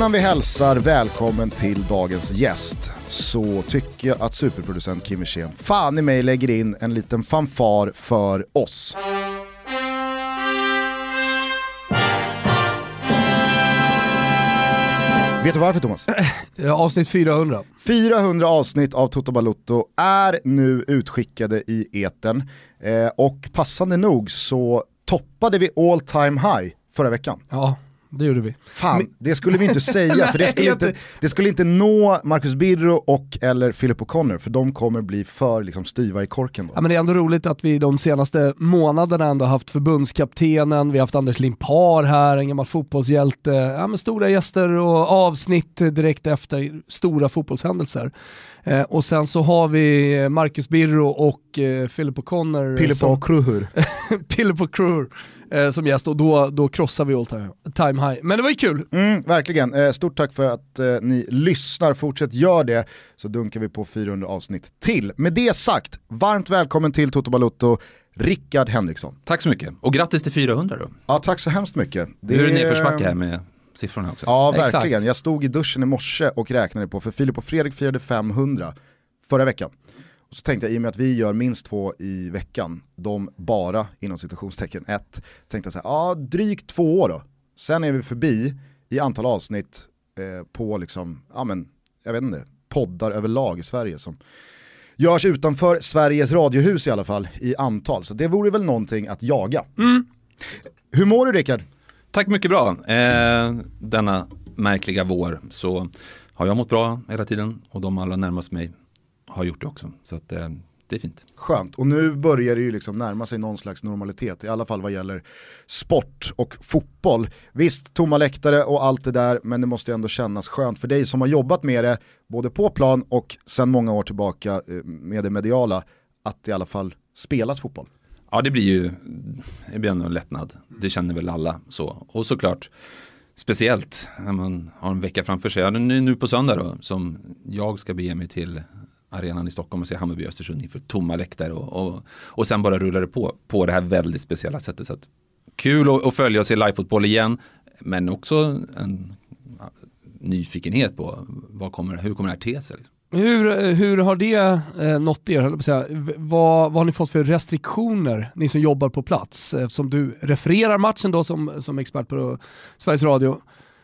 innan vi hälsar välkommen till dagens gäst så tycker jag att superproducent Kim Wirsén fan i mig lägger in en liten fanfar för oss. Vet du varför Thomas? Avsnitt 400. 400 avsnitt av Toto Balutto är nu utskickade i etern eh, och passande nog så toppade vi all time high förra veckan. Ja, det gjorde vi. Fan, det skulle vi inte säga för det skulle inte, det skulle inte nå Marcus Birro och eller Philip O'Connor för de kommer bli för liksom, styva i korken. Då. Ja, men det är ändå roligt att vi de senaste månaderna ändå haft förbundskaptenen, vi har haft Anders Limpar här, en gammal fotbollshjälte, ja, med stora gäster och avsnitt direkt efter stora fotbollshändelser. Eh, och sen så har vi Marcus Birro och eh, Philip O'Connor. Philip O'Cruhur. Philip O'Cruhur eh, som gäst och då, då krossar vi all time, time high. Men det var ju kul. Mm, verkligen, eh, stort tack för att eh, ni lyssnar, fortsätt gör det så dunkar vi på 400 avsnitt till. Med det sagt, varmt välkommen till Toto Balutto, Rickard Henriksson. Tack så mycket, och grattis till 400 då. Ja, tack så hemskt mycket. Det nu är det nedförsbacke här med siffrorna också. Ja, verkligen. Exakt. Jag stod i duschen i morse och räknade på, för Filip och Fredrik firade 500 förra veckan. Och så tänkte jag, i och med att vi gör minst två i veckan, de bara inom citationstecken ett, tänkte jag så här, ja drygt två år då. Sen är vi förbi i antal avsnitt eh, på liksom, ja men, jag vet inte, poddar överlag i Sverige som görs utanför Sveriges radiohus i alla fall i antal. Så det vore väl någonting att jaga. Mm. Hur mår du Rickard? Tack mycket bra. Eh, denna märkliga vår så har jag mått bra hela tiden och de allra närmast mig har gjort det också. Så att, eh, det är fint. Skönt, och nu börjar det ju liksom närma sig någon slags normalitet, i alla fall vad gäller sport och fotboll. Visst, tomma läktare och allt det där, men det måste ändå kännas skönt för dig som har jobbat med det, både på plan och sedan många år tillbaka eh, med det mediala, att det i alla fall spelas fotboll. Ja, det blir ju det blir ändå en lättnad. Det känner väl alla så. Och såklart, speciellt när man har en vecka framför sig. Ja, nu, nu på söndag då, som jag ska bege mig till arenan i Stockholm och se Hammarby Östersund inför tomma läktare och, och, och sen bara rullar det på på det här väldigt speciella sättet. Så att, kul att, att följa och se livefotboll igen men också en nyfikenhet på vad kommer, hur kommer det här te sig. Liksom. Hur, hur har det eh, nått er? Säga. Vad, vad har ni fått för restriktioner, ni som jobbar på plats? Eftersom du refererar matchen då som, som expert på Sveriges Radio.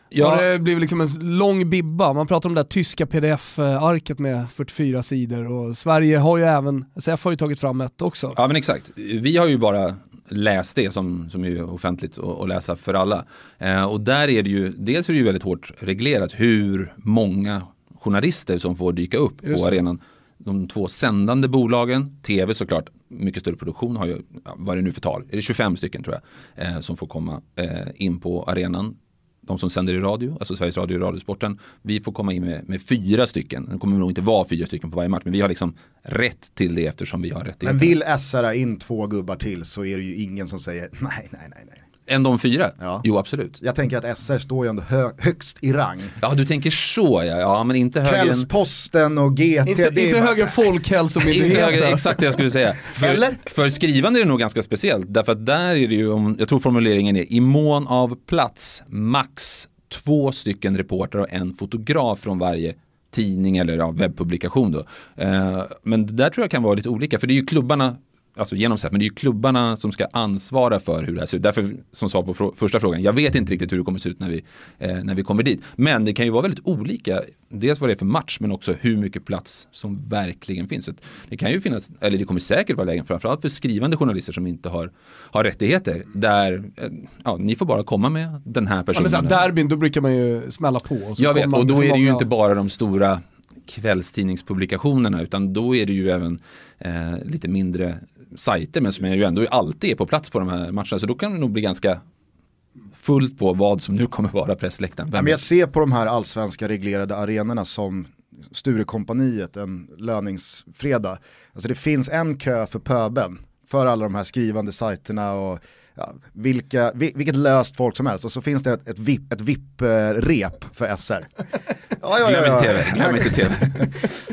Ja. Har det blivit liksom en lång bibba? Man pratar om det där tyska pdf-arket med 44 sidor och Sverige har ju även, SF har ju tagit fram ett också. Ja men exakt, vi har ju bara läst det som, som är offentligt att läsa för alla. Eh, och där är det ju, dels är det ju väldigt hårt reglerat hur många journalister som får dyka upp Just på arenan. De två sändande bolagen, tv såklart, mycket större produktion har ju, vad är det nu för tal, är det 25 stycken tror jag, eh, som får komma eh, in på arenan? De som sänder i radio, alltså Sveriges Radio och Radiosporten, vi får komma in med, med fyra stycken. Det kommer nog inte vara fyra stycken på varje match, men vi har liksom rätt till det eftersom vi har rätt Men vill SR in två gubbar till så är det ju ingen som säger nej, nej, nej, nej än de fyra? Ja. Jo absolut. Jag tänker att SR står ju ändå hö högst i rang. Ja du tänker så ja, ja men inte högre Kvällsposten och GT. Inte, det inte högre folkhälsomyndigheten. exakt det jag skulle säga. För, Eller? för skrivande är det nog ganska speciellt, därför att där är det ju, jag tror formuleringen är i mån av plats, max två stycken reportrar och en fotograf från varje tidning eller ja, webbpublikation då. Eh, men det där tror jag kan vara lite olika, för det är ju klubbarna alltså genomsett, men det är ju klubbarna som ska ansvara för hur det här ser ut. Därför som svar på fr första frågan, jag vet inte riktigt hur det kommer se ut när vi, eh, när vi kommer dit. Men det kan ju vara väldigt olika, dels vad det är för match men också hur mycket plats som verkligen finns. Så det kan ju finnas, eller det kommer säkert vara lägen, framförallt för skrivande journalister som inte har, har rättigheter, där eh, ja, ni får bara komma med den här personen. Ja, men så derbyn, då brukar man ju smälla på. jag vet, och då är det ju inte bara de stora kvällstidningspublikationerna utan då är det ju även eh, lite mindre sajter men som ju ändå alltid är på plats på de här matcherna. Så då kan det nog bli ganska fullt på vad som nu kommer vara pressläktaren. Ja, men jag ser på de här allsvenska reglerade arenorna som Sturekompaniet en löningsfredag. Alltså det finns en kö för pöben för alla de här skrivande sajterna och ja, vilka, vilket löst folk som helst och så finns det ett, ett VIP, ett VIP-rep för SR. Ja, ja, ja, Glöm inte tv, glöm inte tv.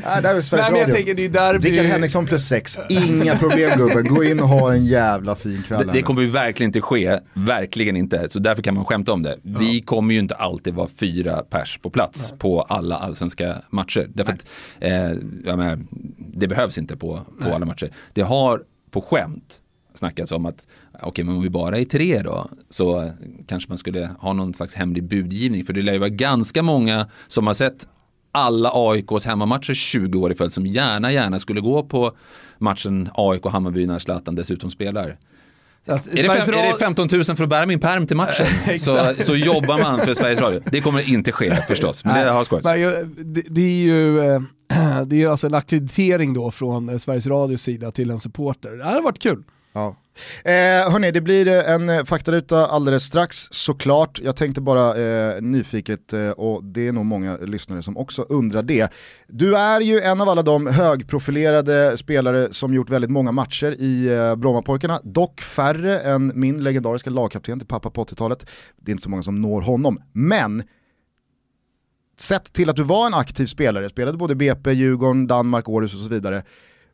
ja, där är Sveriges Nej, Radio. Tänker, det är där Rickard Henriksson plus sex, inga problem gubben, gå in och ha en jävla fin kväll. Det, det kommer ju verkligen inte ske, verkligen inte, så därför kan man skämta om det. Vi kommer ju inte alltid vara fyra pers på plats Nej. på alla allsvenska matcher. Därför att, eh, menar, det behövs inte på, på alla matcher. Det har på skämt snackats om att okej, okay, men om vi bara är tre då så kanske man skulle ha någon slags hemlig budgivning. För det lär ju vara ganska många som har sett alla AIKs hemmamatcher 20 år i följd som gärna, gärna skulle gå på matchen AIK-Hammarby när Zlatan dessutom spelar. Att är, det fem, är det 15 000 för att bära min perm till matchen så, så jobbar man för Sveriges Radio. Det kommer inte ske förstås, men det har skojats. Det, det är ju eh, det är alltså en akkreditering då från eh, Sveriges Radios sida till en supporter. Det hade varit kul. Ja. Eh, hörni, det blir eh, en eh, faktaruta alldeles strax såklart. Jag tänkte bara eh, nyfiket, eh, och det är nog många lyssnare som också undrar det. Du är ju en av alla de högprofilerade spelare som gjort väldigt många matcher i eh, Brommapojkarna, dock färre än min legendariska lagkapten till pappa på 80-talet. Det är inte så många som når honom, men sett till att du var en aktiv spelare, spelade både BP, Djurgården, Danmark, Århus och så vidare,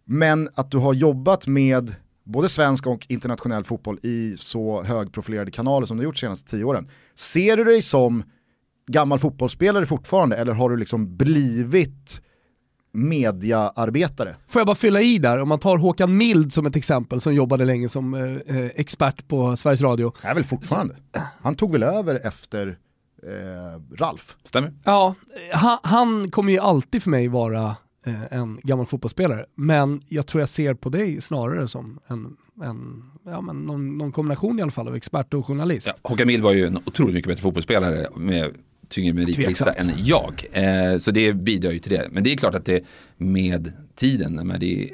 men att du har jobbat med både svensk och internationell fotboll i så högprofilerade kanaler som du gjort de senaste tio åren. Ser du dig som gammal fotbollsspelare fortfarande eller har du liksom blivit mediaarbetare. Får jag bara fylla i där, om man tar Håkan Mild som ett exempel som jobbade länge som eh, eh expert på Sveriges Radio. är väl fortfarande. Han tog väl över efter eh, Ralf. Stämmer. Ja, han, han kommer ju alltid för mig vara eh, en gammal fotbollsspelare. Men jag tror jag ser på dig snarare som en, en ja, men någon, någon kombination i alla fall av expert och journalist. Ja, Håkan Mild var ju en otroligt mycket bättre fotbollsspelare med tyngre meritlista än jag. Eh, så det bidrar ju till det. Men det är klart att det med tiden, men det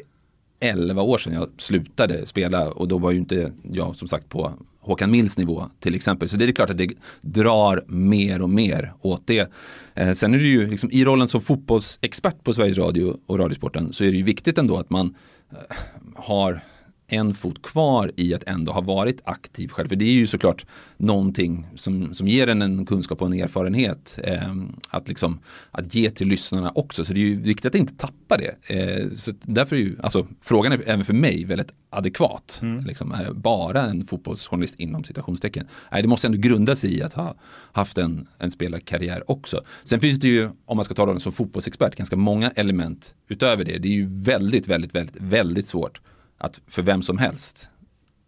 11 år sedan jag slutade spela och då var ju inte jag som sagt på Håkan Mills nivå till exempel. Så det är klart att det drar mer och mer åt det. Eh, sen är det ju liksom, i rollen som fotbollsexpert på Sveriges Radio och Radiosporten så är det ju viktigt ändå att man eh, har en fot kvar i att ändå ha varit aktiv själv. För det är ju såklart någonting som, som ger en en kunskap och en erfarenhet eh, att, liksom, att ge till lyssnarna också. Så det är ju viktigt att inte tappa det. Eh, så därför är ju, alltså, frågan är även för mig väldigt adekvat. Mm. Liksom, är bara en fotbollsjournalist inom citationstecken? Nej, det måste ändå grunda sig i att ha haft en, en spelarkarriär också. Sen finns det ju, om man ska ta rollen som fotbollsexpert, ganska många element utöver det. Det är ju väldigt, väldigt, väldigt, väldigt svårt att för vem som helst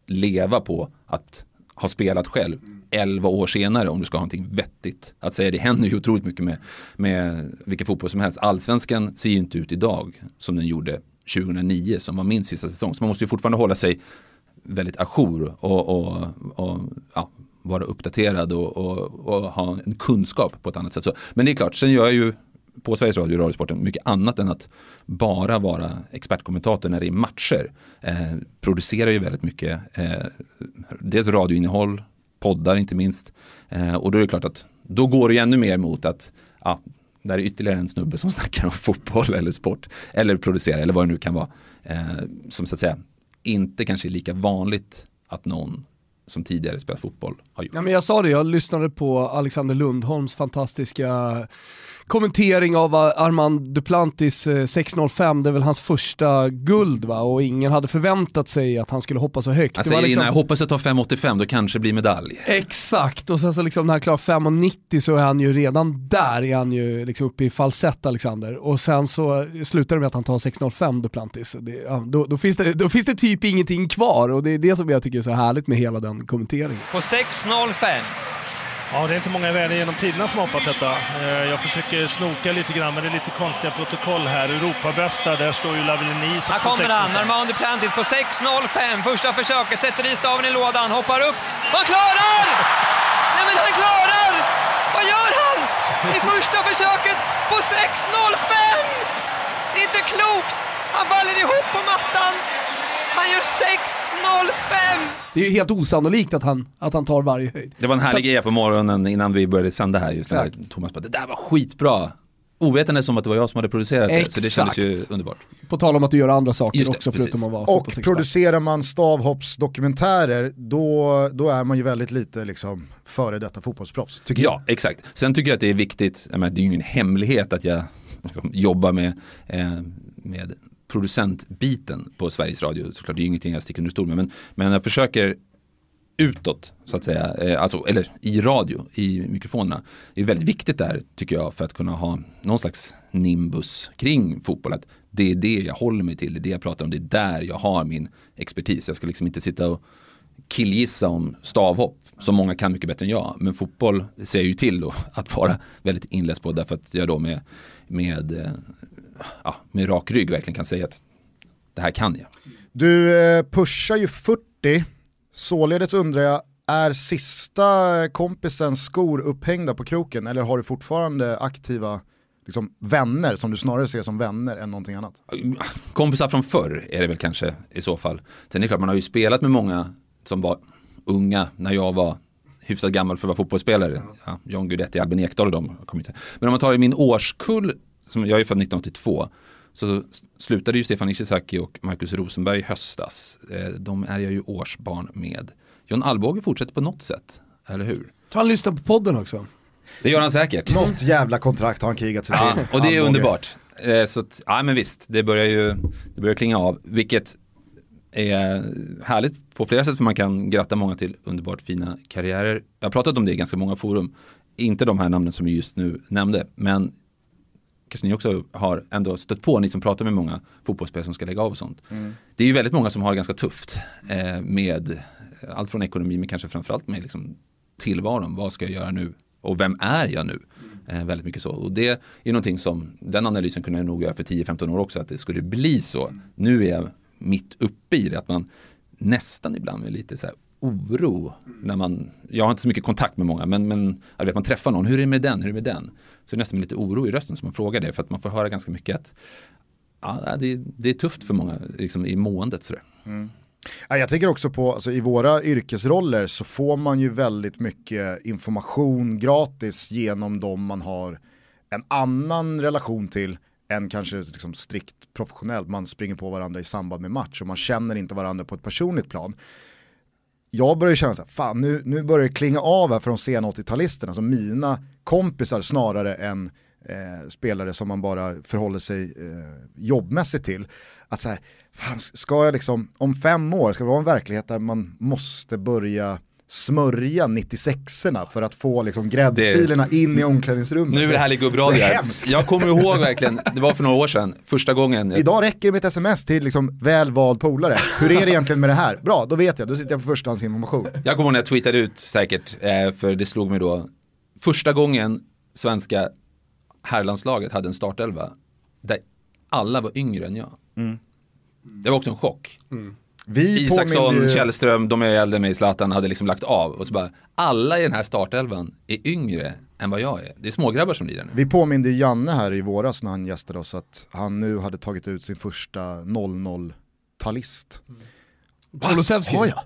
leva på att ha spelat själv 11 år senare om du ska ha någonting vettigt att säga. Det händer ju otroligt mycket med, med vilken fotboll som helst. Allsvenskan ser ju inte ut idag som den gjorde 2009 som var min sista säsong. Så man måste ju fortfarande hålla sig väldigt ajour och, och, och ja, vara uppdaterad och, och, och, ha en kunskap på ett annat sätt. Så, men det är klart, sen gör jag ju på Sveriges Radio och Radiosporten mycket annat än att bara vara expertkommentator när det är matcher. Eh, producerar ju väldigt mycket, eh, dels radioinnehåll, poddar inte minst. Eh, och då är det klart att då går det ju ännu mer mot att ja, där är ytterligare en snubbe som snackar om fotboll eller sport eller producerar eller vad det nu kan vara. Eh, som så att säga inte kanske är lika vanligt att någon som tidigare spelat fotboll har gjort. Ja, men jag sa det, jag lyssnade på Alexander Lundholms fantastiska kommentering av Armand Duplantis 6.05, eh, det är väl hans första guld va? Och ingen hade förväntat sig att han skulle hoppa så högt. Han säger liksom... innan, jag hoppas jag tar 5.85, då kanske det blir medalj. Exakt, och sen så liksom när han klarar 5.90 så är han ju redan där, är han ju liksom uppe i falsett Alexander. Och sen så slutar det med att han tar 6.05 Duplantis. Det, ja, då, då, finns det, då finns det typ ingenting kvar och det är det som jag tycker är så härligt med hela den kommenteringen. På 6.05 Ja, det är inte många värden genom tiderna som har hoppat detta. Eh, jag försöker snoka lite grann, men det är lite konstiga protokoll här. Europabästa, där står ju Lavilleni Här kommer han, Armand Duplantis på 6.05. Första försöket, sätter i staven i lådan, hoppar upp. Han klarar! Nej men han klarar! Vad gör han? I första försöket på 6.05! Det är inte klokt! Han faller ihop på mattan. Han gör 6.05! Det är ju helt osannolikt att han, att han tar varje höjd. Det var en härlig grej på morgonen innan vi började sända här. Just när Thomas bara, det där var skitbra. Ovetande som att det var jag som hade producerat Exakt. det, så det kändes ju underbart. På tal om att du gör andra saker det, också precis. förutom att vara Och producerar man stavhoppsdokumentärer då, då är man ju väldigt lite liksom, före detta fotbollsproffs, tycker jag. Ja, exakt. Sen tycker jag att det är viktigt, jag menar, det är ju ingen hemlighet att jag jobbar med, eh, med producentbiten på Sveriges Radio. Såklart, det är ju ingenting jag sticker under stol med. Men, men jag försöker utåt, så att säga, eh, alltså, eller i radio, i mikrofonerna. Det är väldigt viktigt där, tycker jag, för att kunna ha någon slags nimbus kring fotboll. Att det är det jag håller mig till, det är det jag pratar om, det är där jag har min expertis. Jag ska liksom inte sitta och killgissa om stavhopp som många kan mycket bättre än jag. Men fotboll ser jag ju till då, att vara väldigt inläst på därför att jag då med, med, eh, ja, med rak rygg verkligen kan säga att det här kan jag. Du eh, pushar ju 40, således undrar jag, är sista kompisens skor upphängda på kroken eller har du fortfarande aktiva liksom, vänner som du snarare ser som vänner än någonting annat? Kompisar från förr är det väl kanske i så fall. Sen är det klart man har ju spelat med många som var unga när jag var hyfsat gammal för att vara fotbollsspelare. Ja, John Guidetti, Albin Ekdal och de kom inte. Men om man tar i min årskull, som jag är född 1982, så slutade ju Stefan Ishizaki och Marcus Rosenberg i höstas. Eh, De är jag ju årsbarn med. John Alvbåge fortsätter på något sätt, eller hur? Tror han lyssnar på podden också? Det gör han säkert. Något jävla kontrakt har han krigat sig Ja, till. och det är underbart. Eh, så att, ja men visst, det börjar ju det börjar klinga av. Vilket är härligt på flera sätt för man kan gratta många till underbart fina karriärer. Jag har pratat om det i ganska många forum. Inte de här namnen som vi just nu nämnde, men kanske ni också har ändå stött på, ni som pratar med många fotbollsspelare som ska lägga av och sånt. Det är ju väldigt många som har det ganska tufft eh, med allt från ekonomi men kanske framförallt med liksom, tillvaron. Vad ska jag göra nu? Och vem är jag nu? Eh, väldigt mycket så. Och det är någonting som, den analysen kunde jag nog göra för 10-15 år också, att det skulle bli så. Nu är jag mitt uppe i det, att man nästan ibland med lite så här oro när man, jag har inte så mycket kontakt med många, men, men jag vet, man träffar någon, hur är det med den, hur är det med den? Så det är nästan med lite oro i rösten som man frågar det, för att man får höra ganska mycket att ja, det, det är tufft för många liksom, i måendet. Sådär. Mm. Ja, jag tänker också på, alltså, i våra yrkesroller så får man ju väldigt mycket information gratis genom de man har en annan relation till än kanske liksom strikt professionellt. Man springer på varandra i samband med match och man känner inte varandra på ett personligt plan. Jag börjar känna så här, fan nu, nu börjar det klinga av här för de sena 80-talisterna, alltså mina kompisar snarare än eh, spelare som man bara förhåller sig eh, jobbmässigt till. Att så här, fan, ska jag liksom, om fem år, ska det vara en verklighet där man måste börja smörja 96orna för att få liksom gräddfilerna in i omklädningsrummet. Nu är det härlig gubbradio Det är här. Jag kommer ihåg verkligen, det var för några år sedan, första gången. Idag räcker det med ett sms till liksom väl vald polare. Hur är det egentligen med det här? Bra, då vet jag, då sitter jag på förstahandsinformation. Jag kommer ihåg när jag tweetade ut säkert, eh, för det slog mig då, första gången svenska herrlandslaget hade en startelva där alla var yngre än jag. Det var också en chock. Vi Isaksson, ju- Källström, de är äldre än mig, Zlatan hade liksom lagt av. Och så bara, alla i den här startelvan är yngre än vad jag är. Det är smågrabbar som lirar nu. Vi påminde Janne här i våras när han gästade oss att han nu hade tagit ut sin första 00-talist. Kulusevski. Ja, ja.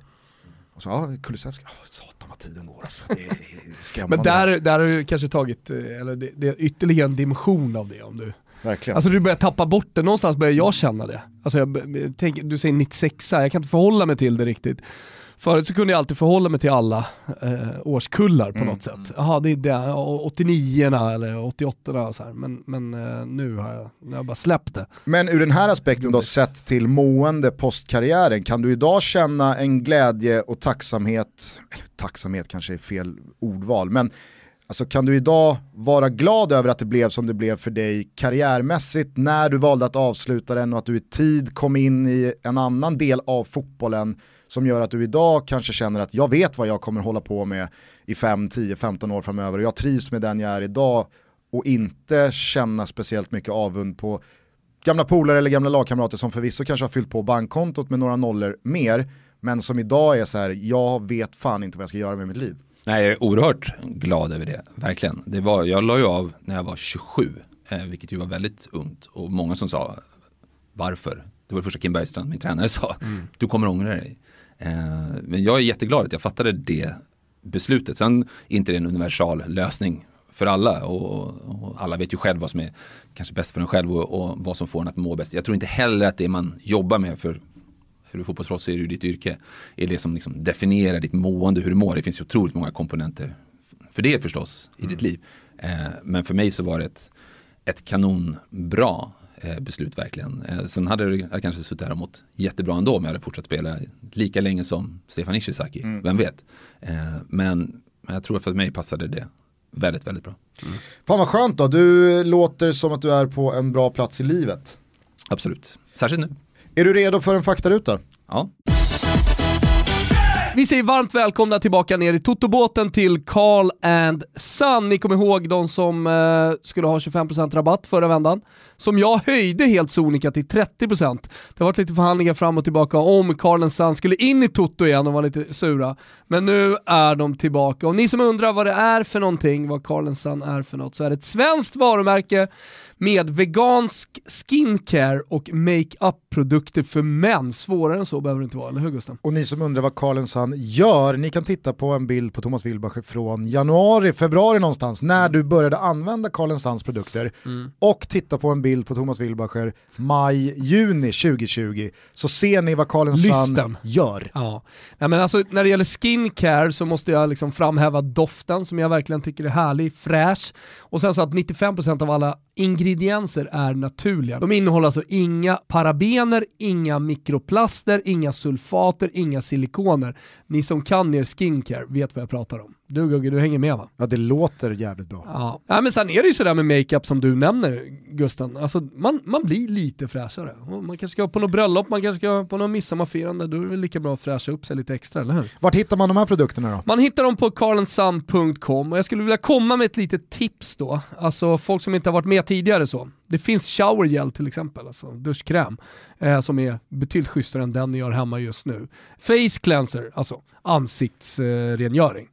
Och så, ja, Kulusevski, oh, satan vad tiden går alltså. Det är skrämmande. Men där, där har du kanske tagit, eh, eller det, det är ytterligare en dimension av det om du Verkligen. Alltså du börjar tappa bort det, någonstans börjar jag känna det. Alltså jag, tänk, du säger 96 jag kan inte förhålla mig till det riktigt. Förut så kunde jag alltid förhålla mig till alla eh, årskullar på något sätt. Jaha, det är det, 89 eller 88 och så här. Men, men eh, nu har jag, nu har jag bara släppt det. Men ur den här aspekten då, sett till mående postkarriären, kan du idag känna en glädje och tacksamhet, eller tacksamhet kanske är fel ordval, men alltså kan du idag vara glad över att det blev som det blev för dig karriärmässigt när du valde att avsluta den och att du i tid kom in i en annan del av fotbollen som gör att du idag kanske känner att jag vet vad jag kommer hålla på med i 5, 10, 15 år framöver och jag trivs med den jag är idag och inte känna speciellt mycket avund på gamla polare eller gamla lagkamrater som förvisso kanske har fyllt på bankkontot med några nollor mer, men som idag är så här, jag vet fan inte vad jag ska göra med mitt liv. Nej, jag är oerhört glad över det, verkligen. Det var, jag la ju av när jag var 27, eh, vilket ju var väldigt ungt. Och många som sa, varför? Det var det första Kim Bergstrand, min tränare, sa. Du kommer ångra dig. Eh, men jag är jätteglad att jag fattade det beslutet. Sen är inte det en universal lösning för alla och, och, alla vet ju själv vad som är kanske bäst för en själv och, och, vad som får en att må bäst. Jag tror inte heller att det man jobbar med för hur du fotbollsproffs är ju ditt yrke är det som liksom definierar ditt mående, hur du mår. Det finns ju otroligt många komponenter för det förstås i mm. ditt liv. Eh, men för mig så var det ett, ett kanonbra eh, beslut verkligen. Eh, sen hade jag kanske suttit här och mått jättebra ändå om jag hade fortsatt spela lika länge som Stefan Ishizaki, mm. vem vet. Eh, men, men jag tror att för mig passade det väldigt, väldigt bra. Mm. Fan vad skönt då, du låter som att du är på en bra plats i livet. Absolut, särskilt nu. Är du redo för en faktaruta? Ja. Vi säger varmt välkomna tillbaka ner i Totobåten till Carl and Son. Ni kommer ihåg de som eh, skulle ha 25% rabatt förra vändan. Som jag höjde helt sonika till 30%. Det har varit lite förhandlingar fram och tillbaka om Carl and Son skulle in i Toto igen och var lite sura. Men nu är de tillbaka. Och ni som undrar vad det är för någonting, vad Carl and Son är för något, så är det ett svenskt varumärke med vegansk skincare och makeup-produkter för män. Svårare än så behöver det inte vara, eller hur Gusten? Och ni som undrar vad Carl gör, ni kan titta på en bild på Thomas Wilbacher från januari, februari någonstans, när du började använda Carl produkter mm. och titta på en bild på Thomas Wilbacher maj, juni 2020 så ser ni vad Carl Sun gör. Ja. Nej, men alltså, när det gäller skincare så måste jag liksom framhäva doften som jag verkligen tycker är härlig, fräsch och sen så att 95% av alla ingredienser är naturliga. De innehåller alltså inga parabener, inga mikroplaster, inga sulfater, inga silikoner. Ni som kan er skincare vet vad jag pratar om. Du Gugge, du hänger med va? Ja det låter jävligt bra. Ja, ja men sen är det ju sådär med makeup som du nämner Gusten, alltså man, man blir lite fräschare. Man kanske ska på något bröllop, man kanske ska på något midsommarfirande, då är det lika bra att fräscha upp sig lite extra, eller hur? Vart hittar man de här produkterna då? Man hittar dem på carlensam.com och jag skulle vilja komma med ett litet tips då, alltså folk som inte har varit med tidigare så. Det finns shower gel till exempel, alltså duschkräm, eh, som är betydligt schysstare än den ni gör hemma just nu. Face cleanser, alltså ansiktsrengöring. Eh,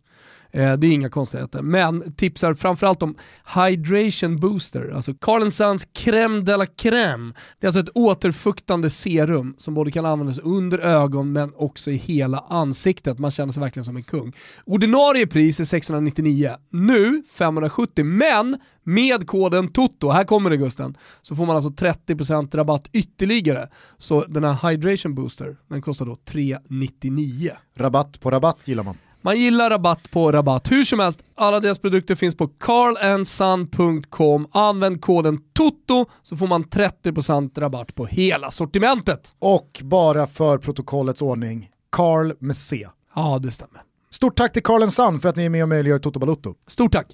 Eh, det är inga konstigheter. Men tipsar framförallt om Hydration Booster, alltså Carl Sands Crème de la Crème. Det är alltså ett återfuktande serum som både kan användas under ögon men också i hela ansiktet. Man känner sig verkligen som en kung. Ordinarie pris är 699, nu 570, men med koden TOTO, här kommer det Gusten, så får man alltså 30% rabatt ytterligare. Så den här Hydration Booster, den kostar då 399. Rabatt på rabatt gillar man. Man gillar rabatt på rabatt. Hur som helst, alla deras produkter finns på carlandsun.com. Använd koden TOTO så får man 30% rabatt på hela sortimentet. Och bara för protokollets ordning, Carl med C. Ja, det stämmer. Stort tack till Carl Sun för att ni är med och möjliggör Toto Balutto. Stort tack.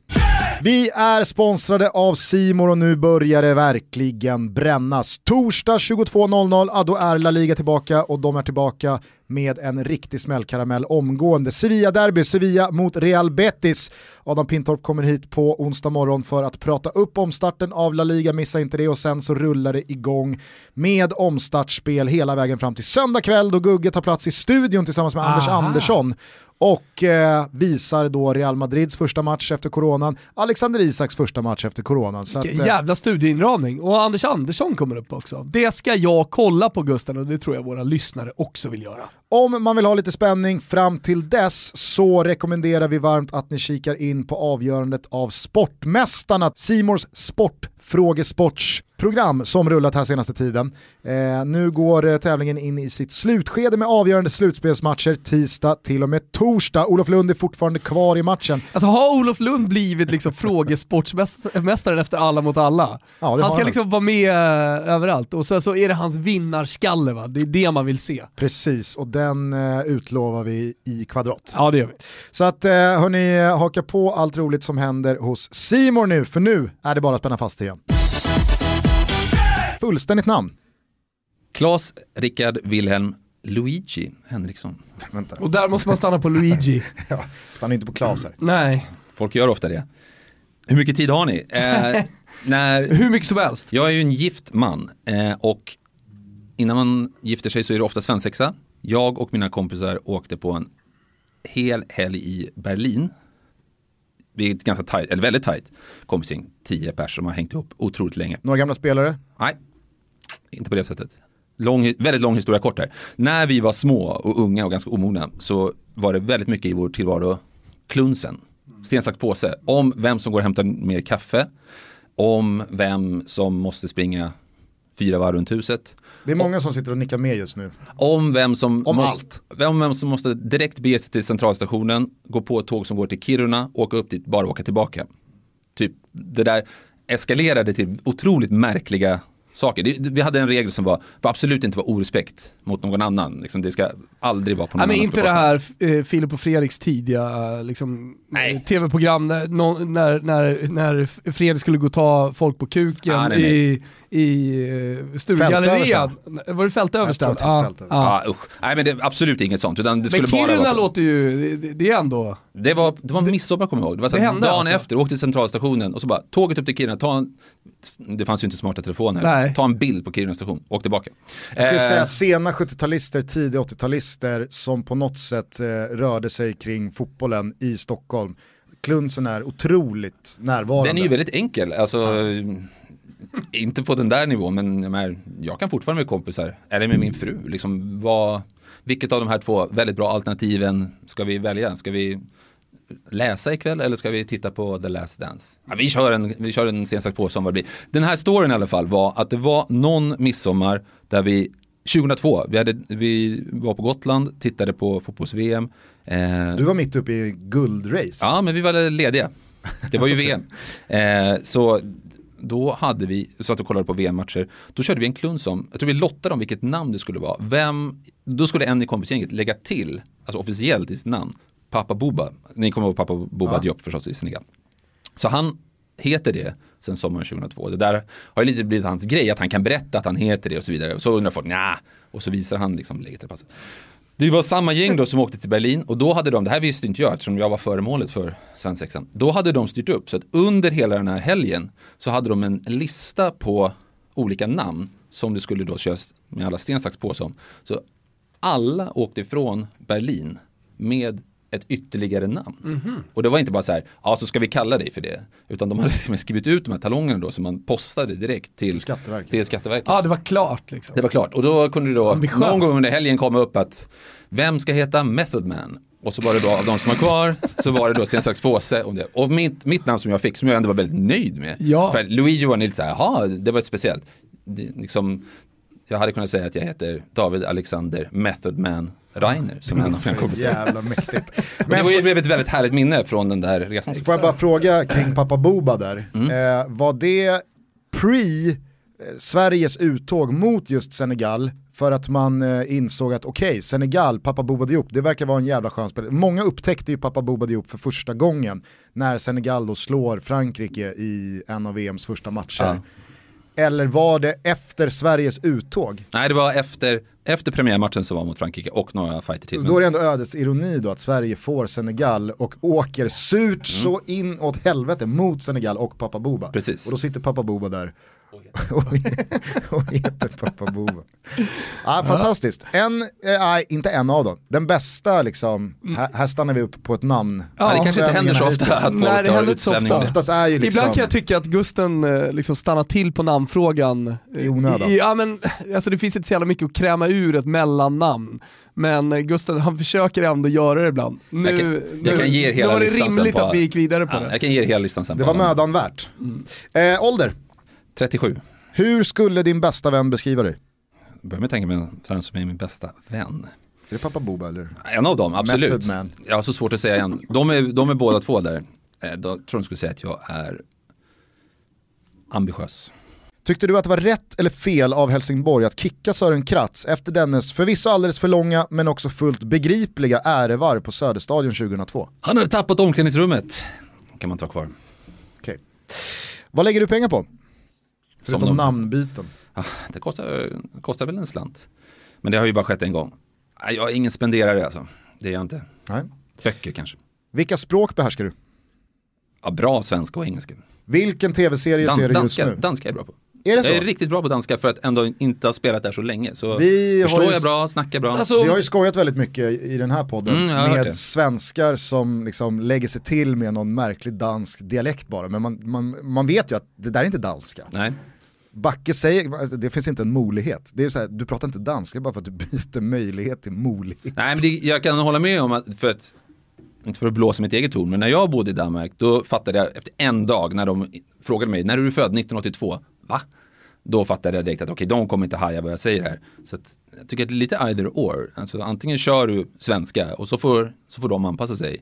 Vi är sponsrade av Simor och nu börjar det verkligen brännas. Torsdag 22.00, ja, då är La Liga tillbaka och de är tillbaka med en riktig smällkaramell omgående. Sevilla-derby, Sevilla mot Real Betis. Adam Pintorp kommer hit på onsdag morgon för att prata upp omstarten av La Liga, missa inte det och sen så rullar det igång med omstartspel hela vägen fram till söndag kväll då Gugge tar plats i studion tillsammans med Aha. Anders Andersson och eh, visar då Real Madrids första match efter coronan, Alexander Isaks första match efter coronan. Så att, eh, Jävla studieinramning, och Anders Andersson kommer upp också. Det ska jag kolla på Gusten och det tror jag våra lyssnare också vill göra. Om man vill ha lite spänning fram till dess så rekommenderar vi varmt att ni kikar in på avgörandet av Sportmästarna, Simors Sportfrågesports program som rullat här senaste tiden. Eh, nu går eh, tävlingen in i sitt slutskede med avgörande slutspelsmatcher tisdag till och med torsdag. Olof Lund är fortfarande kvar i matchen. Alltså har Olof Lund blivit liksom frågesportsmästaren efter alla mot alla? Ja, han ska han. liksom vara med eh, överallt och så, så är det hans vinnarskalle va? Det är det man vill se. Precis, och den eh, utlovar vi i kvadrat. Ja det gör vi. Så att eh, hörni, haka på allt roligt som händer hos Simor nu, för nu är det bara att spänna fast igen. Fullständigt namn? Klas Rickard Wilhelm Luigi Henriksson. Vänta. Och där måste man stanna på Luigi. ja, stanna inte på Klas här. Nej. Folk gör ofta det. Hur mycket tid har ni? Eh, när... Hur mycket som helst. Jag är ju en gift man eh, och innan man gifter sig så är det ofta svensexa. Jag och mina kompisar åkte på en hel helg i Berlin. Vi är ganska tajt, eller väldigt tajt kompisgäng. Tio pers som har hängt ihop otroligt länge. Några gamla spelare? Nej, inte på det sättet. Lång, väldigt lång historia kort här. När vi var små och unga och ganska omogna så var det väldigt mycket i vår tillvaro klunsen. sten, sax, påse. Om vem som går och hämtar mer kaffe. Om vem som måste springa fyra varv runt huset. Det är många som sitter och nickar med just nu. Om vem som, Om måste, om vem som måste direkt bege sig till centralstationen, gå på ett tåg som går till Kiruna, åka upp dit, bara åka tillbaka. Typ det där eskalerade till otroligt märkliga saker. Det, vi hade en regel som var, för absolut inte var orespekt mot någon annan. Liksom, det ska aldrig vara på någon Nej, men annans inte det här eh, Filip och Fredriks tidiga liksom, Nej. eh, tv-program när, när, när, när Fredrik skulle gå och ta folk på kuken Ah, nej, i, i uh, Sturegallerian. Var det Fältöverstan? Jag tror att det är Fältöverstan. Ja, usch. Nej men det är absolut inget sånt. Utan det skulle Men bara Kiruna vara på- låter ju, det, det är ändå... Det var, det var midsommar kommer jag ihåg. Det var så Det dagen alltså? efter, åkte till centralstationen och så bara tåget upp till Kiruna, ta en, det fanns ju inte smarta telefoner, Nej. Ta en bild på Kiruna station, åk tillbaka. Jag skulle Eh, säga sena 70-talister, tidiga 80-talister som på något sätt eh, rörde sig kring fotbollen i Stockholm. Klunsen är otroligt närvarande. Den är ju väldigt enkel, alltså inte på den där nivån men jag kan fortfarande med kompisar, eller med min fru, liksom vad, vilket av de här två väldigt bra alternativen ska vi välja? Ska vi läsa ikväll eller ska vi titta på The Last Dance? Ja, vi kör en, vi kör en sten, sax, påse om vad det blir. Den här storyn i alla fall var att det var någon midsommar där vi 2002, vi, hade, vi var på Gotland, tittade på fotbolls-VM. Eh, Du var mitt uppe i guldrace. Ja, men vi var lediga. Det var ju VM. Eh, så då hade vi, så att vi kollade på VM-matcher, då körde vi en kluns om, jag tror vi lottade om vilket namn det skulle vara. Vem, då skulle en i kompisgänget lägga till, alltså officiellt i sitt namn, Papa Boba. Ni kommer ihåg Papa Boba Ja. Diop förstås i Senegal. Så han heter det sen sommaren 2002. Det där har ju lite blivit hans grej, att han kan berätta att han heter det och så vidare. Och så undrar folk, nja, och så visar han liksom läget till passet. Det var samma gäng då som åkte till Berlin och då hade de, det här visste inte jag eftersom jag var föremålet för svensexan. Då hade de styrt upp så att under hela den här helgen så hade de en lista på olika namn som det skulle då köras med alla sten, sax, påse om. Så alla åkte ifrån Berlin med ett ytterligare namn. Och det var inte bara så här, ja så ska vi kalla dig för det. Utan de hade skrivit ut de här talongerna då som man postade direkt till Skatteverket. Till Skatteverket. Ja, det var klart liksom. Det var klart. Och då kunde det då Ambitiöst. någon gång under helgen komma upp att vem ska heta Method Man? Och så var det då av de som var kvar så var det då Sten, sax, påse om det. Och mitt, mitt namn som jag fick som jag ändå var väldigt nöjd med. Ja. För Luigi var lite så här, jaha, det var speciellt. Det, liksom, jag hade kunnat säga att jag heter David Alexander Method Man Reiner som en av mina Så kompisar. jävla mäktigt. Men Men det blev ett väldigt härligt minne från den där resan. får jag bara fråga kring pappa Boba där. Mm. Eh, var det pre eh, Sveriges uttåg mot just Senegal för att man eh, insåg att okej, Senegal, pappa Boba Diop, det verkar vara en jävla skön spelare. Många upptäckte ju pappa Boba Diop för första gången när Senegal då slår Frankrike i en av VMs första matcher. Ja. Eller var det efter Sveriges uttåg? Nej, det var efter, efter premiärmatchen som var mot Frankrike och några fighter till. Då är det ändå ödets ironi då att Sverige får Senegal och åker surt så in åt helvete mot Senegal och pappa Boba. Precis. Och då sitter pappa Boba där och, och heter pappa Boba. Ja, fantastiskt. En, eh, nej inte en av dem. Den bästa liksom, här, här stannar vi upp på ett namn. Ja, det kanske inte händer så ofta att folk Nej, det har det. Oftast är ju liksom, Ibland kan jag tycka att Gusten eh, liksom stannar till på namnfrågan. eh, I onödan. Ja, men, alltså det finns inte så jävla mycket att kräma ur ett mellannamn. Men eh, Gusten han försöker ändå göra det ibland. Nu, Jag kan- jag nu, kan ge er nu hela var det rimligt på- att vi gick vidare på Ja, det. jag kan ge er hela listan sen. det var mödan värt. Mm. Eh, ålder, 37. hur skulle din bästa vän beskriva dig? Jag börjar med att tänka mig vem som är min bästa vän. Är det pappa Boba eller? En av dem, absolut. Jag har så svårt att säga en. De är, de är båda två där. Eh, Då tror jag de skulle säga att jag är ambitiös. Tyckte du att det var rätt eller fel av Helsingborg att kicka Sören Kratz efter dennes förvisso alldeles för långa men också fullt begripliga ärevarv på Söderstadion 2002? Han hade tappat omklädningsrummet. Kan man ta kvar. Okej. Vad lägger du pengar på? Förutom de- namnbyten. Ah, Det kostar, kostar väl en slant. Men det har ju bara skett en gång. Jag är ingen spenderare alltså. Det är jag inte. Nej. Böcker kanske. Vilka språk behärskar du? Ja, bra svenska och engelska. Vilken tv-serie Dan- ser du just nu? danska är jag bra på. Är det Jag så? är riktigt bra på danska för att ändå inte ha spelat där så länge. Så Vi har förstår ju- jag bra, snackar bra. Alltså, Vi har ju skojat väldigt mycket i den här podden Mm, jag med svenskar som liksom lägger sig till med någon märklig dansk dialekt bara. Men man, man, man vet ju att det där är inte danska. Nej. Backe säger, det finns inte en molighet. Det är så här, du pratar inte danska bara för att du byter möjlighet till molighet. Nej, men det, jag kan hålla med om att, för att inte för att blåsa mitt eget horn, men när jag bodde i Danmark då fattade jag efter en dag när de frågade mig, när är du född? 1982? Va? Då fattade jag direkt att okej, okay, de kommer inte haja vad jag säger här. Så att, jag tycker att det är lite either or. Alltså antingen kör du svenska och så får, så får de anpassa sig.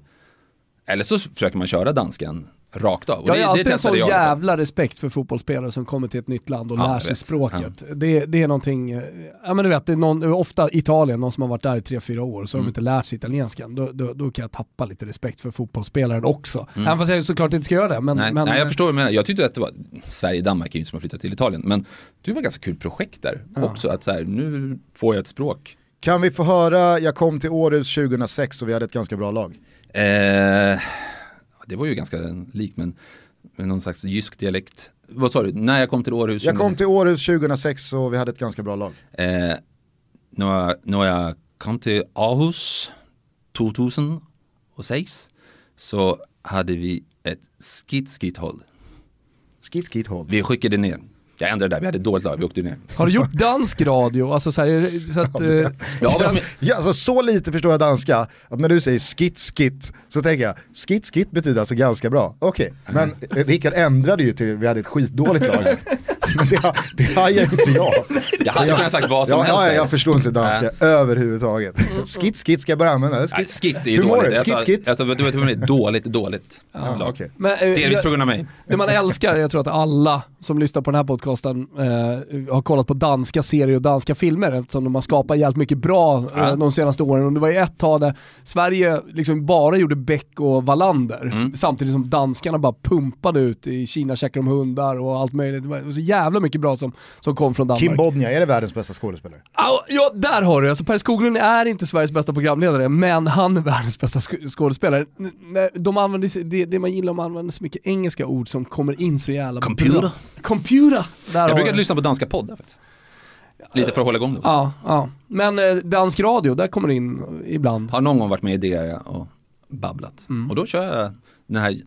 Eller så försöker man köra danskan rakt av. Och jag har alltid en sån jävla respekt för fotbollsspelare som kommer till ett nytt land och ja, lär sig språket. Ja. Det, det, är någonting, eh, ja men du vet, det är någon, ofta Italien, någon som har varit där i tre fyra år, så mm. har de inte lärt sig italienskan. Då, då, då, kan jag tappa lite respekt för fotbollsspelaren också. Mm. Även fast jag såklart inte ska göra det. Men, nej, men, nej, jag förstår vad du menar. Jag tyckte att det var, Sverige-Danmark är ju som att flytta till Italien, men det var ett ganska kul projekt där ja. också. Att så här, nu får jag ett språk. Kan vi få höra, jag kom till Århus 2006 och vi hade ett ganska bra lag. Eh, det var ju ganska likt men med någon slags jysk dialekt. Vad sa du, när jag kom till Århus? Jag kom till Århus 2006 och vi hade ett ganska bra lag. Eh, när, jag, när jag kom till Aarhus 2006 så hade vi ett skit-skit-håll. Skit-skit-håll? Vi skickade ner jag ändrade det där, vi hade ett dåligt lag, vi åkte ner. Har du gjort dansk radio? Alltså så, här, så att... Eh, ja, ja, alltså, så lite förstår jag danska, att när du säger skit skit så tänker jag, skit skit betyder alltså ganska bra. Okej, okay. men Rickard ändrade ju till vi hade ett skitdåligt lag. Men det, det hajar inte jag. Jag hade kunnat sagt vad som ja, helst. Ja, jag förstår inte danska äh. överhuvudtaget. Skit skit ska jag börja använda. Skit, skit är ju dåligt. Skit skit. Alltså, du vet, det dåligt, dåligt ja. Okay. Men, äh, Delvis på grund av mig. Det man älskar, jag tror att alla som lyssnar på den här podcasten eh, har kollat på danska serier och danska filmer eftersom de har skapat jävligt mycket bra eh, de senaste åren. Och det var ju ett tag där Sverige liksom bara gjorde Beck och Wallander mm. samtidigt som danskarna bara pumpade ut i Kina käkar de hundar och allt möjligt. Det var så jävla mycket bra som, som kom från Danmark. Kim Bodnia, är det världens bästa skådespelare? Ja, där har du alltså Per Skoglund är inte Sveriges bästa programledare, men han är världens bästa skådespelare. De använder, det, det man gillar, de använder så mycket engelska ord som kommer in så jävla Computer. bra. Computer! Jag brukar lyssna på danska poddar faktiskt. Lite för att hålla igång det Ja, ja. Men eh, dansk radio, där kommer det in ibland. Har någon gång varit med i det och babblat. Mm. Och då kör jag den här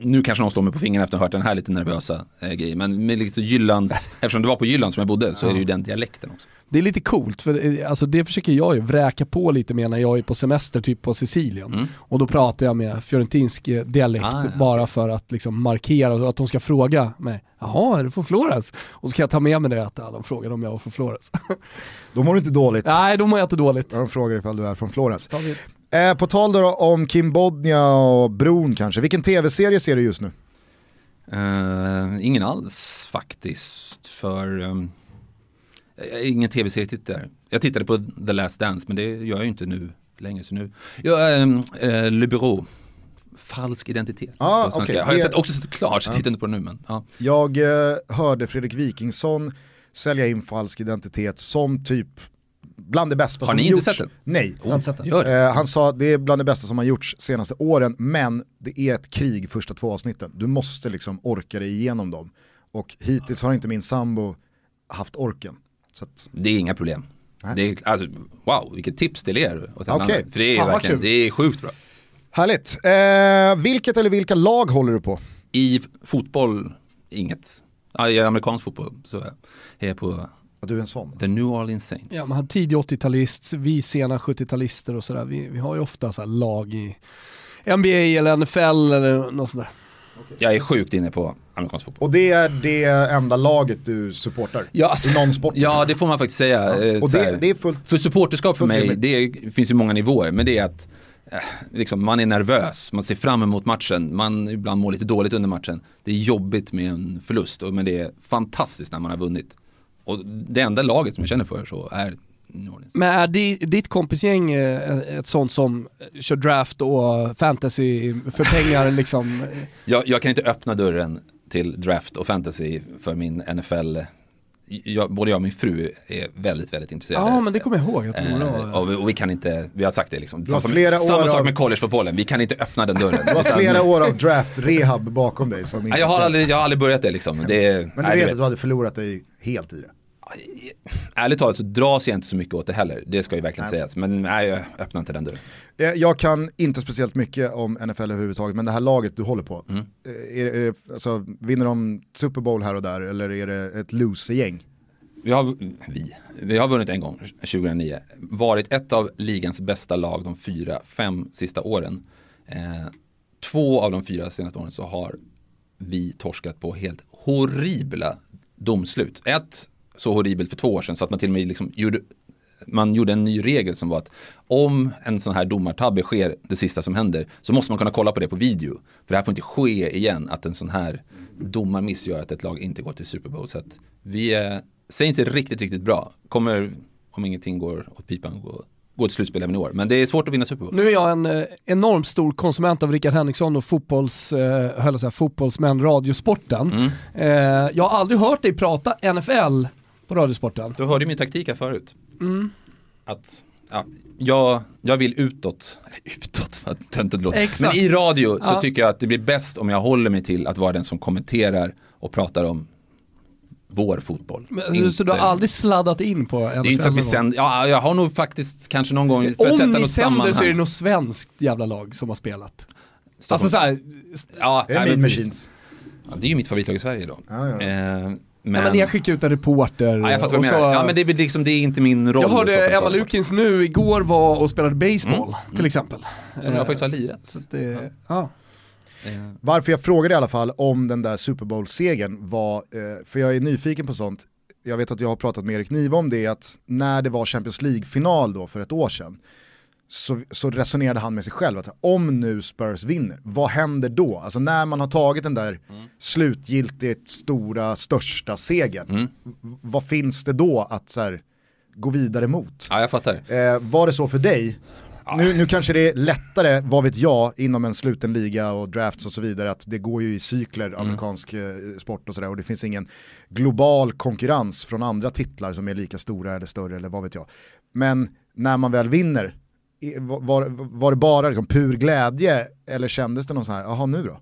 nu kanske någon står mig på fingrarna efter att ha hört den här lite nervösa eh, grejen, men med liksom Jyllands, eftersom det var på Jylland som jag bodde så ja. är det ju den dialekten också. Det är lite coolt, för eh, alltså, det försöker jag ju vräka på lite med när jag är på semester, typ på Sicilien. Mm. Och då pratar jag med fiorentinsk eh, dialekt ah, ja. bara för att liksom markera och att de ska fråga mig, jaha är du från Florens? Och så kan jag ta med mig det att ja, de frågar om jag var från Florens. då mår du inte dåligt. Nej, då mår jag inte dåligt. De frågar ifall du är från Florens. Eh, på tal då om Kim Bodnia och bron kanske, vilken tv-serie ser du just nu? Uh, ingen alls faktiskt, för um, ingen tv-serie tittar. Jag tittade på The Last Dance, men det gör jag ju inte nu längre. Så nu. Ja, um, uh, Le Bureau, falsk identitet. Ah, okay. Har jag sett, också sett klart, så ja. tittar inte på det nu. Men, ja. Jag uh, hörde Fredrik Wikingsson sälja in falsk identitet som typ bland det bästa har som gjorts. Har ni inte sett den? Nej. Oh, sett den. Eh, han sa det är bland det bästa som har gjorts senaste åren, men det är ett krig första två avsnitten. Du måste liksom orka dig igenom dem. Och hittills har inte min sambo haft orken. Att... Det är inga problem. Det är, alltså, wow, vilket tips till er. Okay. För det är, ah, verkligen, det är sjukt bra. Härligt. Eh, vilket eller vilka lag håller du på? I fotboll, inget. I amerikansk fotboll så är jag på Ja, du är en sån. The New Orleans Saints. Ja, man har tidig 80-talist, vi sena 70-talister och sådär. Vi, vi har ju ofta så lag i NBA eller NFL eller något sånt där. Jag är sjukt inne på amerikansk fotboll. Och det är det enda laget du supportar? Ja, alltså, I någon sport? Ja, det får man faktiskt säga. Ja. Eh, och det, det, är fullt För supporterskap för mig, det finns ju många nivåer, men det är att eh, liksom, man är nervös, man ser fram emot matchen, man ibland mår lite dåligt under matchen. Det är jobbigt med en förlust, men det är fantastiskt när man har vunnit. Och det enda laget som jag känner för så är New Orleans. Men är ditt kompisgäng eh, ett sånt som kör draft och fantasy för pengar liksom? Jag, jag kan inte öppna dörren till draft och fantasy för min NFL jag, både jag och min fru är väldigt, väldigt intresserade. Ja, men det kommer jag ihåg. Att eh, och, vi, och, vi, kan inte, vi har sagt det liksom. Samma, flera samma sak med collegefotbollen, vi kan inte öppna den dörren. Du har flera år av draft-rehab bakom dig. Som jag, har aldrig, jag har aldrig börjat det liksom. Det, men du nej, vet att du hade förlorat dig helt i det? Ärligt talat så dras jag inte så mycket åt det heller, det ska ju verkligen nej. sägas. Men nej, jag öppnar inte den dörren. Eh, jag kan inte speciellt mycket om NFL överhuvudtaget, men det här laget du håller på, mm. Eh, är, är, alltså, vinner de Super Bowl här och där eller är det ett loser-gäng? Vi har, vi, vi har vunnit en gång, 2009. Varit ett av ligans bästa lag de fyra, fem sista åren. Eh, två av de fyra senaste åren så har vi torskat på helt horribla domslut. Ett så horribelt för två år sedan så att man till och med liksom gjorde, man gjorde en ny regel som var att om en sån här domartabbe sker det sista som händer så måste man kunna kolla på det på video. För det här får inte ske igen att en sån här domarmiss gör att ett lag inte går till Super Bowl. Så att vi är, Saints är riktigt, riktigt bra. Kommer, om ingenting går åt pipan, gå, gå till slutspel även i år. Men det är svårt att vinna Super Bowl. Nu är jag en eh, enormt stor konsument av Rickard Henriksson och fotbolls, eh, säga, fotbollsmän, radiosporten. Mm. Eh, jag har aldrig hört dig prata NFL på radiosporten. Du hörde min taktik här förut. Mm. Att ja, jag, jag vill utåt, eller utåt vad töntigt det låter. Exakt. Men i radio så Ja. tycker jag att det blir bäst om jag håller mig till att vara den som kommenterar och pratar om vår fotboll. Men, Så du har aldrig sladdat in på NFL? Det är inte så att vi sänder, ja jag har nog faktiskt kanske någon gång för att Om sätta ni något sänder sammanhang. så är det något svenskt jävla lag som har spelat. Stockholm. Alltså såhär, ja, Är det men precis. Machines? Ja, det är ju mitt favoritlag i Sverige då. Ja, ja. Eh, men, men, men ni har skickat ut en reporter ja, jag fattar vad så. Ja men det liksom, det är inte min roll. Jag hörde så Emma. Lukins nu igår var och spelade baseball till exempel. Mm. Som jag faktiskt har lirat. Så att det, ja. Eh, Varför jag frågade i alla fall om den där Super Bowl-segern var, eh, för jag är nyfiken på sånt, jag vet att jag har pratat med Erik Niva om det, att när det var Champions League-final då för ett år sedan, så, så resonerade han med sig själv att om nu Spurs vinner, vad händer då? Alltså när man har tagit den där slutgiltigt stora, största segern, Mm. vad finns det då att så här, gå vidare mot? Ja jag fattar. Eh, var det så för dig? Nu, nu kanske det är lättare, vad vet jag, inom en sluten liga och drafts och så vidare, att det går ju i cykler, amerikansk eh, sport och sådär, och det finns ingen global konkurrens från andra titlar som är lika stora eller större eller vad vet jag. Men när man väl vinner, var, var det bara liksom pur glädje eller kändes det någon sån här, jaha nu då?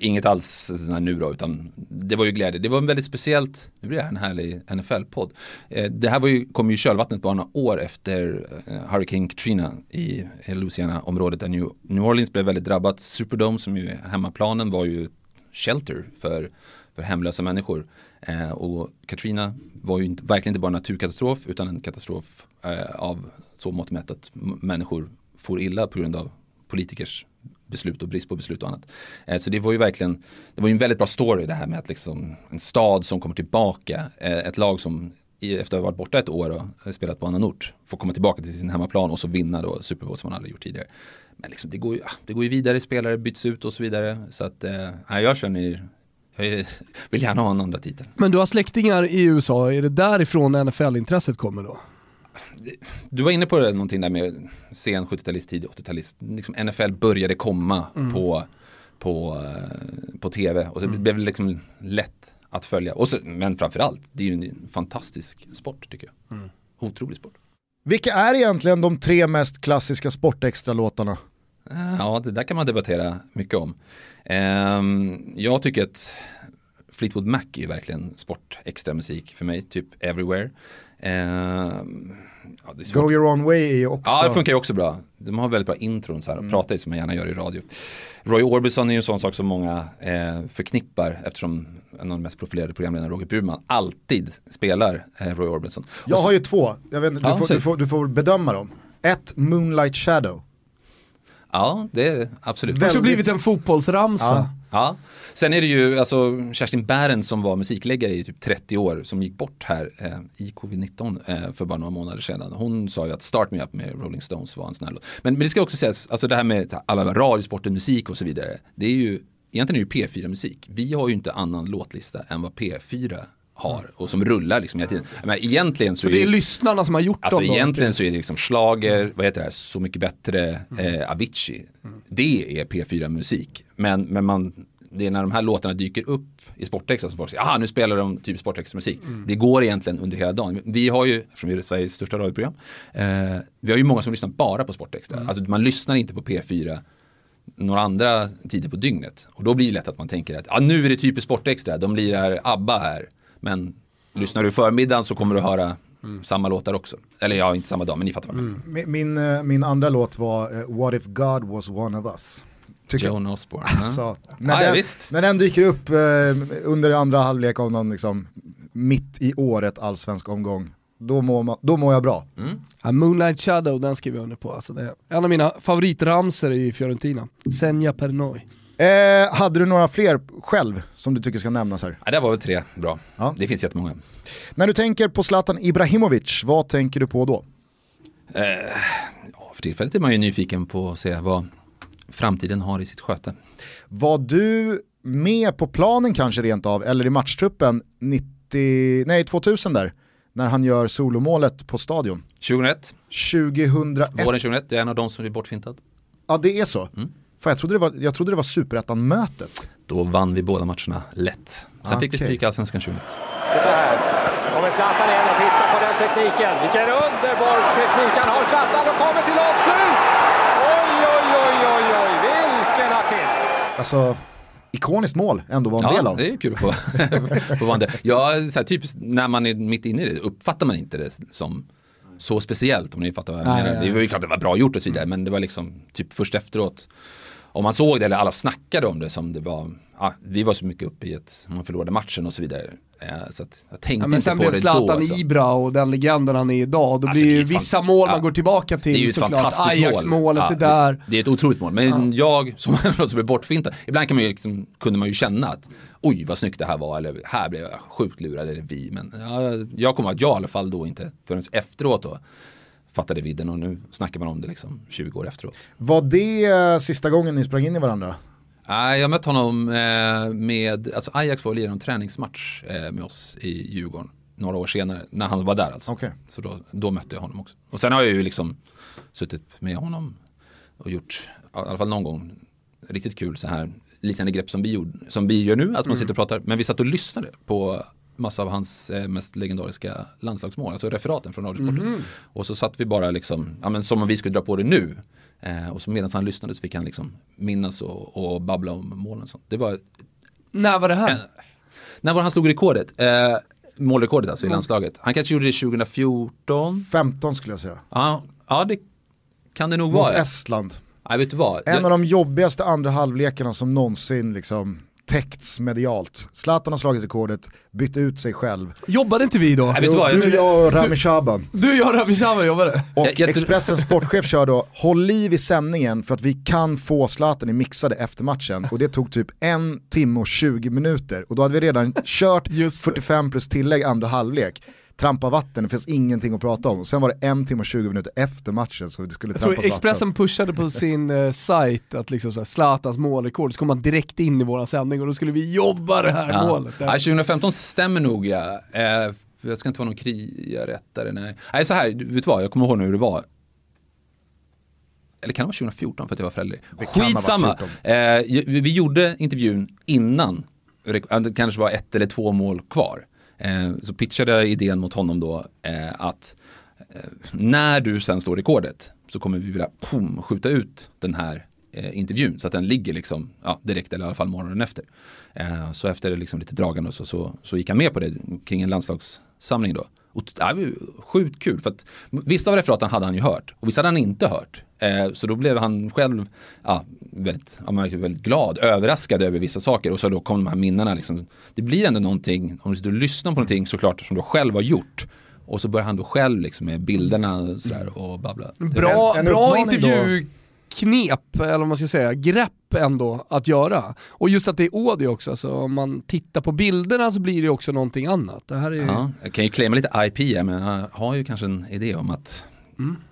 Inget alls sån här nu då, utan det var ju glädje. Det var en väldigt speciellt, nu blir det här en härlig NFL-podd. Eh, det här var ju, kom ju i kölvattnet bara några år efter eh, Hurricane Katrina i Louisiana-området där New, New Orleans blev väldigt drabbat. Superdome som ju är hemmaplanen var ju shelter för, för hemlösa människor. Eh, och Katrina var ju inte, verkligen inte bara en naturkatastrof utan en katastrof eh, av så mått mätt att människor får illa på grund av politikers beslut och brist på beslut och annat. Eh, så det var ju verkligen, det var ju en väldigt bra story det här med att liksom en stad som kommer tillbaka, eh, ett lag som i, efter att ha varit borta ett år och spelat på annan ort får komma tillbaka till sin hemmaplan och så vinna då Super Bowl som man aldrig gjort tidigare. Men liksom, det, går ju, ah, det går ju vidare, spelare byts ut och så vidare. Så att eh, jag känner, jag vill gärna ha en andra titel. Men du har släktingar i USA, är det därifrån NFL-intresset kommer då? Du var inne på det, någonting där med sen 70-talist, tidig 80-talist. Liksom NFL började komma på, på, eh, på tv och så blev det liksom lätt att följa. Och så, men framförallt, det är ju en fantastisk sport tycker jag. Otrolig sport. Vilka är egentligen de tre mest klassiska sportextra-låtarna? Eh, Ja, det där kan man debattera mycket om. Ehm, jag tycker att Fleetwood Mac är verkligen sport extra musik för mig, typ Everywhere. Ehm, ja, det är svårt. Go your own way är ju också... Ja, det funkar ju också bra. De har väldigt bra intron så här, och pratar ju som man gärna gör i radio. Roy Orbison är ju en sån sak som många eh, förknippar eftersom en av de mest profilerade programledarna, Roger Burman, alltid spelar eh, Roy Orbison. Och Jag har ju två, jag vet, du, Ja, får, du, får, du får bedöma dem. Ett, Moonlight Shadow. Ja, det är absolut. Det har blivit en fotbollsramsa. Ja. Ja, sen är det ju alltså Kerstin Bären som var musikläggare i typ 30 år som gick bort här eh, i covid-19 eh, för bara några månader sedan. Hon sa ju att Start Me Up med Rolling Stones var en sån här låt. Men, men det ska också sägas, alltså det här med alla radiosporten, musik och så vidare. Det är ju, egentligen är det ju P4-musik. Vi har ju inte annan låtlista än vad P4 har och som rullar liksom hela tiden. Men egentligen så, Så det är lyssnarna som har gjort Alltså dem då? egentligen så är det liksom slager, vad heter det här, Så mycket bättre, eh, Avicii. Det är P4-musik. Men, men man, det är när de här låtarna dyker upp i Sportextra som folk säger, aha nu spelar de typ Sportextra-musik. Det går egentligen under hela dagen. Vi har ju, eftersom vi är Sveriges största radioprogram, eh, vi har ju många som lyssnar bara på Sportextra. Alltså man lyssnar inte på P4 några andra tider på dygnet. Och då blir det lätt att man tänker att ah, nu är det typiskt Sportextra, de lirar ABBA här. Men lyssnar du förmiddagen så kommer du höra samma låtar också. Eller ja, inte samma dag, men ni fattar vad jag menar. Min, min, eh, min andra låt var eh, What if God was one of us. Tycker. Joan Osborne. Alltså, när, Ja, ja, den, visst. när den dyker upp eh, under andra halvlek av någon liksom, mitt i året allsvensk omgång, då mår, man, då mår jag bra. Mm. Ja, Moonlight Shadow, den skriver jag under på. Alltså det är en av mina favoritramser i Fiorentina. Senja per noi. Eh, hade du några fler själv som du tycker ska nämnas här? Ja, det var väl tre bra. Ja. Det finns jättemånga. När du tänker på Zlatan Ibrahimovic, vad tänker du på då? Eh, ja, för tillfället är man ju nyfiken på att se vad framtiden har i sitt sköte. Var du med på planen kanske rent av, eller i matchtruppen 90, nej 2000 där, när han gör solomålet på stadion? 2001, 2001, våren 2001, jag är en av de som blir bortfintad. ja det är så. Mm. För jag trodde det var, jag trodde det var superettan-mötet. Då vann vi båda matcherna lätt. Sen fick vi Okej. stryk i Allsvenskan 2001. Titta här. Kommer Zlatan igen och titta på den tekniken. Vilken underbar teknik han har. Zlatan och kommer till avslut! Oj, oj, oj, oj, oj. Vilken artist! Alltså, ikoniskt mål ändå var en del Ja, av. det är kul att få, få vara en del. Ja, så här, typ när man är mitt inne i det uppfattar man inte det som så speciellt om ni fattar vad jag menar. nej, nej. Det var ju klart det var bra gjort och så vidare men det var liksom typ först efteråt om man såg det eller alla snackade om det som det var, ja, vi var så mycket uppe i att man förlorade matchen och så vidare. Eh, så att jag tänkte Ja, men sen blev det Zlatan. Alltså. Ibra och den legenden han är idag, då Alltså, blir det ju vissa mål ja. man går tillbaka till Det är ju ett fantastiskt Ajax-målet mål. är där. visst. det är ett otroligt mål. Men jag som som blev bortfintad, ibland kan man ju, liksom, kunde man ju känna att oj vad snyggt det här var eller här blev jag sjukt lurad eller vi. Men ja, jag kommer att jag i alla fall då inte förrän efteråt då fattade vidden och nu snackar man om det liksom 20 år efteråt. Var det eh, sista gången ni sprang in i varandra? Nej, jag mötte honom eh, med, alltså Ajax var och lirade en träningsmatch eh, med oss i Djurgården några år senare, när han var där alltså. Okej. Så då, då mötte jag honom också. Och sen har jag ju liksom suttit med honom och gjort, i alla fall någon gång, riktigt kul så här liknande grepp som vi, gjorde, som vi gör nu, att man sitter och pratar. Men vi satt och lyssnade på massa av hans eh, mest legendariska landslagsmål, alltså referaten från Radiosporten. Och så satt vi bara liksom, ja men som om vi skulle dra på det nu. Eh, och så medan han lyssnade så fick han liksom minnas och, och babbla om målen och sånt. Det var När var det här? en, när var han slog rekordet? Eh, målrekordet alltså i landslaget. Han kanske gjorde det 2014. 15 skulle jag säga. Ja, ja det kan det nog Mot vara. Estland. Nej, vet du vad? En Jag- av de jobbigaste andra halvlekarna som någonsin liksom täckts medialt. Zlatan har slagit rekordet, bytt ut sig själv. Jobbade inte vi då? Nej, vet du Jo, vad? Du, jag och Rami Shaban. Du, jag och Rami Shaban jobbade. Och Jag- jag Expressens sportchef kör då, håll liv i sändningen för att vi kan få Zlatan i mixade efter matchen. Och det tog typ en timme och 20 minuter. Och då hade vi redan kört Just det. 45 plus tillägg andra halvlek. Trampa vatten, det finns ingenting att prata om. Sen var det en timme och 20 minuter efter matchen så det skulle trampas Expressen vatten. pushade på sin eh, sajt att liksom så här, Zlatans målrekord, så kom man direkt in i våra sändning och då skulle vi jobba det här Ja. målet. Ja, 2015 stämmer nog ja. Eh, jag ska inte vara någon kriarättare, nej. Nej, så här, du vet vad, jag kommer ihåg nu hur det var. Eller kan det vara 2014 för att jag var förälder? Skitsamma. 14. Eh, vi, vi gjorde intervjun innan, det kanske var ett eller två mål kvar. Eh, så pitchade jag idén mot honom då eh, att eh, när du sen slår rekordet så kommer vi vilja pum, skjuta ut den här eh, intervjun så att den ligger liksom ja, direkt eller i alla fall morgonen efter. Eh, så efter liksom lite dragande så, så, så gick han med på det kring en landslagssamling då. Och äh, sjukt kul för att vissa av referaten hade han ju hört och vissa hade han inte hört. Eh, så då blev han själv ja, väldigt, ja, väldigt glad, överraskad över vissa saker och så då kom de här minnena. Liksom. Det blir ändå någonting, om du sitter och lyssnar på någonting såklart som du själv har gjort. Och så börjar han då själv liksom med bilderna och, sådär, och babbla. Bra, En- en bra intervjuknep, eller vad man ska säga, grepp ändå att göra. Och just att det är audio också, så om man tittar på bilderna så blir det också någonting annat. Det här är ju... Ja, jag kan ju claima lite IP här, men jag har ju kanske en idé om att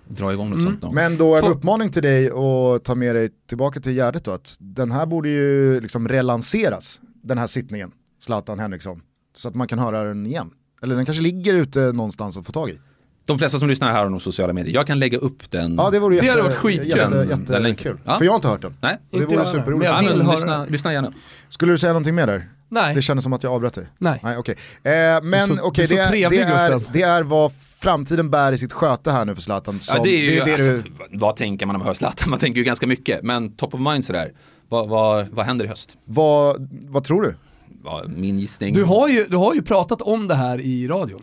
dra igång något sånt någon. Men då en Få- uppmaning till dig och ta med dig tillbaka till Gärdet då, att den här borde ju liksom relanseras, den här sittningen, Zlatan Henriksson, så att man kan höra den igen. Eller den kanske ligger ute någonstans att få tag i. De flesta som lyssnar här har nog sociala medier. Jag kan lägga upp den. Ja det vore Det jätte, hade varit skitkul. jätte, jätte, den länken. kul. Ja. För jag har inte hört den. Nej, Det Inte vore jag, superroligt. men ja, jag vill men lyssna, det. lyssna gärna. Skulle du säga någonting mer där? Nej. Det kändes som att jag avbröt dig. Nej. Nej okej. Eh, men okej, är det, det, är, det är vad framtiden bär i sitt sköte här nu för Zlatan. Som, Ja, det är ju, det, alltså, du, vad tänker man när man hör Zlatan? Man tänker ju ganska mycket, men top of mind sådär. Vad, vad, vad händer i höst? vad, vad tror du? Min gissning. Du, har ju, du har ju pratat om det här i radion.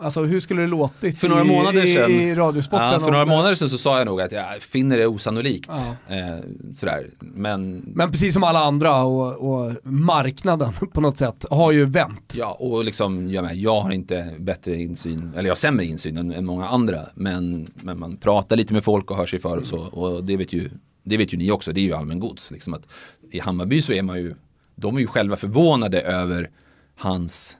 Alltså hur skulle det låtit För några månader i, sedan, i, i radiosporten? ja, för några månader sedan så sa jag nog att jag finner det osannolikt. Ja. Eh, sådär. Men, Men precis som alla andra och, och marknaden på något sätt har ju vänt. ja, och liksom, jag, med, jag har inte bättre insyn, eller jag har sämre insyn än, än många andra. Men, men man pratar lite med folk och hör sig för och så. Och det vet ju, det vet ju ni också, det är ju allmän gods. Liksom att I Hammarby så är man ju, de är ju själva förvånade över hans,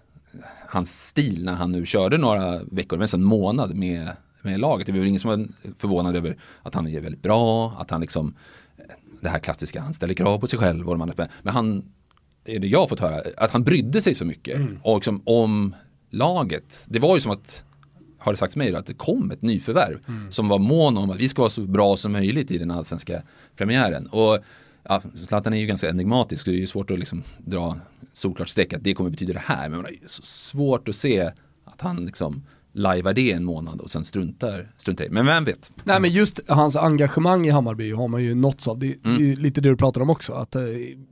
hans stil när han nu körde några veckor, nästan en månad med, med laget. Det var väl ingen som var förvånad över att han är väldigt bra, att han liksom, det här klassiska, han ställer krav på sig själv och de andra. Men han, är det jag har fått höra, att han brydde sig så mycket och liksom om laget. Det var ju som att, har det sagts mig då, att det kom ett nyförvärv som var mån om att vi ska vara så bra som möjligt i den allsvenska premiären. Och ja, Zlatan är ju ganska enigmatisk, det är ju svårt att liksom dra solklart streck att det kommer betyda det här. Men det är så svårt att se att han liksom lajvar det en månad och sen struntar, struntar i. Men vem vet? Nej men just hans engagemang i Hammarby har man ju nåtts av. Det, är ju lite det du pratar om också. Att, eh,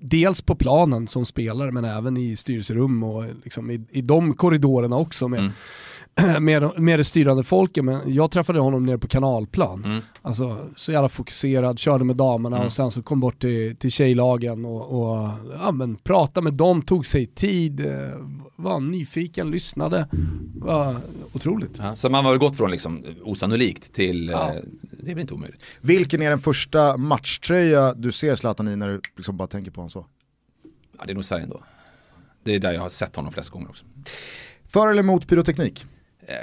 dels på planen som spelare men även i styrelserum och liksom i, i de korridorerna också med, med, med det styrande folket. Men jag träffade honom nere på kanalplan. Mm. Alltså så jävla fokuserad, körde med damerna och sen så kom bort till, till tjejlagen och, och ja, men pratade med dem, tog sig tid, eh, var nyfiken, lyssnade. Var otroligt. Ja, så man har väl gått från liksom osannolikt till, Ja. eh, det är väl inte omöjligt. Vilken är den första matchtröja du ser Zlatan i när du liksom bara tänker på honom så? Ja, det är nog Sverige ändå. Det är där jag har sett honom flest gånger också. För eller emot pyroteknik? Eh,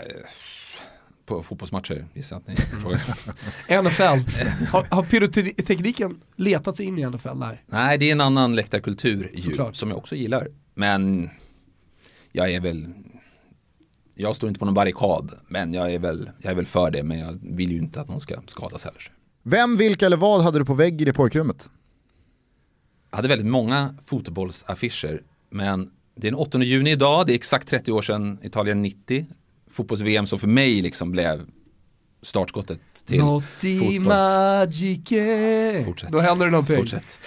på fotbollsmatcher gissar att ni frågar. NFL. Har, har pyrotekniken letat sig in i NFL? Nej. Nej, det är en annan läktarkultur ju, som jag också gillar. Men jag är väl, jag står inte på någon barrikad, men jag är väl, jag är väl för det, men jag vill ju inte att någon ska skadas heller. Vem, vilka eller vad hade du på vägg i det pojkrummet? Jag hade väldigt många fotbollsaffischer, men det är den 8 juni idag, det är exakt 30 år sedan Italien 90, fotbolls-VM som för mig liksom blev startskottet till Notti fotbolls... magiche. Fortsätt. Då händer det någonting. Fortsätt.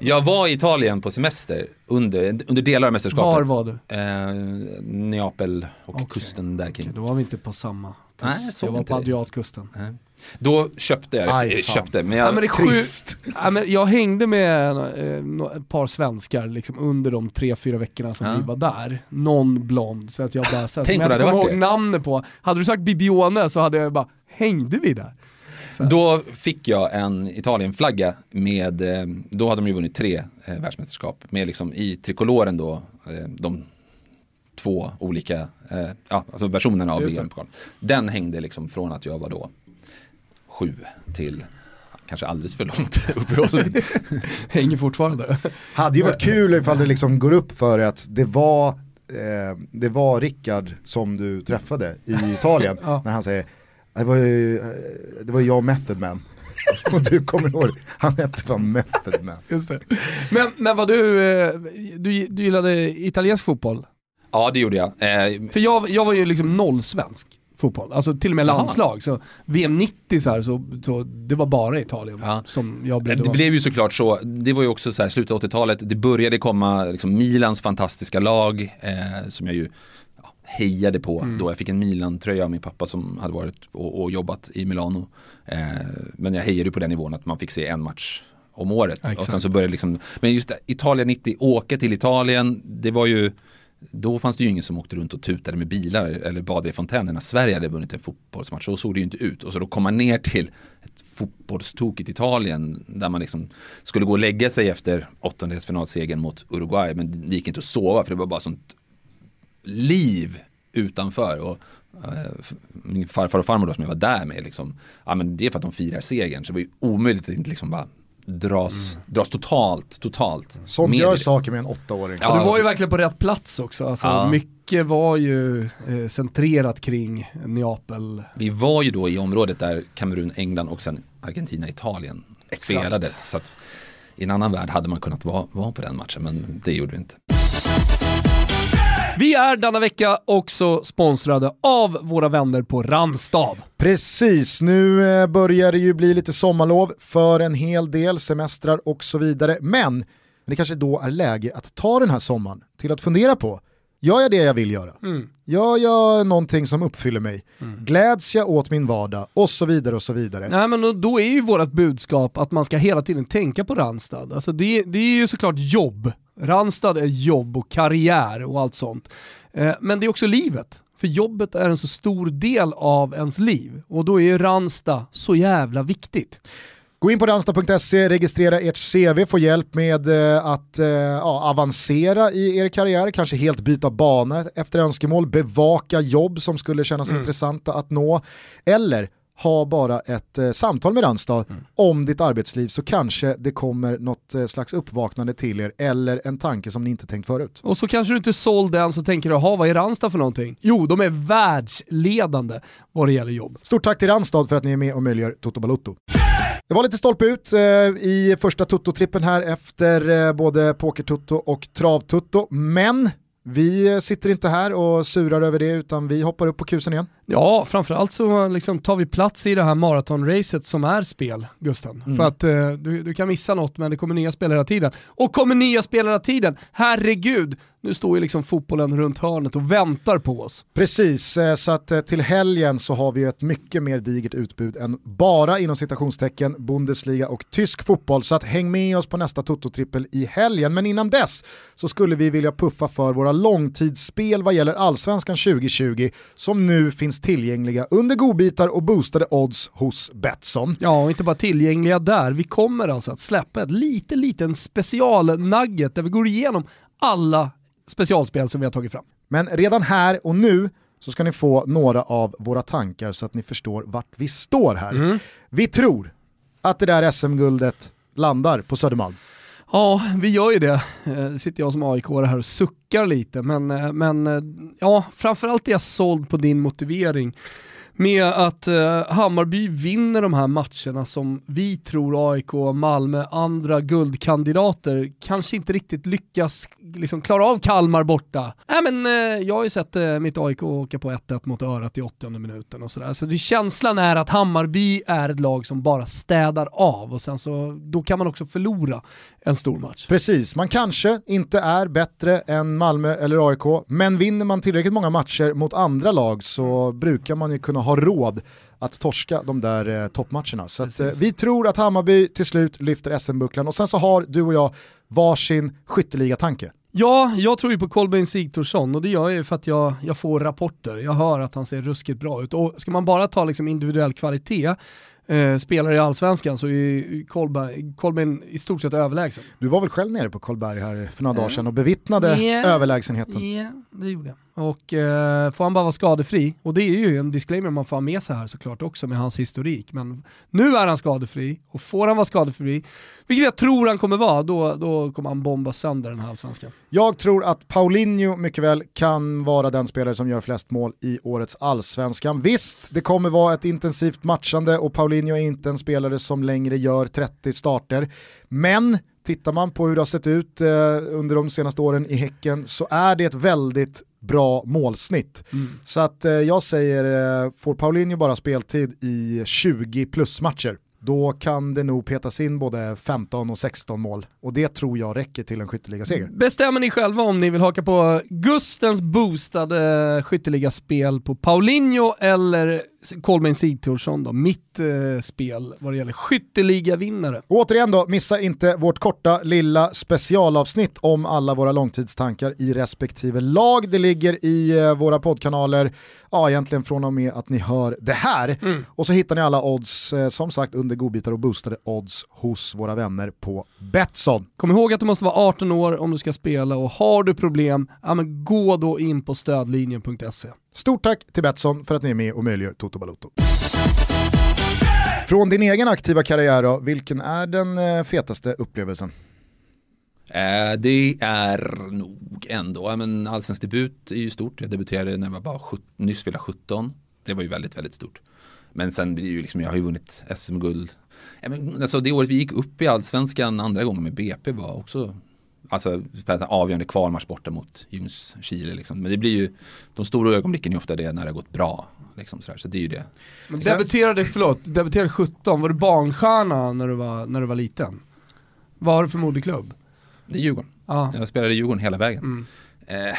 Jag var i Italien på semester under, under delar av mästerskapet. Var var du? Eh, Neapel och Okej, kusten där kring. Okej, då var vi inte på samma kust. Nej, såg jag var på. Adriatkusten. Då köpte jag, Aj, köpte, men jag, Ja, men det sju... Trist. ja, men jag hängde med eh, ett par svenskar liksom, under de tre, fyra veckorna som Ja. vi var där. Någon blond, så att jag bara, så här, Tänk som jag inte hade kommer ihåg det. namnet på. Hade du sagt Bibione så hade jag bara, hängde vi där? då fick jag en Italienflagga med, eh, då hade de ju vunnit tre eh, världsmästerskap, med liksom i trikoloren då, eh, de två olika, eh, ja, alltså versionerna av. VM-pokalen. Den hängde liksom från att jag var då sju till kanske alldeles för långt uppehåll. Hänger fortfarande. Hade ju varit kul ifall det liksom går upp för att det var, eh, det var Rickard som du träffade i Italien. Ja. När han säger, det var ju, eh, det var jag och Method Man. och du kommer ihåg, han hette fan Method Man. Just det. Men, men vad du, eh, du, du gillade italiensk fotboll? ja, det gjorde jag. Eh, För jag, jag var ju liksom noll svensk fotboll, alltså till och med landslag. Så VM 90 så, här, så, så det var bara Italien Ja. som jag brydde Det blev ju såklart så, det var ju också så här slutet av 80-talet, det började komma liksom Milans fantastiska lag eh, som jag ju ja, hejade på Mm. då jag fick en Milan-tröja av min pappa som hade varit och, och jobbat i Milano. Eh, men jag hejade på den nivån att man fick se en match om året. Ja, och sen så började liksom, men just det, Italien 90, åka till Italien, det var ju då fanns det ju ingen som åkte runt och tutade med bilar eller badade i fontänerna. Sverige hade vunnit en fotbollsmatch. Så såg det ju inte ut. Och så då komma ner till ett fotbollstokigt Italien där man liksom skulle gå och lägga sig efter åttondelsfinalsegern mot Uruguay. Men det gick inte att sova för det var bara sånt liv utanför. Och, eh, min farfar och farmor då som jag var där med, liksom, ja, men det är för att de firar segern. Så det var ju omöjligt att inte liksom bara dras, dras totalt, totalt. Sånt med gör saker med en åttaåring. Ja, och du var ju verkligen på rätt plats också. Alltså, Ja. Mycket var ju eh, centrerat kring Neapel. Vi var ju då i området där Kamerun, England och sen Argentina, Italien spelades. Så att i en annan värld hade man kunnat vara, vara på den matchen, men det gjorde vi inte. Vi är denna vecka också sponsrade av våra vänner på Randstad. Precis, nu eh, börjar det ju bli lite sommarlov för en hel del semestrar och så vidare. Men det kanske då är läge att ta den här sommaren till att fundera på Gör jag det jag vill göra? Mm. Gör jag någonting som uppfyller mig? Gläds jag åt min vardag? Och så vidare och så vidare. Nej men då, är ju vårt budskap att man ska hela tiden tänka på Randstad. Alltså det, det är ju såklart jobb. Randstad är jobb och karriär och allt sånt. Eh, men det är också livet. För jobbet är en så stor del av ens liv. Och då är ju Ranstad så jävla viktigt. Gå in på ranstad.se, registrera ert CV, få hjälp med eh, att eh, ja, avancera i er karriär, kanske helt byta bana efter önskemål, bevaka jobb som skulle kännas intressanta att nå, eller ha bara ett eh, samtal med Randstad om ditt arbetsliv så kanske det kommer något eh, slags uppvaknande till er eller en tanke som ni inte tänkt förut. Och så kanske du inte såld än så tänker du, jaha vad är Ranstad för någonting? Jo, de är världsledande vad det gäller jobb. Stort tack till Randstad för att ni är med och möjliggör Toto Balotto. Det var lite stolpe ut eh, i första Toto-trippen här efter eh, både Poker-Toto och Trav-Toto, men vi sitter inte här och surar över det utan vi hoppar upp på kusen igen. Ja, framförallt så liksom tar vi plats i det här maratonracet som är spel, Gusten. För att eh, du, du kan missa något men det kommer nya spel hela tiden. Och kommer nya spel hela tiden, herregud, nu står ju liksom fotbollen runt hörnet och väntar på oss. Precis, eh, så att eh, till helgen så har vi ett mycket mer digert utbud än bara inom citationstecken Bundesliga och tysk fotboll. Så att häng med oss på nästa Toto-trippel i helgen. Men innan dess så skulle vi vilja puffa för våra långtidsspel vad gäller Allsvenskan 2020 som nu finns tillgängliga under godbitar och boostade odds hos Betsson. Ja, och inte bara tillgängliga där. Vi kommer alltså att släppa ett lite liten specialnugget där vi går igenom alla specialspel som vi har tagit fram. Men redan här och nu så ska ni få några av våra tankar så att ni förstår vart vi står här. Vi tror att det där SM-guldet landar på Södermalm. Ja, vi gör ju det. Eh, sitter jag som aik här och suckar lite, men, eh, men eh, ja, framförallt är jag såld på din motivering med att eh, Hammarby vinner de här matcherna som vi tror AIK, Malmö, andra guldkandidater kanske inte riktigt lyckas liksom, klara av Kalmar borta. Äh, men eh, jag har ju sett eh, mitt AIK åka på 1-1 mot Örat i 80 minuten och sådär. Så det, känslan är att Hammarby är ett lag som bara städar av och sen så då kan man också förlora en stor match. Precis, man kanske inte är bättre än Malmö eller AIK, men vinner man tillräckligt många matcher mot andra lag så brukar man ju kunna ha råd att torska de där eh, toppmatcherna. Så att, eh, vi tror att Hammarby till slut lyfter SM-bucklan och sen så har du och jag varsin skytteliga-tanke. Ja, jag tror ju på Kolbeinn Sigthorsson och det gör jag ju för att jag, jag får rapporter. Jag hör att han ser ruskigt bra ut. Och ska man bara ta liksom individuell kvalitet, eh, spelare i allsvenskan, så är Kolbeinn i stort sett överlägsen. Du var väl själv nere på Karlberg här för några dagar sedan och bevittnade Ja. överlägsenheten. Ja, det gjorde jag. Och eh, får han bara vara skadefri, och det är ju en disclaimer man får ha med sig här såklart också med hans historik, men nu är han skadefri och får han vara skadefri, vilket jag tror han kommer vara, då, då kommer han bomba sönder den här allsvenskan. Jag tror att Paulinho mycket väl kan vara den spelare som gör flest mål i årets allsvenskan. Visst, det kommer vara ett intensivt matchande och Paulinho är inte en spelare som längre gör 30 starter. Men tittar man på hur det har sett ut eh, under de senaste åren i Häcken så är det ett väldigt bra målsnitt. Så att eh, jag säger, eh, får Paulinho bara speltid i 20 plus matcher då kan det nog petas in både 15 och 16 mål. Och det tror jag räcker till en skytteligaseger. Bestämmer ni själva om ni vill haka på Gustens boostade skytteligaspel på Paulinho eller Kolbeinn Sigthorsson då, mitt eh, spel vad det gäller skytteligavinnare. Återigen då, missa inte vårt korta lilla specialavsnitt om alla våra långtidstankar i respektive lag. Det ligger i eh, våra poddkanaler, ja egentligen från och med att ni hör det här. Och så hittar ni alla odds, eh, som sagt under godbitar och boostade odds hos våra vänner på Betsson. Kom ihåg att du måste vara 18 år om du ska spela och har du problem, ja, men gå då in på stödlinjen.se. Stort tack till Betsson för att ni är med och möjliggör Toto Balotto. Från din egen aktiva karriär då, vilken är den eh, fetaste upplevelsen? Eh, det är nog ändå, ja, men allsvensk debut är ju stort. Jag debuterade när jag var bara sjut- nyss fyllda 17. Det var ju väldigt, väldigt stort. Men sen blir det ju liksom, jag har ju vunnit SM-guld. Ja, men, alltså det året vi gick upp i allsvenskan andra gången med BP var också Alltså avgörande kvalmatch borta mot Ljungskile liksom. Men det blir ju, de stora ögonblicken är ofta det när det har gått bra. Liksom, så, där. så det är ju det. Men debuterade, förlåt, debuterade 17, var du barnstjärna när du var, när du var liten? Vad har du för moderklubb? Det är Djurgården. Ja. Jag spelade i Djurgården hela vägen. Eh,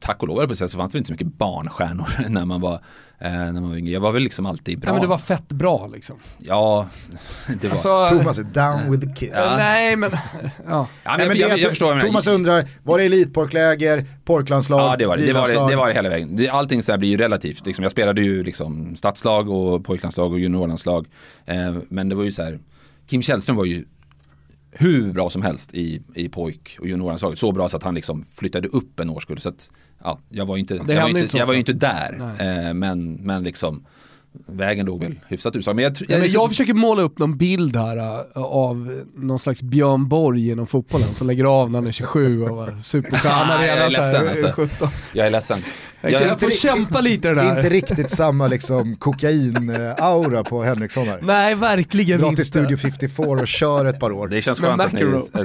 tack och lov på att säga så fanns det inte så mycket barnstjärnor när man var, eh, när man var yngre. Jag var väl liksom alltid bra. Ja, men det var fett bra liksom. Ja, det var. Alltså, Thomas är down with the kids. Ja. Nej men, ja. ja, men Nej, jag, men jag, jag, att förstår. du menar. Thomas undrar, var det elitpojkläger, pojklandslag, Ja det var det, det var det, det var det hela vägen. Det, allting så här blir ju relativt. Liksom, jag spelade ju liksom stadslag och pojklandslag och juniorlandslag. Eh, men det var ju så här, Kim Källström var ju hur bra som helst i, i pojk och juniorlandslaget. Så bra så att han liksom flyttade upp en årskull. Så att, ja, jag var ju inte, jag var hände inte, jag var inte där. Eh, men, men liksom, vägen låg väl hyfsat ut. Men jag, tr- Nej, men liksom- jag försöker måla upp någon bild här äh, av någon slags Björn Borg inom fotbollen som lägger av när han är 27 och var superstjärna Nej, jag är redan så här, ledsen, alltså. 17. jag är ledsen. Jag, Jag- jag får kämpa lite det där. Inte riktigt samma liksom kokain-aura på Henriksson här. Nej, verkligen Dra inte. till Studio 54 och kör ett par år. Det känns skönt att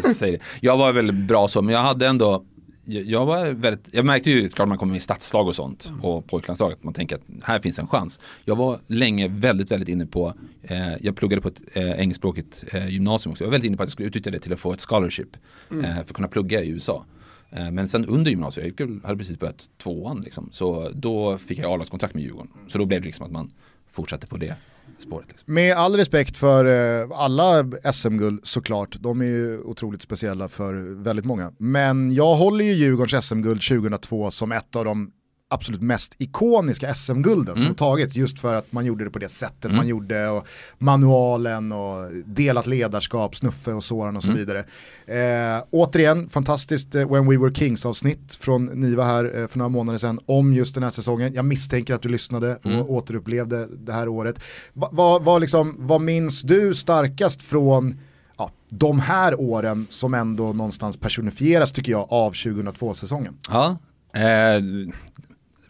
ni säger det. Jag var väldigt bra så, men jag hade ändå jag var väldigt, jag märkte ju klart man kommer i stadslag och sånt och pojklandslag att man tänker att här finns en chans. Jag var länge väldigt, väldigt inne på, eh, jag pluggade på ett eh, engelskspråkigt eh, gymnasium också, jag var väldigt inne på att jag skulle utnyttja det till att få ett scholarship eh, för att kunna plugga i USA. Eh, men sen under gymnasiet, jag hade precis börjat tvåan liksom, så då fick jag A-lagskontrakt med Djurgården. Så då blev det liksom att man fortsatte på det spåret. Liksom. Med all respekt för eh, alla SM-guld såklart, de är ju otroligt speciella för väldigt många. Men jag håller ju Djurgårdens SM-guld 2002 som ett av de absolut mest ikoniska SM-gulden som tagits just för att man gjorde det på det sättet man gjorde och manualen och delat ledarskap, Snuffe och Soran och så vidare. Eh, återigen, fantastiskt eh, When We Were Kings avsnitt från Niva här eh, för några månader sedan om just den här säsongen. Jag misstänker att du lyssnade och återupplevde det här året. Va, vad, vad, liksom, vad minns du starkast från ja, de här åren som ändå någonstans personifieras tycker jag av 2002-säsongen? Ja, eh,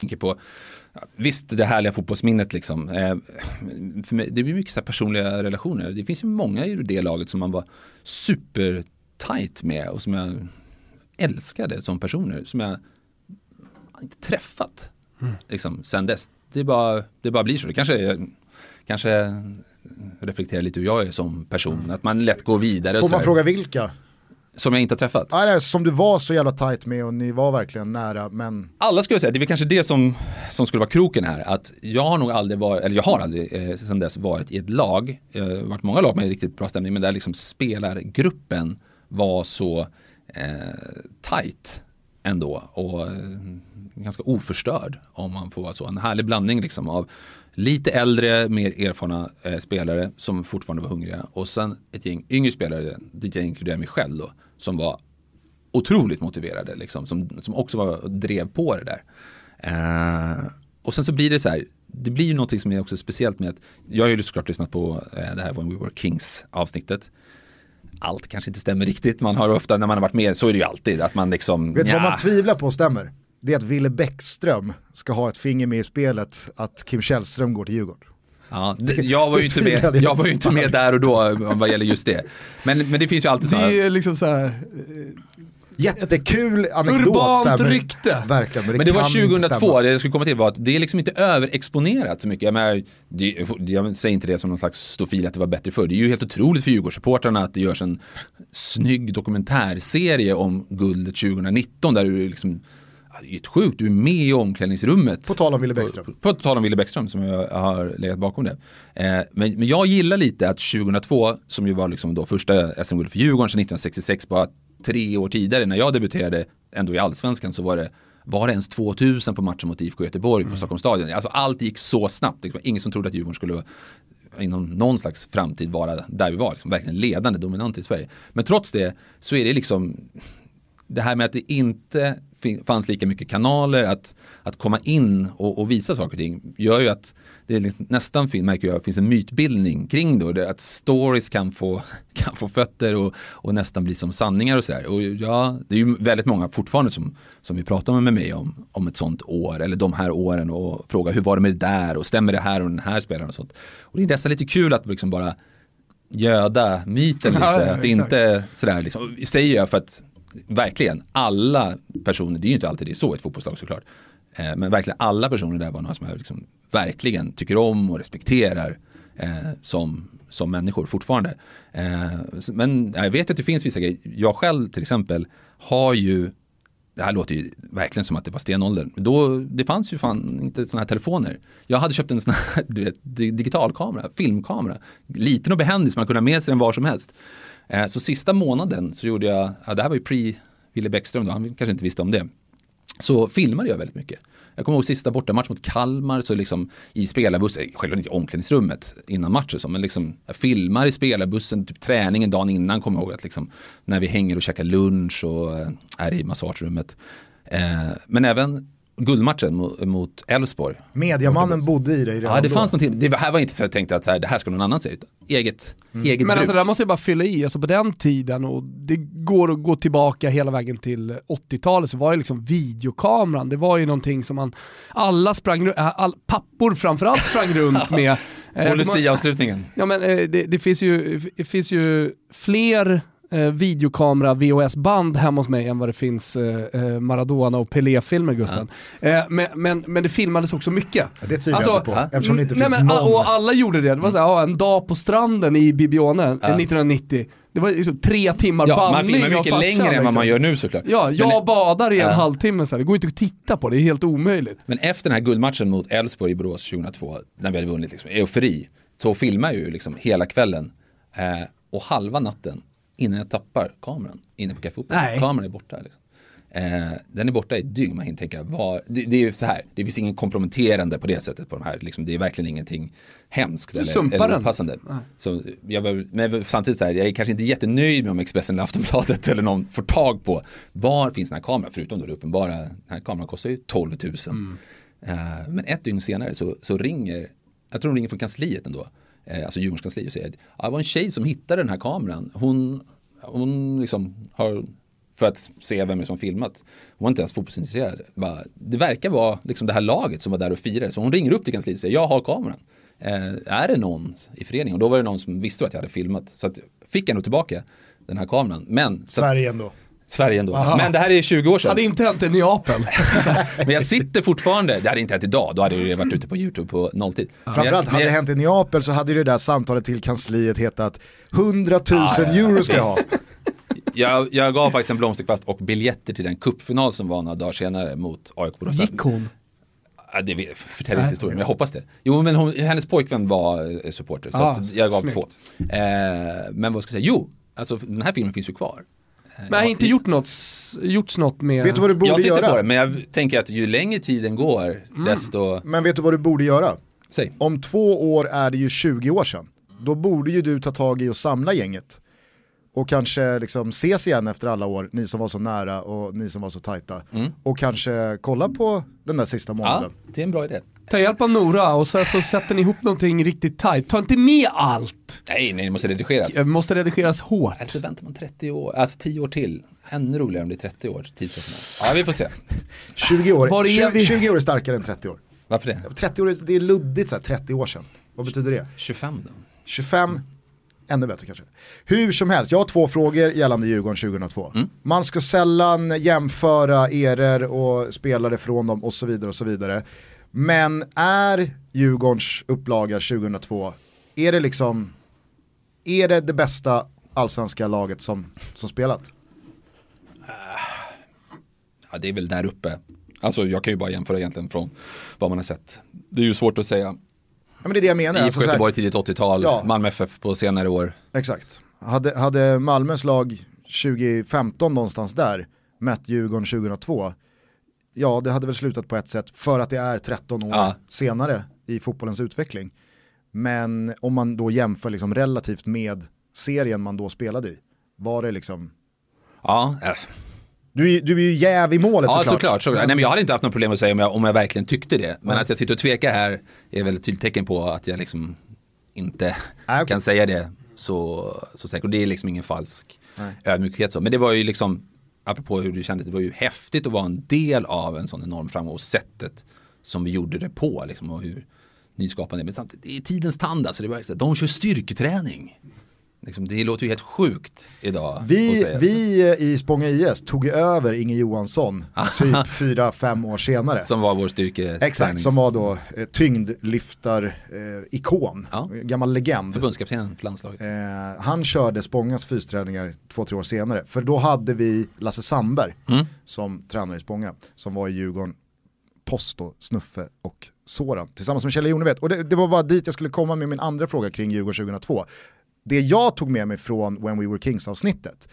Tänker på, visst det härliga fotbollsminnet liksom. Eh, för mig, det blir mycket så här personliga relationer. Det finns ju många i det laget som man var super tight med och som jag älskade som personer. Som jag inte träffat liksom, sen dess. Det bara, det bara blir så. Det kanske, kanske reflekterar lite hur jag är som person. Att man lätt går vidare. Får man fråga vilka? Som jag inte har träffat. Ah, nej, som du var så jävla tight med och ni var verkligen nära men alla skulle jag säga, det är väl kanske det som, som skulle vara kroken här. Att jag har nog aldrig varit, eller jag har aldrig eh, sedan dess varit i ett lag, eh, varit många lag med riktigt bra stämning, men där liksom spelargruppen var så eh, tight ändå och eh, ganska oförstörd om man får vara så. En härlig blandning liksom av lite äldre, mer erfarna eh, spelare som fortfarande var hungriga och sen ett gäng yngre spelare, dit jag inkluderar mig själv då, som var otroligt motiverade liksom, som, som också var, drev på det där. Eh, och sen så blir det så här, det blir ju någonting som är också speciellt med att, jag har ju såklart lyssnat på eh, det här When We Were Kings avsnittet. Allt kanske inte stämmer riktigt, man har ofta när man har varit med så är det ju alltid att man liksom, vet du vad man tvivlar på stämmer? Det är att Ville Bäckström ska ha ett finger med i spelet att Kim Källström går till Djurgården. Ja, det, jag, var ju Det inte med, jag var ju inte med där och då vad gäller just det. Men, men det finns ju alltid så Det här, är liksom så här, Jättekul anekdot. Urbant så här, men- rykte. Verkligen, men det, Men det var kan inte 2002, stämma. det jag skulle komma till var att det är liksom inte överexponerat så mycket. Jag, menar, det, jag säger inte det som någon slags stofil att det var bättre förr. Det är ju helt otroligt för Djurgårdssupportrarna att det görs en snygg dokumentärserie om guldet 2019 där du liksom det är ju sjukt, du är med i omklädningsrummet. På tal om Wille Bäckström. På, på tal om Wille Bäckström som jag har legat bakom det. Eh, men, men jag gillar lite att 2002, som ju var liksom då första SM-guldet för Djurgården sedan 1966, bara tre år tidigare när jag debuterade ändå i allsvenskan så var det var det ens 2000 på matchen mot IFK Göteborg på mm. Stockholms stadion? Alltså allt gick så snabbt. Det var ingen som trodde att Djurgården skulle inom någon slags framtid vara där vi var, liksom, verkligen ledande, dominant i Sverige. Men trots det så är det liksom det här med att det inte fanns lika mycket kanaler att, att komma in och, och visa saker och ting gör ju att det liksom, nästan märker jag, finns en mytbildning kring det, att stories kan få, kan få fötter och, och nästan bli som sanningar och sådär. Och ja, det är ju väldigt många fortfarande som, som vi pratar med mig om, om ett sånt år eller de här åren och frågar hur var det med det där och stämmer det här och den här spelaren och sånt. Och det är nästan lite kul att liksom bara göda myten lite. Ja, att inte sådär liksom, säger jag för att verkligen. Alla personer, det är ju inte alltid det är så i ett fotbollslag såklart, eh, men verkligen alla personer där var några som jag liksom verkligen tycker om och respekterar eh, som, som människor fortfarande. Eh, men jag vet att det finns vissa grejer, jag själv till exempel har ju det här låter ju verkligen som att det var stenåldern. Då, det fanns ju fan inte sådana här telefoner. Jag hade köpt en sån här du vet, digitalkamera, filmkamera. Liten och behändig så man kunde ha med sig den var som helst. Eh, så sista månaden så gjorde jag, ja, det här var ju pre Wille Bäckström då, han kanske inte visste om det. Så filmade jag väldigt mycket. Jag kommer ihåg sista bortamatch mot Kalmar, så liksom i spelarbussen, eh, självklart inte i omklädningsrummet innan matchen, men liksom jag filmar i spelarbussen, typ träningen dagen innan kommer jag ihåg att liksom när vi hänger och käkar lunch och eh, är i massagerummet. Eh, men även guldmatchen mot Elfsborg. Mediamannen bodde i dig redan Ja, det då. fanns någonting. Det här var inte så jag tänkte att så här, det här ska någon annan se ut. Eget, mm. eget Men bruk. alltså det där måste jag bara fylla i, alltså på den tiden och det går att gå tillbaka hela vägen till 80-talet så var ju liksom videokameran, det var ju någonting som man, alla sprang, äh, all, pappor framförallt sprang runt med. På Lucia-avslutningen. Ja men det, det, finns ju, det finns ju fler eh, videokamera VHS-band hemma hos mig än vad det finns eh, eh Maradona och Pelé-filmer Gusten. Ja. Eh, men, men, men det filmades också mycket. Ja, det tvivlar alltså, jag inte på, eftersom det inte nej, finns men, någon. Och alla gjorde det, det var såhär, en dag på stranden i Bibione ja. 1990. Det var liksom tre timmar ja, bandning Man filmar mycket längre än vad man liksom. gör nu såklart. Ja, jag men, badar i en äh. halvtimme så här. det går inte att titta på, det är helt omöjligt. Men efter den här guldmatchen mot Elfsborg i Borås 2002, när vi hade vunnit liksom, eufori, så filmar jag ju liksom hela kvällen. Eh, och halva natten innan jag tappar kameran inne på Café Opera. Kameran är borta. Liksom. Eh, den är borta i ett dygn, man hinner tänka, vad, det, det, är ju så här, det finns ingen komprometterande på det sättet på de här, liksom, det är verkligen ingenting hemskt eller, eller opassande. Så jag var, men samtidigt så här, jag är kanske inte jättenöjd med om Expressen eller Aftonbladet eller någon får tag på var finns den här kameran, förutom då det uppenbara, den här kameran kostar ju 12 000. Mm. Eh, men ett dygn senare så, så ringer, jag tror de ringer från kansliet ändå, eh, alltså kansli. och säger att det var en tjej som hittade den här kameran. Hon, hon liksom har för att se vem som har filmat. Hon var inte ens fotbollsintresserad. Bara, det verkar vara liksom det här laget som var där och firade. Så hon ringer upp till kansliet och säger jag har kameran. Eh, är det någon i föreningen? Och då var det någon som visste att jag hade filmat. Så att, fick jag nog tillbaka den här kameran. Men, Sverige ändå. Sverige ändå. Aha. Men det här är 20 år sedan. Hade inte hänt i Neapel. men jag sitter fortfarande, det hade inte hänt idag, då hade det varit ute på YouTube på nolltid. Framförallt, hade det hänt i Neapel så hade det där samtalet till kansliet hetat 100 000 ah, euro ska jag ha. Jag, jag gav faktiskt en blomsterkvast och biljetter till den kuppfinal som var några dagar senare mot AIK Borås. Gick hon? Ja, det förtäljer inte historien, men jag hoppas det. Jo, men hon, hennes påjkvän var eh, supporter, så ah, jag gav snyggt. två. Eh, men vad ska jag säga, jo, alltså den här filmen finns ju kvar. Men har inte gjort något, gjorts något med... Vet du vad du borde jag sitter göra? på det, men jag tänker att ju längre tiden går, mm. desto... Men vet du vad du borde göra? Säg. Om två år är det ju 20 år sedan. Då borde ju du ta tag i och samla gänget. Och kanske liksom ses igen efter alla år, ni som var så nära och ni som var så tajta. Mm. Och kanske kolla på den där sista månaden. Ja, det är en bra idé. Ta hjälp av Nora och så, så sätter ni ihop någonting riktigt tajt. Ta inte med allt! Nej, nej, det måste redigeras. Det måste redigeras hårt. Eller så väntar man 30 år, alltså 10 år till. Ännu roligare om det är 30 år Ja, vi får se. 20 år, 20, 20 år är starkare än 30 år. Varför det? 30 år, det är luddigt så här, 30 år sedan. Vad betyder det? 25 då? 25, ännu bättre kanske. Hur som helst, jag har två frågor gällande Djurgården 2002. Mm. Man ska sällan jämföra eror och spelare från dem och så vidare och så vidare. Men är Djurgårdens upplaga 2002, är det liksom, är det det bästa allsvenska laget som, som spelat? Ja, det är väl där uppe. Alltså jag kan ju bara jämföra egentligen från vad man har sett. Det är ju svårt att säga. Ja, men det är det jag menar. IFK alltså, Göteborg tidigt 80-tal, ja. Malmö FF på senare år. Exakt. Hade, hade Malmös lag 2015 någonstans där, mött Djurgården 2002, ja det hade väl slutat på ett sätt för att det är 13 år Ja. senare i fotbollens utveckling. Men om man då jämför liksom relativt med serien man då spelade i, var det liksom, Ja, äh. du, du är ju jäv i målet ja såklart. såklart. såklart. Nej, men jag hade inte haft något problem att säga om jag, om jag verkligen tyckte det. Men Nej. att jag sitter och tvekar här är väl ett tydligt tecken på att jag liksom inte Nej, okej. kan säga det så, så säkert. Och det är liksom ingen falsk Nej. ödmjukhet så. Men det var ju liksom, apropå hur du kändes, det var ju häftigt att vara en del av en sån enorm framgång och sättet som vi gjorde det på liksom och hur nyskapande. Men samtidigt, det är tidens tand alltså. Det var, de kör styrketräning. Liksom, det låter ju helt sjukt idag. Vi, vi eh, i Spånga IS tog över Inge Johansson typ fyra, fem år senare. Som var vår styrke. Exakt, som var då eh, tyngdlyftar-ikon, Ja. gammal legend. Förbundskaptenen för landslaget. Eh, han körde Spångas fysträningar två, tre år senare. För då hade vi Lasse Sandberg Mm. som tränare i Spånga, som var i Djurgården, Posto, Snuffe och Soran. Tillsammans med Kjell Joneved. Och det, det var bara dit jag skulle komma med min andra fråga kring Djurgården 2002. Det jag tog med mig från When We Were Kings avsnittet,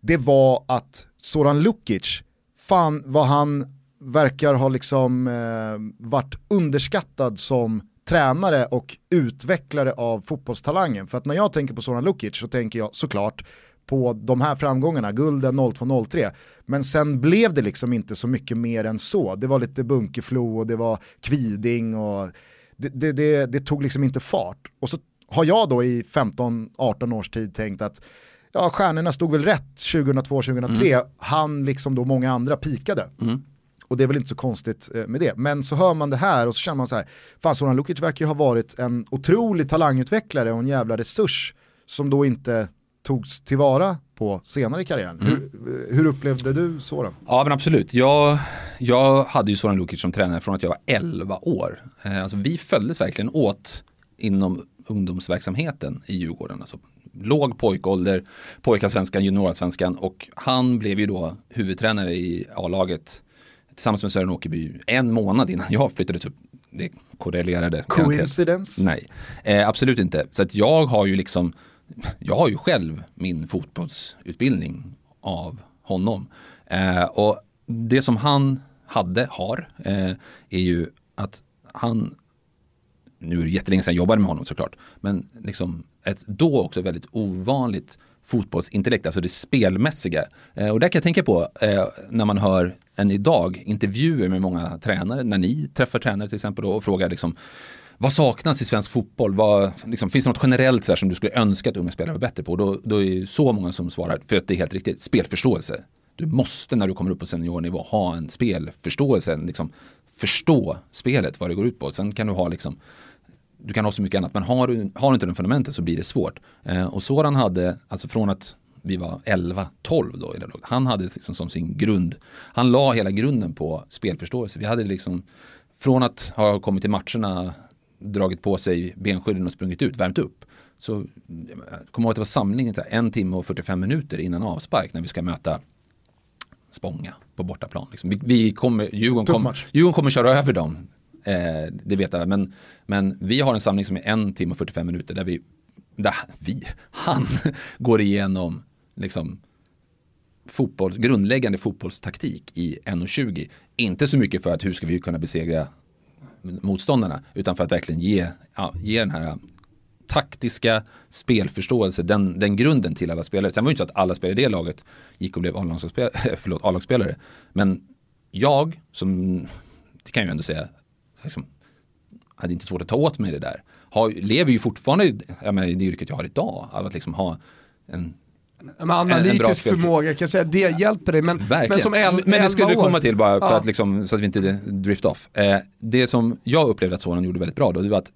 det var att Soran Lukic, fan vad han verkar ha liksom eh, varit underskattad som tränare och utvecklare av fotbollstalangen. För att när jag tänker på Soran Lukic så tänker jag såklart på de här framgångarna, gulden 02-03. Men sen blev det liksom inte så mycket mer än så. Det var lite bunkerflo och det var kviding och det, det, det, det tog liksom inte fart. Och så har jag då i 15-18 års tid tänkt att ja, stjärnorna stod väl rätt 2002-2003, han liksom då många andra pikade. Mm. Och det är väl inte så konstigt eh, med det. Men så hör man det här och så känner man så här, fan Soran Lukic verkar ju ha varit en otrolig talangutvecklare och en jävla resurs som då inte togs tillvara på senare i karriären. Hur, eh, hur upplevde du Soran? Ja men absolut. Jag, jag hade ju Soran Lukic som tränare från att jag var 11 år. Eh, alltså, vi följdes verkligen åt inom ungdomsverksamheten i Djurgården. Alltså, låg pojkålder, pojkallsvenskan, juniorallsvenskan och han blev ju då huvudtränare i A-laget tillsammans med Sören Åkerby en månad innan jag flyttades upp. Det korrelerade. Coincidence? Nej, eh, absolut inte. Så att jag har ju liksom, jag har ju själv min fotbollsutbildning av honom. Eh, och det som han hade, har, eh, är ju att han, nu är det jättelänge sedan jag jobbade med honom såklart, men liksom ett då också väldigt ovanligt fotbollsintellekt, alltså det spelmässiga. Eh, och där kan jag tänka på eh, när man hör än idag intervjuer med många tränare, när ni träffar tränare till exempel då, och frågar liksom vad saknas i svensk fotboll? Vad, liksom, finns det något generellt så här, som du skulle önska att unga spelare var bättre på? Då, då är det så många som svarar, för att det är helt riktigt, spelförståelse. Du måste när du kommer upp på seniornivå ha en spelförståelse, en, liksom, förstå spelet, vad det går ut på. Sen kan du ha liksom, du kan ha så mycket annat, men har du, har du inte den fundamentet så blir det svårt. Eh, och Soran hade, alltså från att vi var 11-12 då i det laget, han hade liksom som sin grund, han la hela grunden på spelförståelse. Vi hade liksom, från att ha kommit till matcherna, dragit på sig benskydden och sprungit ut, värmt upp. Så kommer ihåg att det var samlingen en timme och 45 minuter innan avspark när vi ska möta Spånga på bortaplan. Liksom. Vi, vi kommer, Djurgården, kom. Djurgården kommer köra över dem. Eh, det vet alla. Men, men vi har en samling som är en timme och 45 minuter där vi, där vi, han går igenom liksom fotboll, grundläggande fotbollstaktik i 1.20. Inte så mycket för att hur ska vi kunna besegra motståndarna utan för att verkligen ge, ja, ge den här taktiska spelförståelse, den, den grunden till alla spelare. Sen var det inte så att alla spelare i det laget gick och blev A-lagsspelare. Men jag, som, det kan jag ju ändå säga, liksom, hade inte svårt att ta åt mig det där. Har, lever ju fortfarande i, jag menar, i det yrket jag har idag, av att liksom ha en Men en analytisk spelför- förmåga, kan jag säga, det hjälper dig. Men, Verkligen. men som el- men det 11 skulle år- komma till bara för Ja. att liksom, så att vi inte drift off. Eh, det som jag upplevde att Soran gjorde väldigt bra då, det var att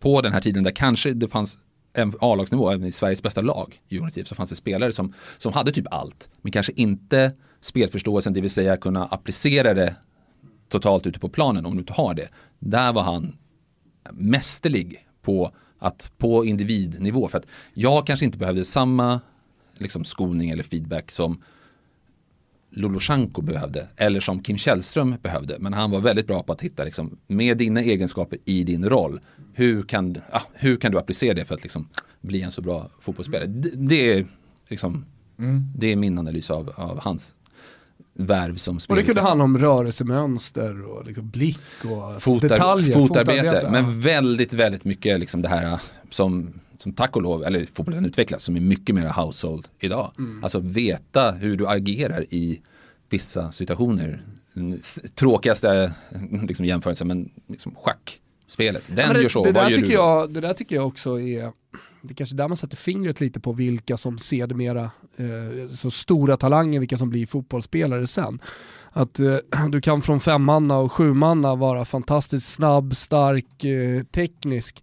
på den här tiden där kanske det fanns en A-lagsnivå, även i Sveriges bästa lag, Djurgården så fanns det spelare som, som hade typ allt, men kanske inte spelförståelsen, det vill säga kunna applicera det totalt ute på planen om du inte har det. Där var han mästerlig på att på individnivå, för att jag kanske inte behövde samma liksom, skolning eller feedback som Lolosjenko behövde eller som Kim Källström behövde. Men han var väldigt bra på att hitta liksom, med dina egenskaper i din roll. Hur kan, ah, hur kan du applicera det för att liksom, bli en så bra fotbollsspelare? Det, det, är, liksom, det är min analys av, av hans värv som Och spelar. det kunde handla om rörelsemönster och liksom blick och Fotar, detaljer. fotarbete, ja. men väldigt, väldigt mycket liksom det här som, som tack och lov, eller fotbollen utvecklas, som är mycket mer household idag. Mm. Alltså veta hur du agerar i vissa situationer. S- tråkigaste liksom, jämförelsen, men liksom schackspelet. Den Ja, det, gör så, det, där tycker du? jag, det där tycker jag också är, det kanske är där man sätter fingret lite på vilka som sedermera, eh, så stora talanger, vilka som blir fotbollsspelare sen. Att eh, du kan från femmanna och sjumanna vara fantastiskt snabb, stark, eh, teknisk.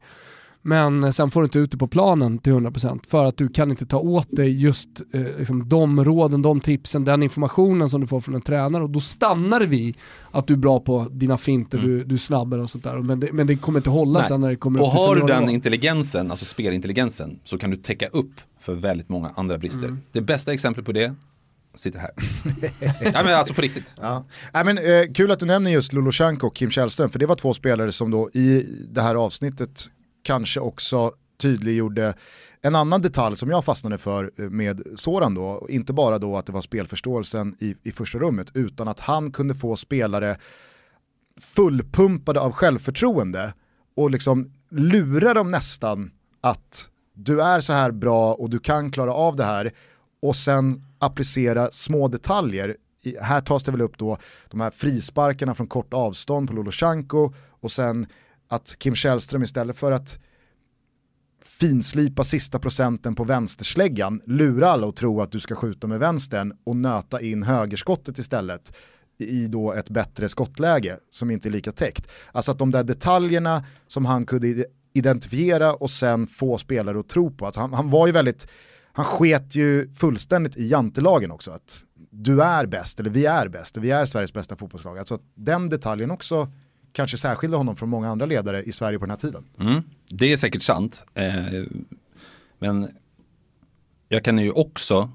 Men sen får du inte ut det på planen till 100% för att du kan inte ta åt dig just eh, liksom de råden, de tipsen, den informationen som du får från en tränare och då stannar vi att du är bra på dina finter, du, du är snabbare och sånt där. Men det, men det kommer inte hålla Nej. sen när det kommer Och upp till har du den intelligensen, alltså spelintelligensen, så kan du täcka upp för väldigt många andra brister. Mm. Det bästa exemplet på det sitter här. Nej men alltså på riktigt. Ja. Nej, men, eh, kul att du nämner just Lolosjenko och Kim Källström, för det var två spelare som då i det här avsnittet kanske också tydliggjorde en annan detalj som jag fastnade för eh, med Soran då, inte bara då att det var spelförståelsen i, i första rummet, utan att han kunde få spelare fullpumpade av självförtroende och liksom lura dem nästan att du är så här bra och du kan klara av det här och sen applicera små detaljer. I, här tas det väl upp då de här frisparkarna från kort avstånd på Lolosjenko och sen att Kim Källström istället för att finslipa sista procenten på vänstersläggan, lura alla att tro att du ska skjuta med vänstern och nöta in högerskottet istället i då ett bättre skottläge som inte är lika täckt. Alltså att de där detaljerna som han kunde identifiera och sen få spelare att tro på. Att han, han var ju väldigt, han sket ju fullständigt i jantelagen också. Att du är bäst, eller vi är bäst, och vi är Sveriges bästa fotbollslag. Alltså att den detaljen också kanske särskilde honom från många andra ledare i Sverige på den här tiden. Mm, det är säkert sant. Eh, men jag kan ju också,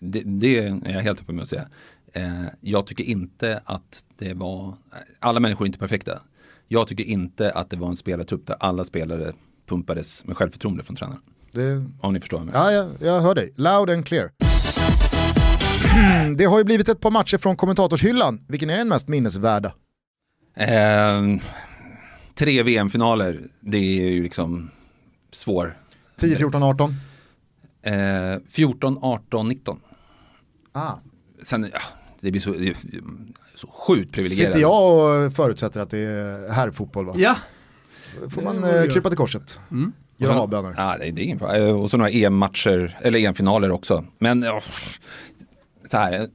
det, det är jag helt uppe med att säga, eh, jag tycker inte att det var, alla människor är inte perfekta. Jag tycker inte att det var en spelartrupp där alla spelare pumpades med självförtroende från tränaren. Det, Om ni förstår menar. ja, jag, jag hör dig, loud and clear. Det har ju blivit ett par matcher från kommentatorshyllan, vilken är den mest minnesvärda? Eh, tre VM-finaler, det är ju liksom svår. 10, 14, 18? Eh, 14, 18, 19. Ah. Sen, ja, det blir så, det är så sjukt privilegierat. Sitter jag och förutsätter att det är herrfotboll va? Ja, får man eh, krypa till korset. Mm. Göra avböner. Ja, det, är ingen fara. Eh, Och så några EM-matcher, eller EM-finaler också. Men ja, så här, eh,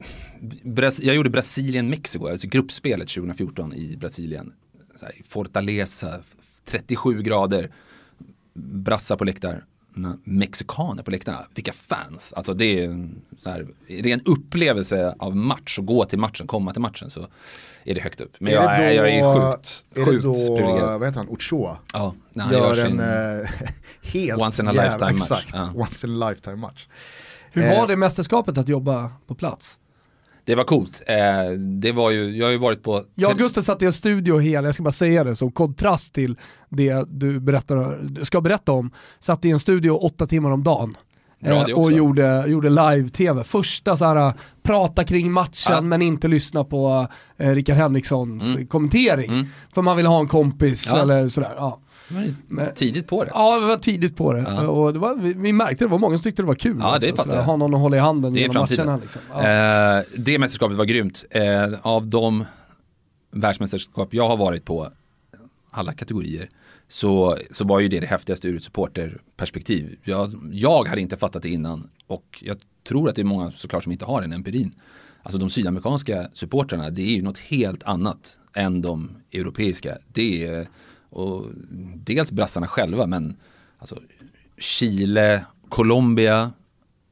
jag gjorde Brasilien-Mexiko, alltså gruppspelet 2014 i Brasilien. Så här, Fortaleza, 37 grader, brassar på läktaren, mexikaner på läktarna. Vilka fans! Alltså det är en så här, är det en upplevelse av match och gå till matchen, komma till matchen så är det högt upp. Men jag, är jag är sjukt, är sjukt det då, privilegierad. vad heter han, Ochoa? Ja, när han gör Gör sin... en eh, helt Once in a jävla- lifetime match. Exakt, Ja. once in a lifetime match. hur Eh. var det mästerskapet att jobba på plats? Det var coolt. Eh, det var ju, jag har ju varit på... Jag och Gusten satt i en studio hela, jag ska bara säga det som kontrast till det du berättar, du ska berätta om. Satt i en studio åtta timmar om dagen. Eh, och gjorde, gjorde live-tv. Första så här, prata kring matchen Ja. men inte lyssna på eh, Rickard Henrikssons kommentering. Mm. För man vill ha en kompis Ja. eller sådär. Ja. Tidigt på det. ja, det var tidigt på det. Ja. Och det var, vi, vi märkte det, var många som tyckte det var kul. Ja, det fattar jag. Ha någon att hålla i handen Det är matcherna. Liksom. Ja. Eh, det mästerskapet var grymt. Eh, av de världsmästerskap jag har varit på, alla kategorier, så, så var ju det det häftigaste ur ett supporterperspektiv. Jag, jag hade inte fattat det innan och jag tror att det är många såklart som inte har den empirin. Alltså de sydamerikanska supportrarna, det är ju något helt annat än de europeiska. Det är, och dels brassarna själva, men alltså Chile, Colombia,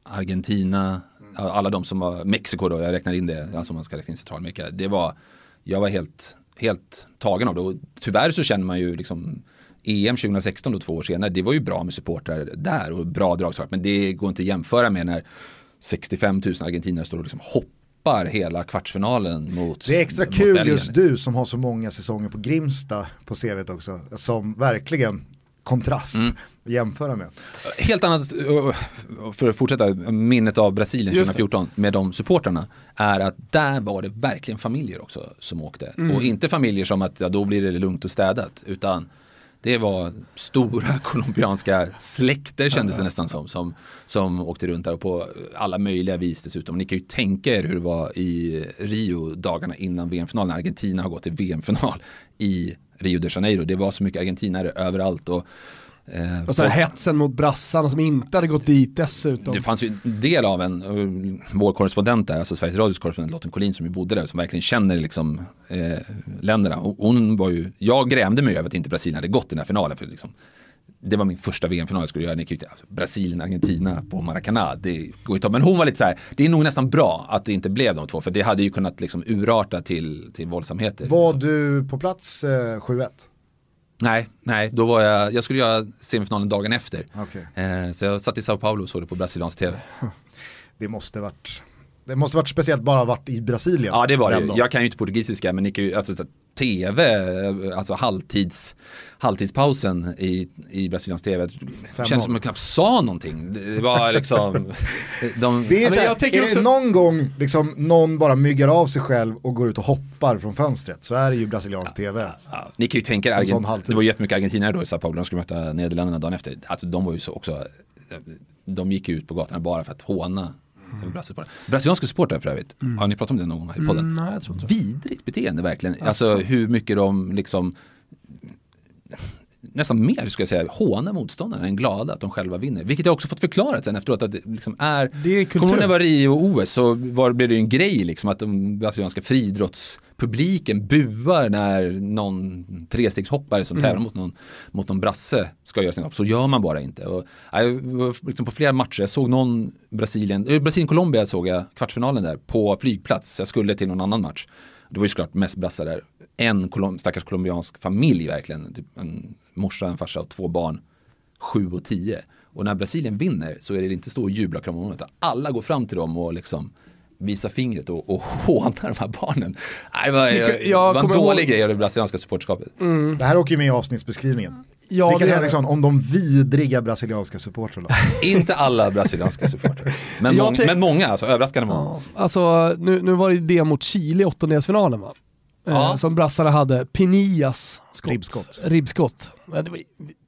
Argentina, alla de som var, Mexiko då, jag räknar in det, alltså man ska räkna in Centralamerika. Det var, jag var helt, helt tagen av det och tyvärr så känner man ju liksom EM 2016 då två år senare, det var ju bra med supportrar där och bra dragstart, men det går inte att jämföra med när 65 000 argentinare står och liksom hoppar hela kvartsfinalen mot Det är extra kul Belgien. just du som har så många säsonger på Grimsta på CVt också, som verkligen kontrast Mm. att jämföra med. Helt annat, för att fortsätta, minnet av Brasilien Just det. 2014 med de supportrarna är att där var det verkligen familjer också som åkte. Mm. Och inte familjer som att ja, då blir det lugnt och städat utan det var stora colombianska släkter kändes det nästan som, som som åkte runt där och på alla möjliga vis dessutom. Ni kan ju tänka er hur det var i Rio dagarna innan VM-finalen. Argentina har gått till VM-final i Rio de Janeiro. Det var så mycket argentinare överallt. Och, eh, Och så här hetsen mot brassarna som inte hade gått dit dessutom. det fanns ju en del av en, eh, vår korrespondent där, alltså Sveriges Radios korrespondent Lotten Collin som ju bodde där, som verkligen känner liksom eh, länderna. Och hon var ju, jag grämde mig över att inte Brasilien hade gått i den här finalen. För liksom, det var min första VM-final jag skulle göra. Alltså, Brasilien, Argentina på Maracanã, det går ju. Men hon var lite så här, det är nog nästan bra att det inte blev de två, för det hade ju kunnat liksom urarta till, till våldsamheter. Var Så- du på plats eh, 7-1? Nej, nej, då var jag, jag skulle göra semifinalen dagen efter. Okej. Eh, så jag satt i Sao Paulo och såg det på brasiliansk tv. Det måste varit det måste varit speciellt bara varit i Brasilien. Ja det var det. Jag kan ju inte portugisiska men ni ju, alltså så- tv, alltså halvtids, halvtidspausen i, i brasiliansk tv. Det känns som att jag knappt sa någonting. Det var liksom, de, Det är, Ja, men så här, jag tänker är också- det någon gång liksom, någon bara myggar av sig själv och går ut och hoppar från fönstret så är det ju brasiliansk tv. ja, ni kan ju tänka er, Argent, det var jättemycket argentinare då i Sao Paulo, de skulle möta Nederländerna dagen efter. Alltså de var ju så också, de gick ut på gatorna bara för att håna Brasilianska Brasilianska supportrar för övrigt, har ni pratat om det någon gång i podden? Mm, nej, vidrigt beteende verkligen. Alltså hur mycket de liksom nästan mer skulle jag säga håna motståndarna än glada att de själva vinner. Vilket jag också fått förklarat sen efteråt att det liksom är Det är. Kommer du när det var Rio och OS så var, blev det ju en grej liksom att de brasilianska friidrottspubliken buar när någon trestegshoppare som tävlar mot någon, mot någon brasse ska göra sin hopp. Så gör man bara inte. Och, jag var liksom på flera matcher, jag såg någon Brasilien, eh, Brasilien-Colombia såg jag kvartsfinalen där på flygplats. Jag skulle till någon annan match. Det var ju såklart mest brassar där. En kolom, stackars colombiansk familj verkligen. Typ en morsa, en farsa och två barn. Sju och tio. Och när Brasilien vinner så är det inte stå och jubla och krama alla går fram till dem och liksom visar fingret och, och hånar de här barnen. Nej, det var, Jag- det jag var en dålig ihåg- grej av det brasilianska supporterskapet. Det här åker ju med i avsnittsbeskrivningen. Ja, Rickard. Henriksson om de vidriga brasilianska supportrarna. Inte alla brasilianska supportrar. Men, tänk- men många, alltså överraskande många. Ja, alltså nu, nu var det det mot Chile i åttondelsfinalen va? Ja. Eh, som brassarna hade, Pinillas skott. Ribbskott. Ribbskott.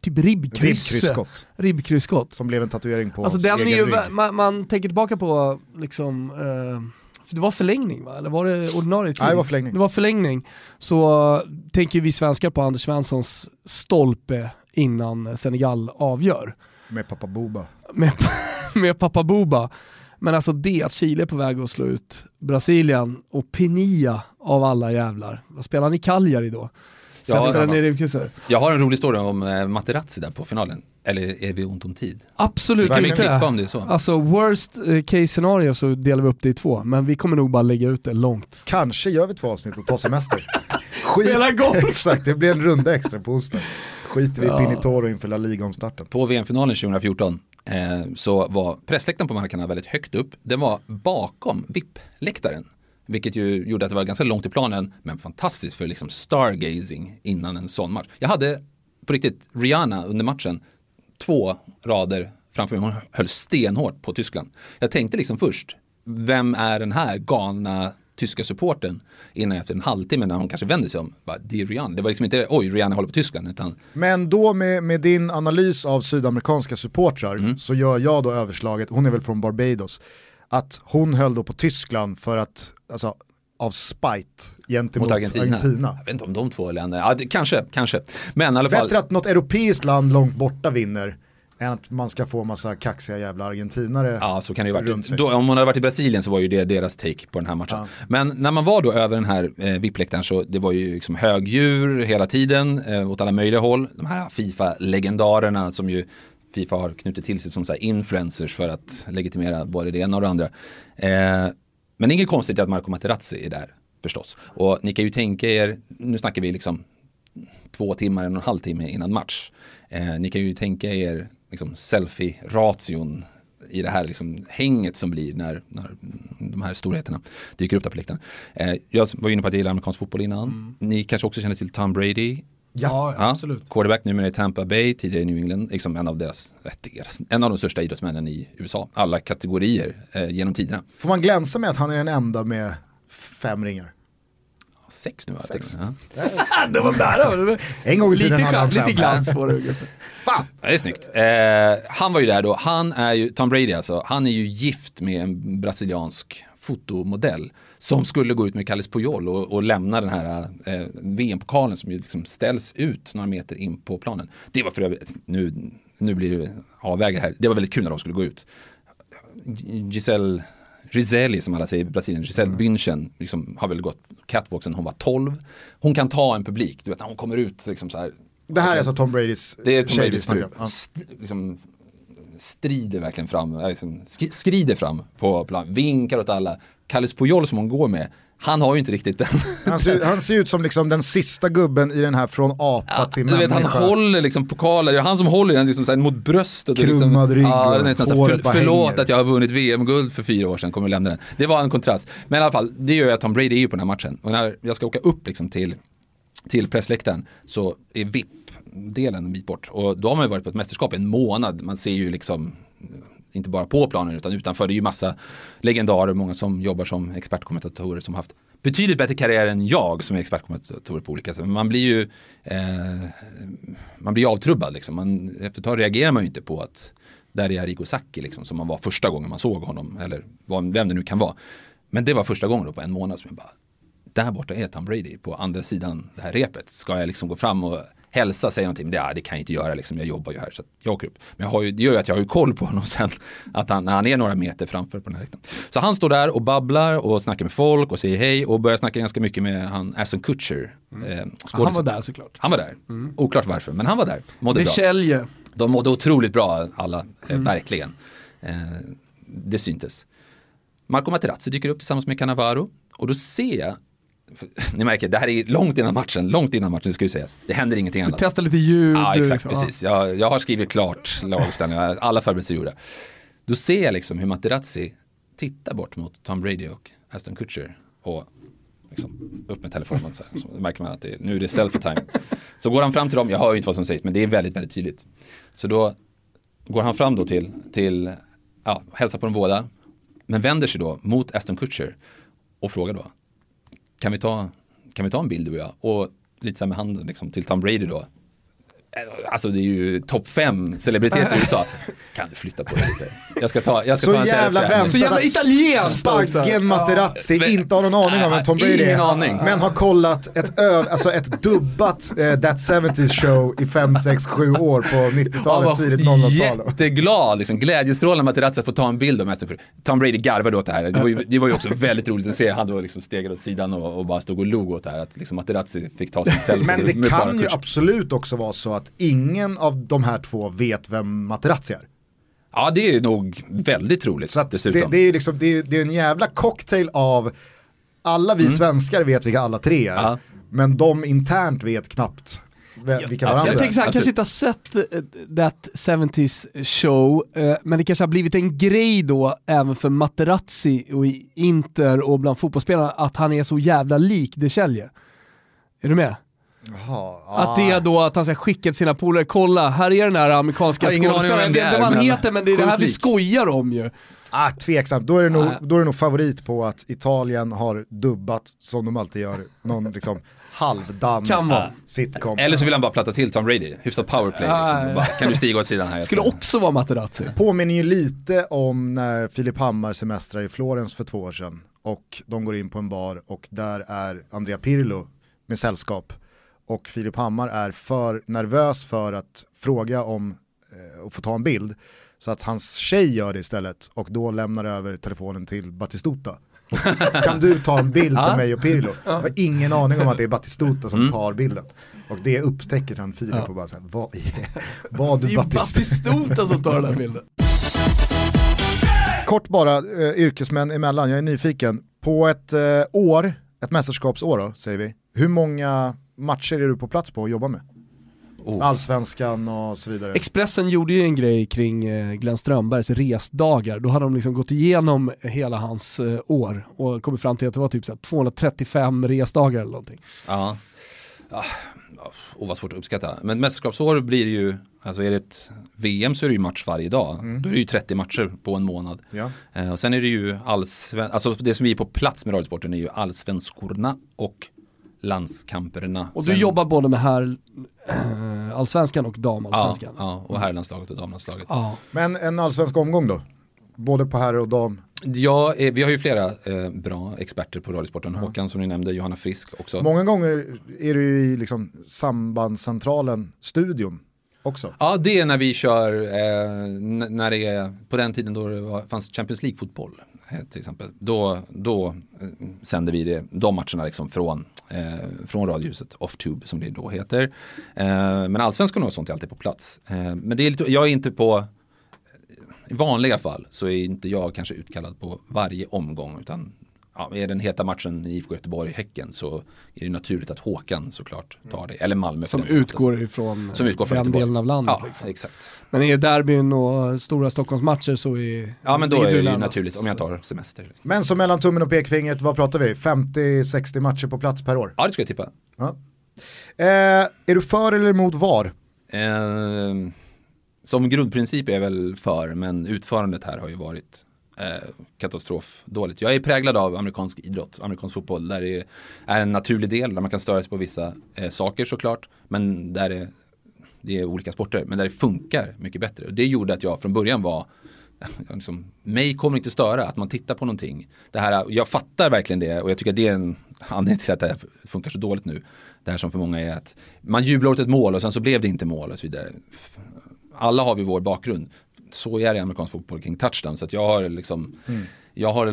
Typ ribbkryss. Ribbkrysskott. Ribbkrysskott. Som blev en tatuering på Alltså den är egen ju, rygg. man, man tänker tillbaka på liksom, eh, det var förlängning va? Eller var det ordinarie tid? Nej, det var förlängning. Det var förlängning. Så eh, tänker vi svenskar på Anders Svenssons stolpe innan Senegal avgör. Med pappa Boba. Med, med pappa Boba. Men alltså det att Chile är på väg att slå ut Brasilien och Pinilla av alla jävlar. Vad spelar han i Cagliari då? Ja. Jag har en rolig historia om eh, Materazzi där på finalen. Eller är vi ont om tid? Absolut Kan vi inte. klippa om det så? Alltså worst eh, case scenario så delar vi upp det i två, men vi kommer nog bara lägga ut det långt. Kanske gör vi två avsnitt och tar semester. Skit. Spela golf! Exakt, det blir en runda extra på onsdag. Skiter vi Ja. i Pinitoro inför La Liga-omstarten. På VM-finalen 2014 eh, Eh, så var pressläktaren på Maracana väldigt högt upp. Den var bakom VIP-läktaren. Vilket ju gjorde att det var ganska långt i planen, men fantastiskt för liksom stargazing innan en sån match. Jag hade på riktigt Rihanna under matchen, två rader framför mig, hon höll stenhårt på Tyskland. Jag tänkte liksom först, vem är den här galna tyska supporten innan efter en halvtimme när hon kanske vänder sig om, bara, det är Rihanna. Det var liksom inte, oj, Rihanna håller på Tyskland, utan Men då med, med din analys av sydamerikanska supportrar Mm. så gör jag då överslaget, hon är väl från Barbados, att hon höll då på Tyskland för att, alltså av spite gentemot mot Argentina. Argentina. Jag vet inte om de två länderna, ja, det, kanske, kanske. Men i alla fall. Bättre att något europeiskt land långt borta vinner än att man ska få massa kaxiga jävla argentinare Ja, så kan det ju varit. Då, om man hade varit i Brasilien så var ju det deras take på den här matchen. Ja. Men när man var då över den här eh, VIP-läktaren så det var ju liksom högdjur hela tiden eh, åt alla möjliga håll. De här Fifa-legendarerna som ju Fifa har knutit till sig som så här influencers för att legitimera både det ena och det andra. Eh, men inget konstigt att Marco Materazzi är där förstås. Och ni kan ju tänka er, nu snackar vi liksom två timmar, en och en halv timme innan match. Eh, ni kan ju tänka er liksom, selfie-ration i det här liksom, hänget som blir när, när de här storheterna dyker upp där på läktaren. Eh, jag var inne på att jag gillar amerikansk fotboll innan. Ni kanske också känner till Tom Brady. Ja, Ja, absolut. Quarterback numera i Tampa Bay, tidigare i New England, liksom en av deras, deras, en av de största idrottsmännen i USA. Alla kategorier eh, genom tiderna. Får man glänsa med att han är den enda med fem ringar? Sex nu va? Sex. Ja. det var nära. En gång i tiden Lite, hade han lite glans på det. Fan! Det är snyggt. Eh, han var ju där då, han är ju, Tom Brady alltså, han är ju gift med en brasiliansk fotomodell som skulle gå ut med Kalles Puyol och, och lämna den här eh, VM-pokalen som ju liksom ställs ut några meter in på planen. Det var för övrigt, nu, nu blir det avvägar här, det var väldigt kul när de skulle gå ut. Giselle Giseli som alla säger i Brasilien, Giselle Mm. Bündchen liksom, har väl gått catwalk sedan hon var 12. Hon kan ta en publik, du vet när hon kommer ut liksom så här, Det här är alltså Tom Bradys det är Tom Bradys fru. Ja. St- liksom, strider verkligen fram, liksom, sk- skrider fram på plan, vinkar åt alla. Kalles Puyol som hon går med, han har ju inte riktigt den. Han, ser, han ser ut som liksom den sista gubben i den här från apa till du vet, människa. han håller liksom är han som håller den liksom, så mot bröstet. och Krummad liksom, rygg ja, den är så håret för, Förlåt hänger. att jag har vunnit VM-guld för fyra år sedan, kommer lämna den. Det var en kontrast. Men i alla fall, det gör ju att Tom Brady är ju på den här matchen. Och när jag ska åka upp liksom till, till pressläktaren så är VIP-delen en bit bort. Och då har man ju varit på ett mästerskap i en månad. Man ser ju liksom inte bara på planen utan utanför. Det är ju massa legendarer, många som jobbar som expertkommentatorer som haft betydligt bättre karriär än jag som är expertkommentator på olika sätt. Men man blir ju eh, man blir avtrubbad liksom. Man, efter ett tag reagerar man ju inte på att där är Arrigo Sacchi liksom som man var första gången man såg honom eller vem det nu kan vara. Men det var första gången då på en månad som jag bara där borta är Tom Brady på andra sidan det här repet. Ska jag liksom gå fram och hälsa, säga någonting? Men det, ja, det kan jag inte göra, liksom. jag jobbar ju här. Så jag åker upp. Men jag har ju, det gör ju att jag har ju koll på honom sen. Att han, när han är några meter framför på den här läktaren. Så han står där och babblar och snackar med folk och säger hej och börjar snacka ganska mycket med han Aston Kutcher. Eh, Han var där såklart. Han var där. Oklart varför, men han var där. Mådde Det bra. De mådde otroligt bra alla, eh, verkligen. Eh, det syntes. Marco Materazzi dyker upp tillsammans med Cannavaro och då ser jag, ni märker, det här är långt innan matchen, långt innan matchen ska ju sägas. Det händer ingenting annat. Testa lite ljud. Ja, exakt, liksom. precis. Jag, jag har skrivit klart laguppställningar, alla förberedelser gjorda. Då ser jag liksom hur Materazzi tittar bort mot Tom Brady och Aston Kutcher och liksom upp med telefonen så här. Så märker man att det, nu är det selfie time. Så går han fram till dem, jag hör ju inte vad som sägs, men det är väldigt, väldigt tydligt. Så då går han fram då till, till ja, hälsar på dem båda, men vänder sig då mot Aston Kutcher och frågar då, kan vi ta, kan vi ta en bild du och jag? Och lite så här med handen liksom, till Tom Brady då. Alltså det är ju topp fem celebriteter i USA. Kan du flytta på dig lite? Jag ska ta, jag ska Så ta en jävla selfie här. Så väntat jävla italienskt. Spaggen Materazzi Ja. inte har någon aning om vem Tom Brady Ingen är. aning. Men har kollat ett, ö, alltså ett dubbat eh, That 70s show i 5, 6, 7 år på Han 90-talet, var tidigt 00-tal. jätteglad, liksom, glädjestrålande Materazzi att få ta en bild av Kutcher. Tom Brady garvade åt det här. Det var ju, det var ju också väldigt roligt att se. Han då liksom stegade åt sidan och, och bara stod och log åt det här. Att liksom Materazzi fick ta sin selfie. Men det kan ju absolut också vara så att ingen av de här två vet vem Materazzi är. Ja, det är nog väldigt troligt Så att det, det, är liksom, det, är, det är en jävla cocktail av alla vi svenskar vet vilka alla tre är, Mm. Ja. men de internt vet knappt vilka varandra Jag är. tänker så här, han kanske Absolut. inte har sett eh, That 70s show, eh, men det kanske har blivit en grej då även för Materazzi och i Inter och bland fotbollsspelarna att han är så jävla lik De Celje. Är du med? Jaha, Att det är då att han ska skicka till sina polare, kolla här är den här amerikanska skådespelaren, det är, vad han heter men det är det här vi skojar om ju. Ah, tveksamt, då är, det nog, då är det nog favorit på att Italien har dubbat, som de alltid gör, någon liksom halvdan sitcom. Eller så vill han bara platta till Tom Brady. Hyfsat powerplay liksom. Ja, ja. Bara, kan du stiga åt sidan här? Skulle också vara Materazzi. Påminner ju lite om när Filip Hammar semestrar i Florens för två år sedan och de går in på en bar och där är Andrea Pirlo med sällskap och Filip Hammar är för nervös för att fråga om eh, och få ta en bild så att hans tjej gör det istället och då lämnar över telefonen till Batistuta. kan du ta en bild på mig och Pirlo? Jag har ingen aning om att det är Batistuta som Mm. tar bilden. Och det upptäcker han Filip och bara så här, vad, är, vad Det är du Batistuta? Batistuta som tar den här bilden. Kort bara, eh, yrkesmän emellan, jag är nyfiken. På ett eh, år, ett mästerskapsår då, säger vi, hur många matcher är du på plats på att jobba med? Oh. Allsvenskan och så vidare. Expressen gjorde ju en grej kring eh, Glenn Strömbergs resdagar. Då hade de liksom gått igenom hela hans eh, år och kommit fram till att det var typ så här 235 resdagar eller någonting. Ja. Ja, och vad svårt att uppskatta. Men mästerskapsår blir ju, alltså är det ett VM så är det ju match varje dag. Då är det ju 30 matcher på en månad. Ja. Eh, och sen är det ju allsven, alltså det som vi är på plats med radiosporten är ju allsvenskorna och landskamperna. Och du Sen- jobbar både med här eh, allsvenskan och ja, damallsvenskan. ja, och herrlandslaget och damlandslaget. Ja. Men en allsvensk omgång då? Både på herr och dam. Ja, eh, vi har ju flera eh, bra experter på radiosporten. Håkan som ni nämnde, Johanna Frisk också. Många gånger är du ju i liksom sambandscentralen, studion också. Ja, det är när vi kör, eh, när det är på den tiden då det var, fanns Champions League-fotboll Eh, till exempel. Då, då eh, sänder vi det, de matcherna liksom från, eh, från Radiohuset, Off-Tube som det då heter. Eh, men allsvenskan och sånt är alltid på plats. Eh, men det är lite, jag är inte på, i vanliga fall så är inte jag kanske utkallad på varje omgång utan ja, är den heta matchen i IFK Göteborg-Häcken så är det naturligt att Håkan såklart tar det. Eller Malmö. Som utgår ifrån Som utgår från den Göteborg. delen av landet. Ja, liksom. exakt. Men är derbyn och stora Stockholmsmatcher så är Ja men då är du det naturligt om jag tar semester. liksom. Men så mellan tummen och pekfingret, vad pratar vi? 50-60 matcher på plats per år? Ja det skulle jag tippa. Ja. Eh, är du för eller emot VAR? Eh, som grundprincip är jag väl för men utförandet här har ju varit eh, katastrof dåligt. Jag är präglad av amerikansk idrott, amerikansk fotboll där det är en naturlig del där man kan störa sig på vissa eh, saker såklart men där det, det är olika sporter men där det funkar mycket bättre. Och det gjorde att jag från början var liksom, mig kommer inte störa att man tittar på någonting. Det här, jag fattar verkligen det och jag tycker att det är en anledning till att det här funkar så dåligt nu. Det här som för många är att man jublar åt ett mål och sen så blev det inte mål och så vidare. Alla har vi vår bakgrund. Så är det i amerikansk fotboll kring touchdown. Så jag har liksom Jag har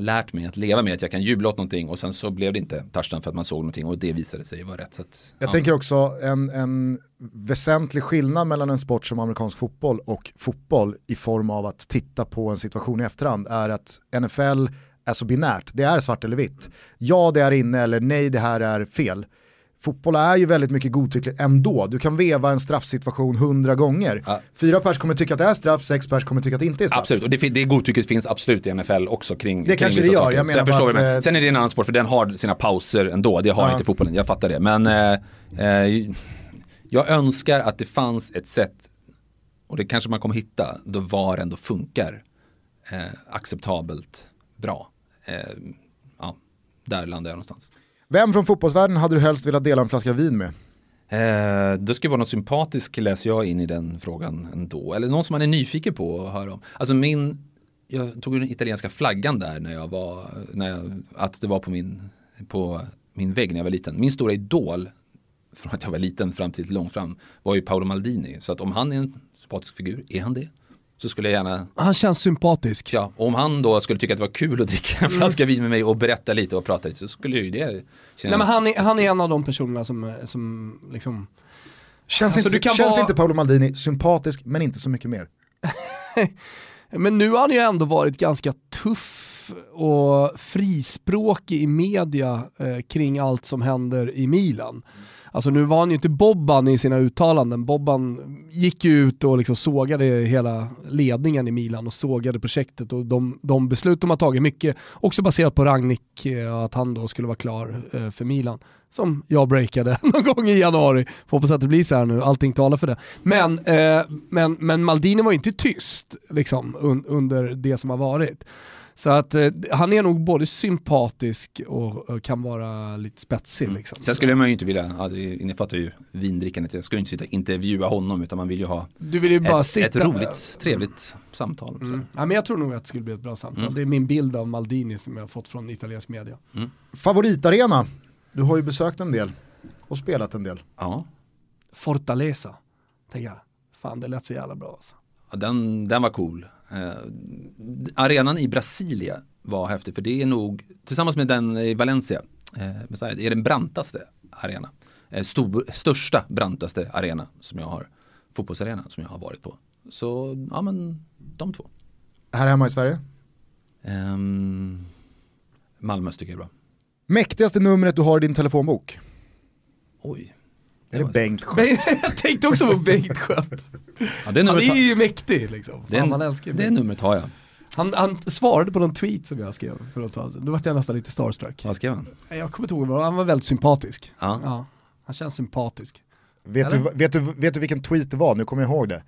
lärt mig att leva med att jag kan jubla åt någonting och sen så blev det inte touchdown för att man såg någonting och det visade sig vara rätt. Så att, Jag ja. tänker också en, en väsentlig skillnad mellan en sport som amerikansk fotboll och fotboll i form av att titta på en situation i efterhand är att NFL är så binärt, det är svart eller vitt. Ja det är inne eller nej det här är fel. Fotboll är ju väldigt mycket godtyckligt ändå. Du kan veva en straffsituation hundra gånger. Ja. Fyra pers kommer tycka att det är straff, sex pers kommer tycka att det inte är straff. Absolut, och det, det godtycket finns absolut i NFL också kring Det kring kanske det gör, saker. jag menar du att, eh, Sen är det en annan sport för den har sina pauser ändå, det har Ja. inte fotbollen, jag fattar det. Men eh, eh, jag önskar att det fanns ett sätt, och det kanske man kommer hitta, då VAR ändå funkar eh, acceptabelt bra. Eh, ja, där landar jag någonstans. Vem från fotbollsvärlden hade du helst velat dela en flaska vin med? Eh, det ska vara något sympatiskt läser jag in i den frågan ändå. Eller någon som man är nyfiken på att höra om. Alltså min, jag tog den italienska flaggan där när jag var, när jag, att det var på min, på min vägg när jag var liten. Min stora idol, från att jag var liten fram till långt fram, var ju Paolo Maldini. Så att om han är en sympatisk figur, är han det? Så skulle jag gärna, Han känns sympatisk. ja, om han då skulle tycka att det var kul att dricka en flaska vin med mig och berätta lite och prata lite så skulle ju det kännas... Nej, men han, är, han är en av de personerna som, som liksom, Känns, Alltså, inte, känns vara- inte Paolo Maldini sympatisk men inte så mycket mer? Men nu har han ju ändå varit ganska tuff och frispråkig i media eh, kring allt som händer i Milan. Alltså nu var han ju inte Bobban i sina uttalanden. Bobban gick ju ut och liksom sågade hela ledningen i Milan och sågade projektet och de, de beslut de har tagit, mycket också baserat på Ragnik, och eh, att han då skulle vara klar eh, för Milan. Som jag breakade någon gång i januari. Får hoppas att det blir så här nu, allting talar för det. Men, eh, men, men Maldini var ju inte tyst liksom, un, under det som har varit. Så att eh, han är nog både sympatisk och, och kan vara lite spetsig. Liksom. Sen skulle man ju inte vilja, ja, det innefattar ju vindrickandet, jag skulle inte sitta och intervjua honom utan man vill ju ha du vill ju bara ett, sitta... ett roligt, trevligt samtal. Mm. Ja, men jag tror nog att det skulle bli ett bra samtal. Mm. Det är min bild av Maldini som jag har fått från italiensk media. Favoritarena? Du har ju besökt en del och spelat en del. Ja, Fortaleza, tänker jag. Fan det lät så jävla bra alltså. ja, den, den var cool. Eh, arenan i Brasilia var häftig för det är nog, tillsammans med den i Valencia, eh, är den brantaste arena. Eh, stor, största, brantaste arena som jag har, fotbollsarena som jag har varit på. Så, ja men de två. Här hemma i Sverige. Um, Malmö tycker jag är bra. Mäktigaste numret du har i din telefonbok? Oj. Är det Bengt Sköld? jag tänkte också på Bengt Sköld. Ja, det, Han är ju mäktig liksom. Fan, det, det numret har jag. han, han svarade på någon tweet som jag skrev för ett tag sedan. Då vart jag nästan lite starstruck. Vad skrev han? Jag kommer inte ihåg vad, han var väldigt sympatisk. Ja. Ja. Han känns sympatisk. Vet du, vet, du, vet du vilken tweet det var? Nu kommer jag ihåg det.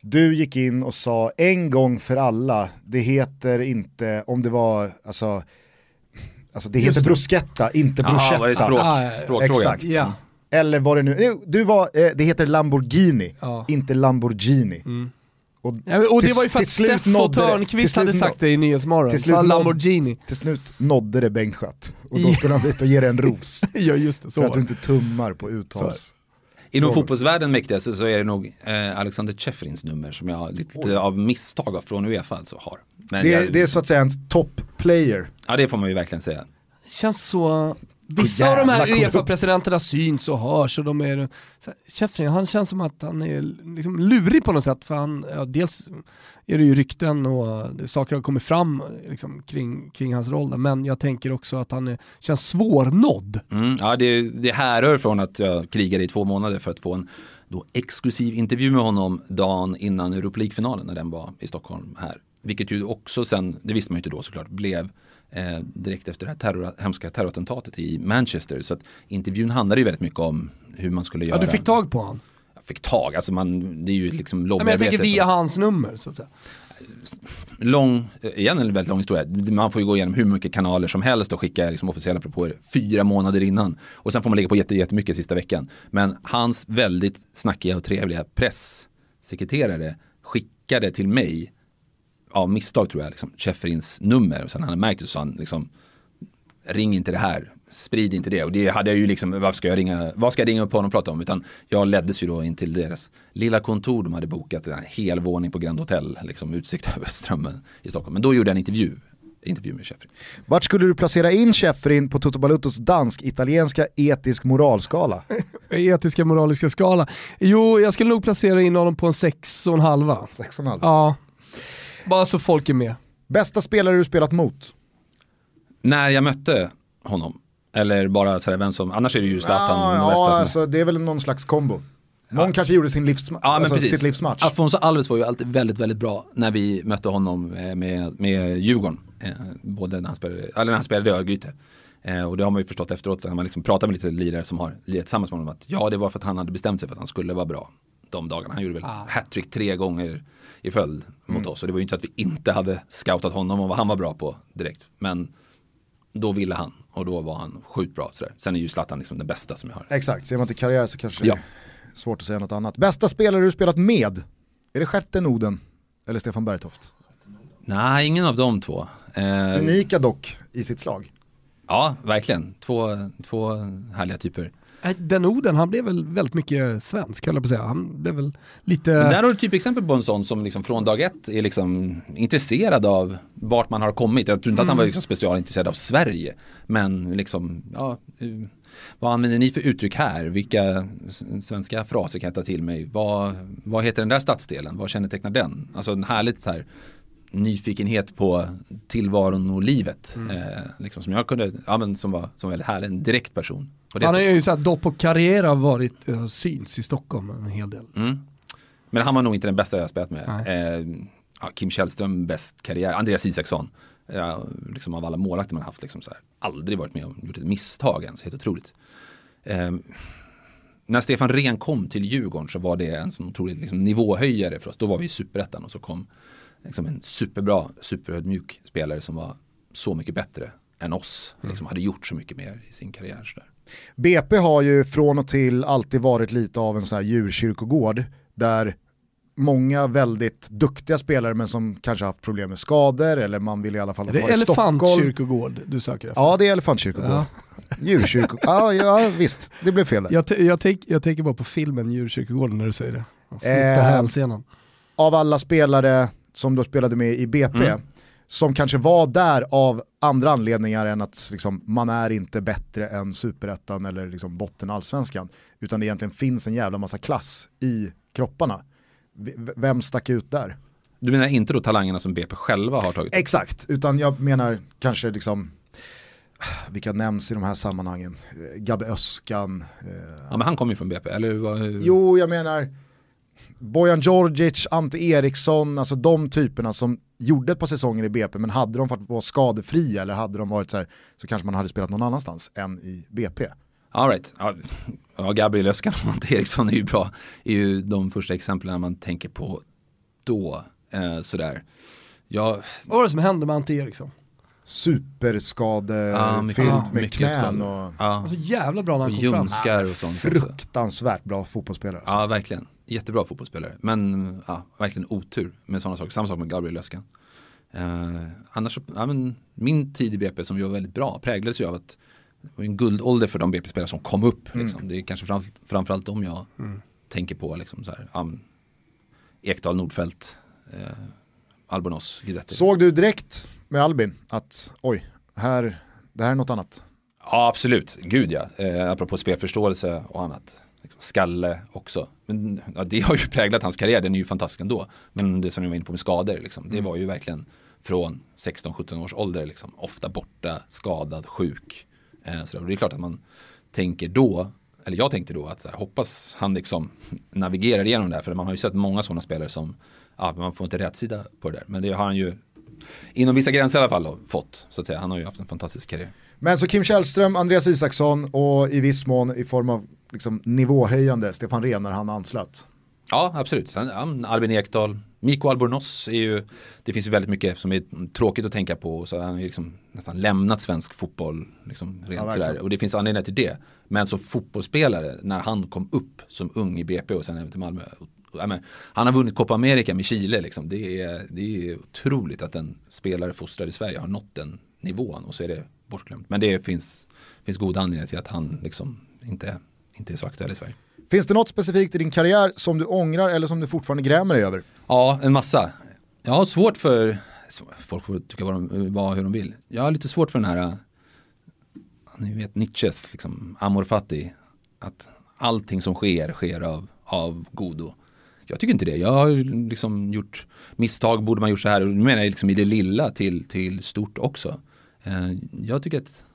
Du gick in och sa en gång för alla, det heter inte, om det var, alltså, alltså det Just heter det. bruschetta, inte bruschetta. Var det språk, Ah, ja, ja. språkfråga? Exakt. Ja. Eller vad det nu, du var, eh, det heter Lamborghini, Ja. inte Lamborghini. Mm. Och Ja, och det till- var ju för att slut Steffo nådde det- till Törnqvist slut hade sagt det i Nyhetsmorgon. till slut nådde- Lamborghini. till slut nådde det Bengt Schött. Och då skulle han dit och ge dig en ros. ja just det, så För att du inte tummar på uttals. Inom fotbollsvärlden mäktigaste så är det nog eh, Alexander Chefrins nummer som jag lite av misstag från Uefa alltså har. Men Det, jag, det är så att säga en top player. Ja det får man ju verkligen säga. Känns så... Vissa av de här. Uefa-presidenterna syns och hörs och de är... Schäffrin, han känns som att han är liksom lurig på något sätt för han, ja, dels är det ju rykten och det- saker har kommit fram liksom, kring, kring hans roll där, men jag tänker också att han är, känns svårnådd. Mm, ja, det, det härrör från att jag krigade i två månader för att få en då exklusiv intervju med honom dagen innan Europa League-finalen när den var i Stockholm här. Vilket ju också sen, det visste man ju inte då såklart, blev eh, direkt efter det här terror, hemska terrorattentatet i Manchester. Så att intervjun handlade ju väldigt mycket om hur man skulle Ja, göra. du fick tag på honom. Jag fick tag, alltså man, det är ju liksom Ja, men jag tänker via hans nummer så att säga. lång, igen en väldigt lång historia. Man får ju gå igenom hur mycket kanaler som helst och skicka liksom officiella propåer fyra månader innan. Och sen får man lägga på jätte- jättemycket sista veckan. Men hans väldigt snackiga och trevliga presssekreterare skickade till mig av misstag tror jag, liksom, Schäferins nummer. Och sen han hade märkt det så han liksom, ring inte det här, sprid inte det. Och det hade jag ju liksom, vad ska jag ringa, vad ska jag ringa upp honom och prata om? Utan jag leddes ju då in till deras lilla kontor de hade bokat, en hel våning på Grand Hotel, liksom utsikt över Strömmen i Stockholm. Men då gjorde jag en intervju, intervju med Schäferin. Vart skulle du placera in Schäferin på Toto Balutos dansk-italienska etisk moralskala? Etiska moraliska skala. Jo, jag skulle nog placera in honom på en sex och en halva. 6,5. Ja. Bara så folk är med. Bästa spelare du spelat mot? När jag mötte honom, eller bara sådär vem som, annars är det ju Zlatan ja, ja, alltså, det är väl någon slags kombo. Någon kanske gjorde sin livsma- Ja, men alltså, precis. sitt livsmatch. Alfonso Alves var ju alltid väldigt, väldigt bra när vi mötte honom eh, med, med Djurgården. Eh, både när han spelade, eller när han spelade i Örgryte. Eh, och det har man ju förstått efteråt när man liksom pratar med lite lirare som har lirat tillsammans med honom. Att ja, det var för att han hade bestämt sig för att han skulle vara bra de dagarna. Han gjorde väl hattrick tre gånger i följd mot oss. Och det var ju inte så att vi inte hade scoutat honom och vad han var bra på direkt. Men då ville han och då var han sjukt bra. Sådär. Sen är ju Zlatan liksom den bästa som jag har. Exakt, ser man till karriär så kanske Ja. det är svårt att säga något annat. Bästa spelare du spelat med? Är det Stjärten Oden eller Stefan Bergtoft? Nej, ingen av de två. Eh, Unika dock i sitt slag. Ja, verkligen. Två, två härliga typer. Äh, Den Oden, han blev väl väldigt mycket svensk höll jag på att säga. Han blev väl lite... Men där har du typ exempel på en sån som liksom från dag ett är liksom intresserad av vart man har kommit. Jag tror inte att han var liksom specialintresserad av Sverige. Men liksom, ja, vad använder ni för uttryck här? Vilka svenska fraser kan jag ta till mig? Vad, vad heter den där stadsdelen? Vad kännetecknar den? Alltså en härligt så här nyfikenhet på tillvaron och livet. Eh, liksom som jag kunde, ja men som var, som var väldigt härlig, en direkt person. Och han har ju såhär dopp och karriär har varit, eh, syns i Stockholm en hel del. Mm. Men han var nog inte den bästa jag har spelat med. Eh, ja, Kim Källström bäst karriär, Andreas Isaksson. Ja, liksom av alla målvakter man haft, liksom så här, aldrig varit med om gjort ett misstag ens, helt otroligt. Eh, när Stefan Rehn kom till Djurgården så var det en sån otrolig liksom, nivåhöjare för oss. Då var vi i superettan och så kom liksom, en superbra, superödmjuk spelare som var så mycket bättre än oss. Liksom, hade gjort så mycket mer i sin karriär. Så där. BP har ju från och till alltid varit lite av en sån här djurkyrkogård där många väldigt duktiga spelare men som kanske haft problem med skador eller man vill i alla fall Är det kvar i Stockholm. elefantkyrkogård du söker efter? Ja det är elefantkyrkogård. Ja. Djurkyrkogård, ja, ja visst, det blev fel. Jag, jag, tänk, jag tänker bara på filmen Djurkyrkogården när du säger det. Snitta Eh, hälsenan. Av alla spelare som då spelade med i BP, Mm. Som kanske var där av andra anledningar än att liksom, man är inte bättre än superettan eller liksom, botten allsvenskan, utan det egentligen finns en jävla massa klass i kropparna. V- Vem stack ut där? Du menar inte då talangerna som BP själva har tagit? Exakt, utan jag menar kanske liksom vilka nämns i de här sammanhangen? Gabbe Öskan. Eh, Ja men han kommer ju från BP, eller vad? jo, jag menar Bojan Djordjic, Ante Eriksson, alltså de typerna som gjorde ett par säsonger i BP men hade de fått vara skadefria eller hade de varit så här så kanske man hade spelat någon annanstans än i BP. All right. ja, Gabriel Öskan och Ante Eriksson är ju bra. är ju de första exemplen man tänker på då. Eh, sådär. Ja, Vad var det som hände med Ante Eriksson? Superskadefylld Ja, mycket- med mycket knän skador. och ja. Alltså jävla bra när han kom fram. och sånt fruktansvärt bra fotbollsspelare. Alltså. Ja, verkligen. Jättebra fotbollsspelare. Men ja, verkligen otur med sådana saker. Samma sak med Gabriel Öskan. Eh, annars, ja, men min tid i BP som ju var väldigt bra präglades ju av att det var en guldålder för de BP-spelare som kom upp. Liksom. Det är kanske fram, framförallt de jag tänker på. Liksom, så här, men Ekdal, Nordfeldt, eh, Albornoz, Guidetti. Såg du direkt med Albin att oj, här, det här är något annat? Ja, absolut. Gud ja. Eh, apropå spelförståelse och annat. Liksom skalle också. Men ja, det har ju präglat hans karriär, den är ju fantastisk ändå. Men det som jag var inne på med skador, liksom, det var ju verkligen från 16-17 års ålder, liksom, ofta borta, skadad, sjuk. Eh, så det är klart att man tänker då, eller jag tänkte då att så här, hoppas han liksom navigerar igenom det här. För man har ju sett många sådana spelare som, ja, man får inte rätt sida på det där. Men det har han ju inom vissa gränser i alla fall då, fått. Så att säga. Han har ju haft en fantastisk karriär. Men så Kim Källström, Andreas Isaksson och i viss mån i form av liksom, nivåhöjande Stefan Rehn när han anslöt. Ja, absolut. Sen, ja, Albin Ekdal, Mikko Albornoz är ju, det finns ju väldigt mycket som är tråkigt att tänka på. Så han har liksom nästan lämnat svensk fotboll, liksom, rent sådär. Och det finns anledningar till det. Men som fotbollsspelare, när han kom upp som ung i BP och sen även till Malmö. och- ja, men, han har vunnit Copa America med Chile, liksom. det, är, det är otroligt att en spelare fostrad i Sverige har nått den nivån och så är det bortglömt. Men det finns, finns goda anledningar till att han liksom inte, inte är så aktuell i Sverige. Finns det något specifikt i din karriär som du ångrar eller som du fortfarande grämer dig över? Ja, en massa. Jag har svårt för, folk får tycka vad, de, vad hur de vill. Jag har lite svårt för den här, ni vet Nietzsches liksom, amor fati. Att allting som sker, sker av, av godo. Jag tycker inte det. Jag har liksom gjort misstag, borde man gjort så här. Nu menar jag liksom i det lilla till, till stort också. Eh, jag tycker att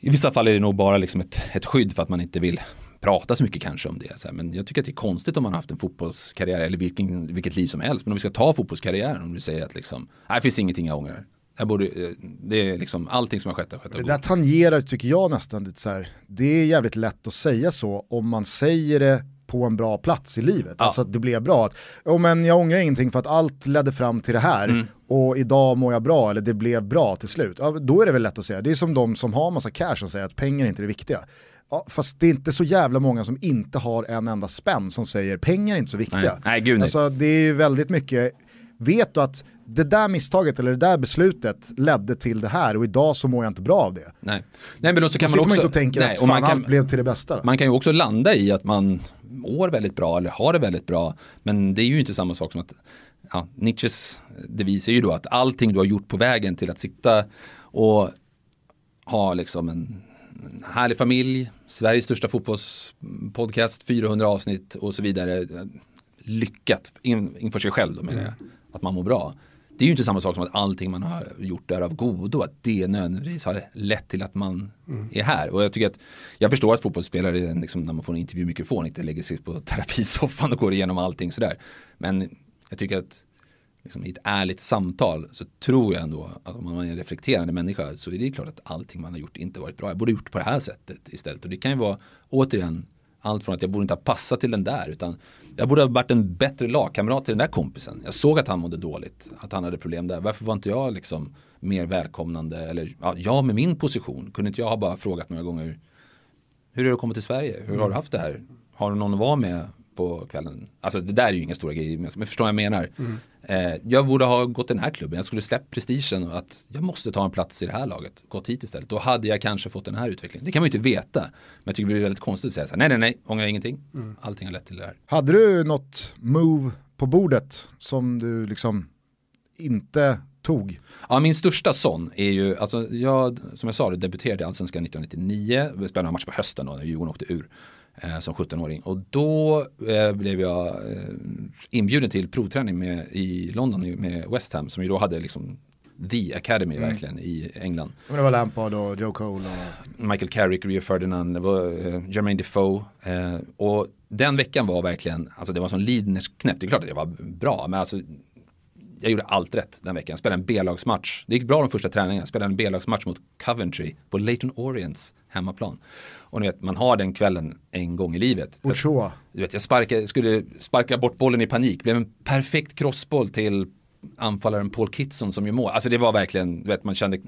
i vissa fall är det nog bara liksom ett, ett skydd för att man inte vill prata så mycket kanske om det. Här. Men jag tycker att det är konstigt om man har haft en fotbollskarriär eller vilken, vilket liv som helst. Men om vi ska ta fotbollskarriären, om du säger att liksom, det finns ingenting jag ångrar. Jag borde, eh, det är liksom allting som har skett har skett Det där tangerar tycker jag nästan lite så här. det är jävligt lätt att säga så om man säger det på en bra plats i livet. Ja. Alltså att det blev bra. Att, oh, men jag ångrar ingenting för att allt ledde fram till det här Mm. Och idag mår jag bra eller det blev bra till slut. Ja, då är det väl lätt att säga. Det är som de som har massa cash och säger att pengar är inte det viktiga. Ja, fast det är inte så jävla många som inte har en enda spänn som säger pengar är inte så viktiga. Nej, nej, gud nej. Alltså det är ju väldigt mycket, vet du att det där misstaget eller det där beslutet ledde till det här och idag så mår jag inte bra av det. Nej. nej, men då så Då kan man man också... inte och tänker nej, att fan man kan, allt blev till det bästa. Man kan ju också landa i att man mår väldigt bra eller har det väldigt bra. Men det är ju inte samma sak som att ja, Nietzsches devis är ju då att allting du har gjort på vägen till att sitta och ha liksom en, en härlig familj, Sveriges största fotbollspodcast, 400 avsnitt och så vidare. Lyckat in, inför sig själv då menar jag, att man mår bra. Det är ju inte samma sak som att allting man har gjort är av godo, att det nödvändigtvis har lett till att man är här. Och jag tycker att, jag förstår att fotbollsspelare, liksom, när man får en intervjumikrofon, inte lägger sig på terapisoffan och går igenom allting sådär. Men jag tycker att liksom, i ett ärligt samtal så tror jag ändå att om man är en reflekterande människa så är det klart att allting man har gjort inte varit bra. Jag borde ha gjort på det här sättet istället. Och det kan ju vara återigen allt från att jag borde inte ha passat till den där utan jag borde ha varit en bättre lagkamrat till den där kompisen. Jag såg att han mådde dåligt, att han hade problem där. Varför var inte jag liksom mer välkomnande eller ja, jag med min position kunde inte jag ha bara frågat några gånger hur är det att komma till Sverige? Hur har du haft det här? Har du någon att vara med på kvällen? Alltså det där är ju inga stora grejer, men förstår vad jag menar? Eh, jag borde ha gått den här klubben, jag skulle släppt prestigen och att jag måste ta en plats i det här laget. Gått hit istället, då hade jag kanske fått den här utvecklingen. Det kan man ju inte veta, men jag tycker det blir väldigt konstigt att säga så här, nej nej nej, ångrar ingenting. Allting har lett till det här. Hade du något move på bordet som du liksom inte tog? Ja, min största sån är ju, alltså jag, som jag sa, det debuterade i Allsvenskan 1999, vi spelade en match på hösten då, när Djurgården åkte ur eh, som 17-åring. Och då eh, blev jag eh, inbjuden till provträning med, i London med West Ham, som ju då hade liksom the academy verkligen i England. Men det var Lampard och Joe Cole och... Michael Carrick, Rio Ferdinand, det var eh, Jermaine Defoe. Eh, och den veckan var verkligen, alltså det var som Lidners knäpp. Det är klart att jag var bra, men alltså jag gjorde allt rätt den veckan. Jag spelade en B-lagsmatch. Det gick bra de första träningarna. Jag spelade en B-lagsmatch mot Coventry på Leighton Orients hemmaplan. Och ni vet, man har den kvällen en gång i livet. Ochoa. Du vet, jag sparkade, skulle sparka bort bollen i panik. Blev en perfekt crossboll till anfallaren Paul Kitson som gör mål. Alltså det var verkligen, du vet, man kände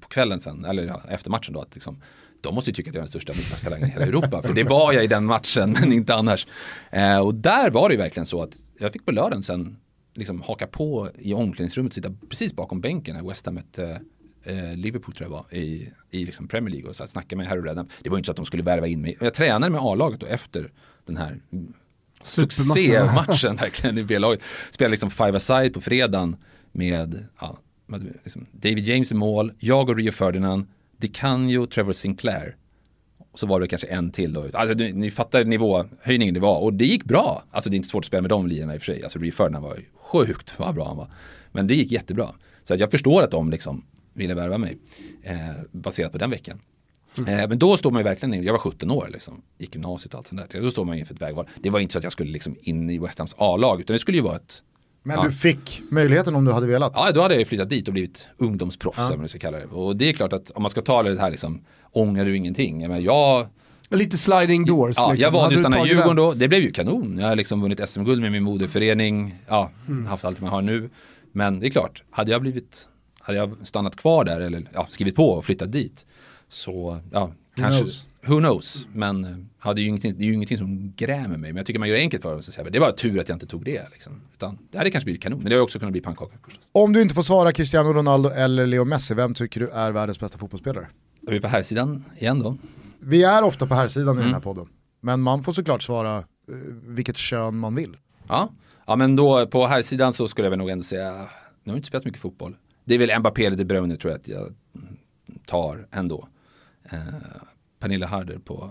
på kvällen sen, eller ja, efter matchen då, att liksom, de måste ju tycka att jag är den största mittbackstalangen i hela Europa. För det var jag i den matchen, men inte annars. Eh, och där var det ju verkligen så att jag fick på lördagen sen liksom haka på i omklädningsrummet, sitta precis bakom bänken när West Ham mötte eh, Liverpool tror jag var i, i liksom Premier League och så snacka med Harry Redknapp. Det var ju inte så att de skulle värva in mig. Jag tränade med A-laget och efter den här succématchen verkligen i B-laget. Spelade liksom five-a-side på fredagen med, ja, med liksom David James i mål, jag och Rio Ferdinand, DiCanio, Trevor Sinclair. Så var det kanske en till då. Alltså, ni, ni fattar nivåhöjningen det var. Och det gick bra. Alltså det är inte svårt att spela med de lirarna i och för sig. Alltså Ferdinand var ju sjukt vad bra han var. Men det gick jättebra. Så att jag förstår att de liksom ville värva mig. Eh, baserat på den veckan. Mm. Eh, men då står man ju verkligen, jag var 17 år liksom, gick gymnasiet och allt sånt där. Då står man inför ett vägval. Det var inte så att jag skulle liksom in i West Hams A-lag, utan det skulle ju vara ett men ja. du fick möjligheten om du hade velat? Ja, då hade jag flyttat dit och blivit ungdomsproffs, ja. man ska kalla det. Och det är klart att om man ska ta det här liksom, ångrar du ingenting? Men jag Lite sliding doors. Ja, liksom. Jag valde att stanna i Djurgården då. Det blev ju kanon. Jag har liksom vunnit SM-guld med min moderförening. Ja, mm. haft allt man har nu. Men det är klart, hade jag blivit, hade jag stannat kvar där eller ja, skrivit på och flyttat dit. Så, ja, kanske. Knows. Who knows? Men eh, ja, det, är ju ingenting, det är ju ingenting som grämer mig. Men jag tycker man gör det enkelt för sig. Det var tur att jag inte tog det. Liksom. Utan, det hade kanske blivit kanon. Men det har också kunnat bli pannkaka. Om du inte får svara Cristiano Ronaldo eller Leo Messi, vem tycker du är världens bästa fotbollsspelare? Är vi på här sidan igen då? Vi är ofta på här sidan mm. i den här podden. Men man får såklart svara uh, vilket kön man vill. Ja. ja, men då på här sidan så skulle jag väl nog ändå säga, nu har jag inte spelat mycket fotboll. Det är väl Mbappé eller De Bruyne tror jag att jag tar ändå. Eh, Pernilla Harder på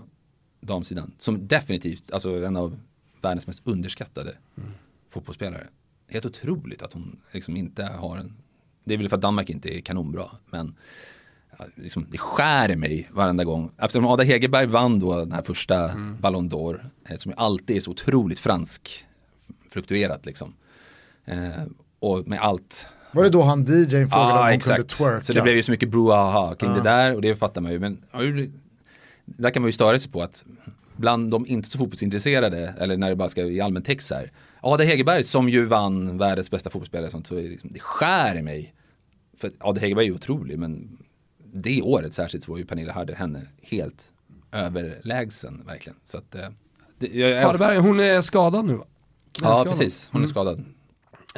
damsidan. Som definitivt, alltså en av världens mest underskattade mm. fotbollsspelare. Helt otroligt att hon liksom inte har en, det är väl för att Danmark inte är kanonbra, men liksom, det skär mig varenda gång. Eftersom Ada Hegerberg vann då den här första mm. Ballon d'Or, eh, som alltid är så otroligt fransk fluktuerat liksom. Eh, och med allt. Var det då han DJn frågade ah, om hon exakt. kunde twerka? Så det blev ju så mycket brouhaha kring ah. det där och det fattar man ju. Men där kan man ju störa sig på att bland de inte så fotbollsintresserade, eller när det bara ska i allmän text här. Ada Hegerberg som ju vann världens bästa fotbollsspelare, sånt, så är det, liksom, det skär i mig. För Ada Hegerberg är ju otrolig, men det året särskilt så var ju Pernilla Harder henne helt överlägsen verkligen. Så att, eh, det, jag Harderberg, hon är skadad nu va? Ja, skadad. precis. Hon är mm. skadad. Eh,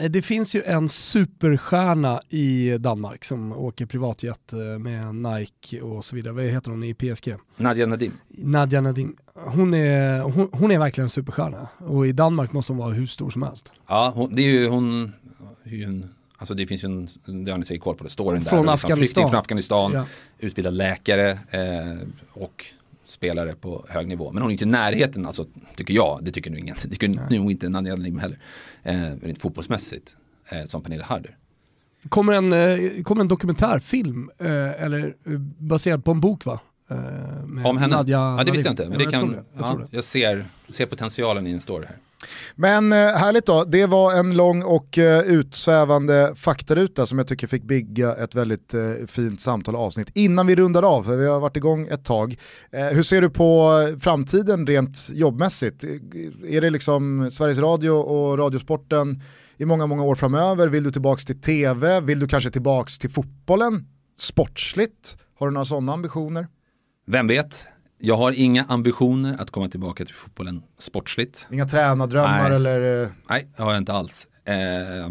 det finns ju en superstjärna i Danmark som åker privatjet eh, med Nike och så vidare. Vad heter hon i PSG? Nadja Nadim. Nadja Nadim. Hon är, hon, hon är verkligen en superstjärna och i Danmark måste hon vara hur stor som helst. Ja, hon, det är ju hon, hon Alltså det finns ju en, det har ni säkert koll på det, storyn från där. Afghanistan. Flykting från Afghanistan, ja. utbildad läkare eh, och spelare på hög nivå. Men hon är inte i närheten, alltså, tycker jag, det tycker nog ingen, det tycker nog inte Nadja Lim heller, eh, rent fotbollsmässigt, eh, som Pernilla Harder. Kommer en, eh, kommer en dokumentärfilm, eh, eller eh, baserad på en bok va? Eh, Om henne? Nadja, ja det visste jag inte, men ja, det kan, jag, jag, ja, jag ser, ser potentialen i en story här. Men eh, härligt då, det var en lång och eh, utsvävande faktaruta som jag tycker fick bygga ett väldigt eh, fint samtal och avsnitt. Innan vi rundar av, för vi har varit igång ett tag, hur ser du på framtiden rent jobbmässigt? Är det liksom Sveriges Radio och Radiosporten i många, många år framöver? Vill du tillbaka till tv? Vill du kanske tillbaka till fotbollen? Sportsligt? Har du några sådana ambitioner? Vem vet? Jag har inga ambitioner att komma tillbaka till fotbollen sportsligt. Inga tränardrömmar Nej. eller? Eh? Nej, det har jag inte alls. Eh,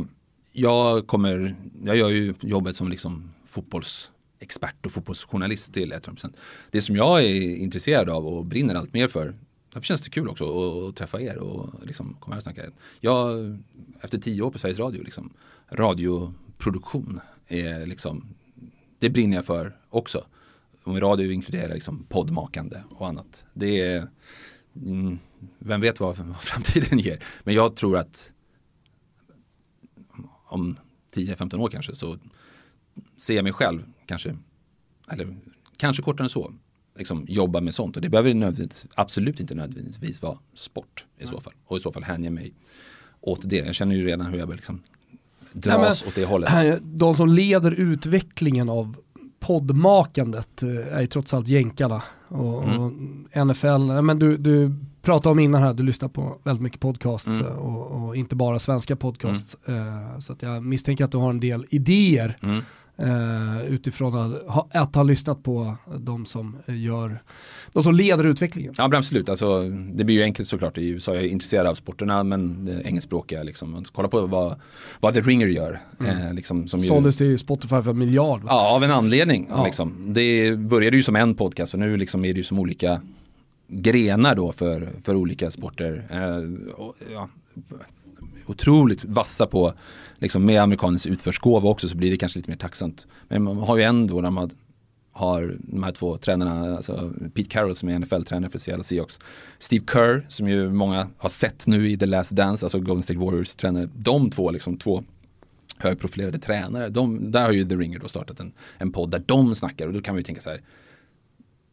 jag kommer, jag gör ju jobbet som liksom fotbollsexpert och fotbollsjournalist till 100%. Det som jag är intresserad av och brinner allt mer för, därför känns det kul också att, träffa er och liksom komma här och snacka. Jag, efter tio år på Sveriges Radio, liksom, radioproduktion är liksom, det brinner jag för också om radio inkluderar liksom poddmakande och annat. Det är, mm, vem vet vad, vad framtiden ger. Men jag tror att om 10-15 år kanske så ser jag mig själv kanske, eller kanske kortare än så, liksom jobba med sånt. Och det behöver nödvändigtvis, absolut inte nödvändigtvis vara sport i så fall. Och i så fall hänga mig åt det. Jag känner ju redan hur jag liksom dras Nej, åt det hållet. De som leder utvecklingen av poddmakandet är ju trots allt jänkarna. Och, mm. och NFL, men du, du pratade om innan här, du lyssnar på väldigt mycket podcasts mm. och, och, inte bara svenska podcasts. Mm. så att jag misstänker att du har en del idéer mm. Uh, utifrån att ha, att ha lyssnat på de som gör, de som leder utvecklingen. Ja absolut, alltså, det blir ju enkelt såklart i USA, jag är intresserad av sporterna men det engelskspråkiga liksom, kolla på vad, vad The Ringer gör. Mm. Eh, liksom, som Såldes till Spotify för en miljard. Ja, av en anledning. Ja. Liksom. Det började ju som en podcast och nu liksom är det ju som olika grenar då för, för olika sporter. Eh, och, ja, otroligt vassa på, liksom med amerikanens utförsgåva också så blir det kanske lite mer tacksamt. Men man har ju ändå när man har de här två tränarna, alltså Pete Carroll som är NFL-tränare för Seattle Seahawks, Steve Kerr som ju många har sett nu i The Last Dance, alltså Golden State Warriors tränare, de två liksom två högprofilerade tränare, de, där har ju The Ringer då startat en, en podd där de snackar och då kan man ju tänka så här,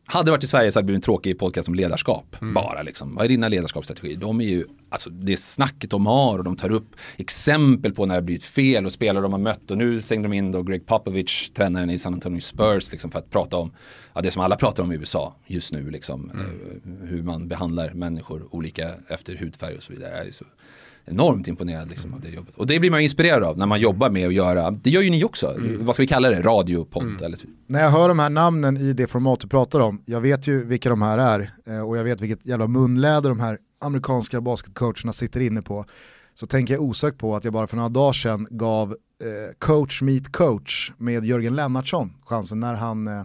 hade det varit i Sverige så hade det blivit en tråkig podcast om ledarskap. Mm. Bara liksom. Vad är dina ledarskapsstrategier? De är ju, alltså det snacket de har och de tar upp exempel på när det blivit fel och spelare de har mött. Och nu stängde de in då Greg Popovich, tränaren i San Antonio Spurs, liksom för att prata om ja, det som alla pratar om i USA just nu. Liksom, mm. Eh, hur man behandlar människor olika efter hudfärg och så vidare enormt imponerad liksom, av det jobbet. Och det blir man inspirerad av när man jobbar med att göra, det gör ju ni också, mm. vad ska vi kalla det, radiopodd mm. eller så. När jag hör de här namnen i det format du pratar om, jag vet ju vilka de här är eh, och jag vet vilket jävla munläder de här amerikanska basketcoacherna sitter inne på. Så tänker jag osökt på att jag bara för några dagar sedan gav eh, coach meet coach med Jörgen Lennartsson chansen när han eh,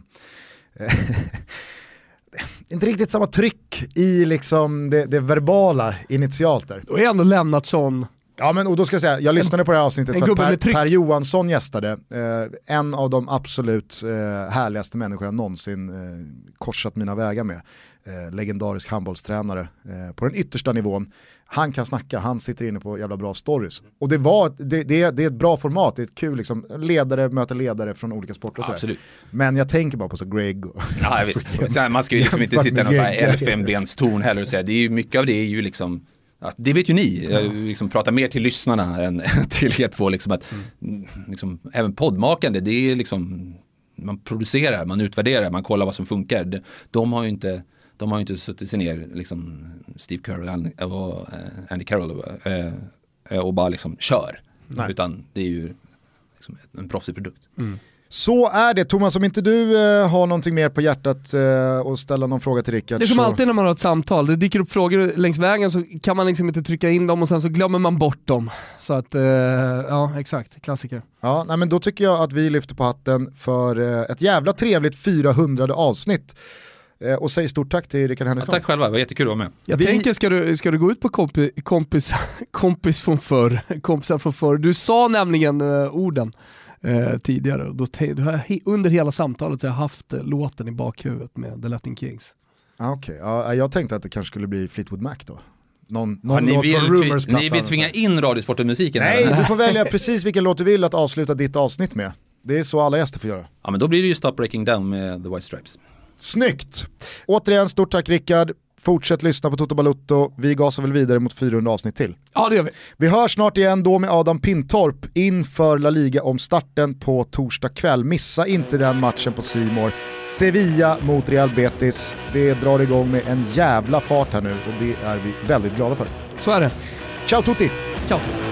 inte riktigt samma tryck i liksom det, det verbala initialt där. Då är ändå Lennartsson Ja men och då ska jag säga, jag lyssnade på det här avsnittet för att per, per Johansson gästade, eh, en av de absolut eh, härligaste människor jag någonsin eh, korsat mina vägar med. Eh, legendarisk handbollstränare eh, på den yttersta nivån. Han kan snacka, han sitter inne på jävla bra stories. Och det, var, det, det, det är ett bra format, det är ett kul liksom, ledare möter ledare från olika sporter och sådär. Absolut. Men jag tänker bara på så Greg och... Ja, visst. man ska ju liksom inte sitta i någon elfenbenstorn heller och säga, det är ju, mycket av det är ju liksom Ja, det vet ju ni, jag liksom pratar mer till lyssnarna än till er två. Liksom att, mm. liksom, även poddmakande, det är liksom, man producerar, man utvärderar, man kollar vad som funkar. De har ju inte, de har inte suttit sig ner, liksom, Steve Carroll och Andy Carroll och, och, och bara liksom kör. Nej. Utan det är ju liksom en proffsig produkt. Mm. Så är det, Thomas om inte du eh, har någonting mer på hjärtat eh, och ställa någon fråga till Rickard. Det är som så... alltid när man har ett samtal, det dyker upp frågor längs vägen så kan man liksom inte trycka in dem och sen så glömmer man bort dem. Så att, eh, ja exakt, klassiker. Ja, nej, men då tycker jag att vi lyfter på hatten för eh, ett jävla trevligt 400 avsnitt. Eh, och säg stort tack till Rickard Henriksson. Ja, tack själva, det var jättekul att vara med. Jag vi... tänker, ska du, ska du gå ut på kompi, kompis, kompis från förr, kompisar från förr? Du sa nämligen uh, orden eh, tidigare. Då under hela samtalet har jag haft eh, låten i bakhuvudet med The Latin Kings. Ah, Okej, okay. ah, jag tänkte att det kanske skulle bli Fleetwood Mac då. Någon, någon ja, låt vill, Rumors Ni vill tvinga in Radiosporten-musiken? Nej, du får välja precis vilken låt du vill att avsluta ditt avsnitt med. Det är så alla gäster får göra. Ja men då blir det ju Stop Breaking Down med The White Stripes. Snyggt! Återigen, stort tack Rickard. Fortsätt lyssna på Toto Balutto, vi gasar väl vidare mot 400 avsnitt till. Ja det gör vi. Vi hörs snart igen då med Adam Pintorp inför La Liga om starten på torsdag kväll. Missa inte den matchen på Simor. Sevilla mot Real Betis. Det drar igång med en jävla fart här nu och det är vi väldigt glada för. Så är det. Ciao tutti! Ciao tutti!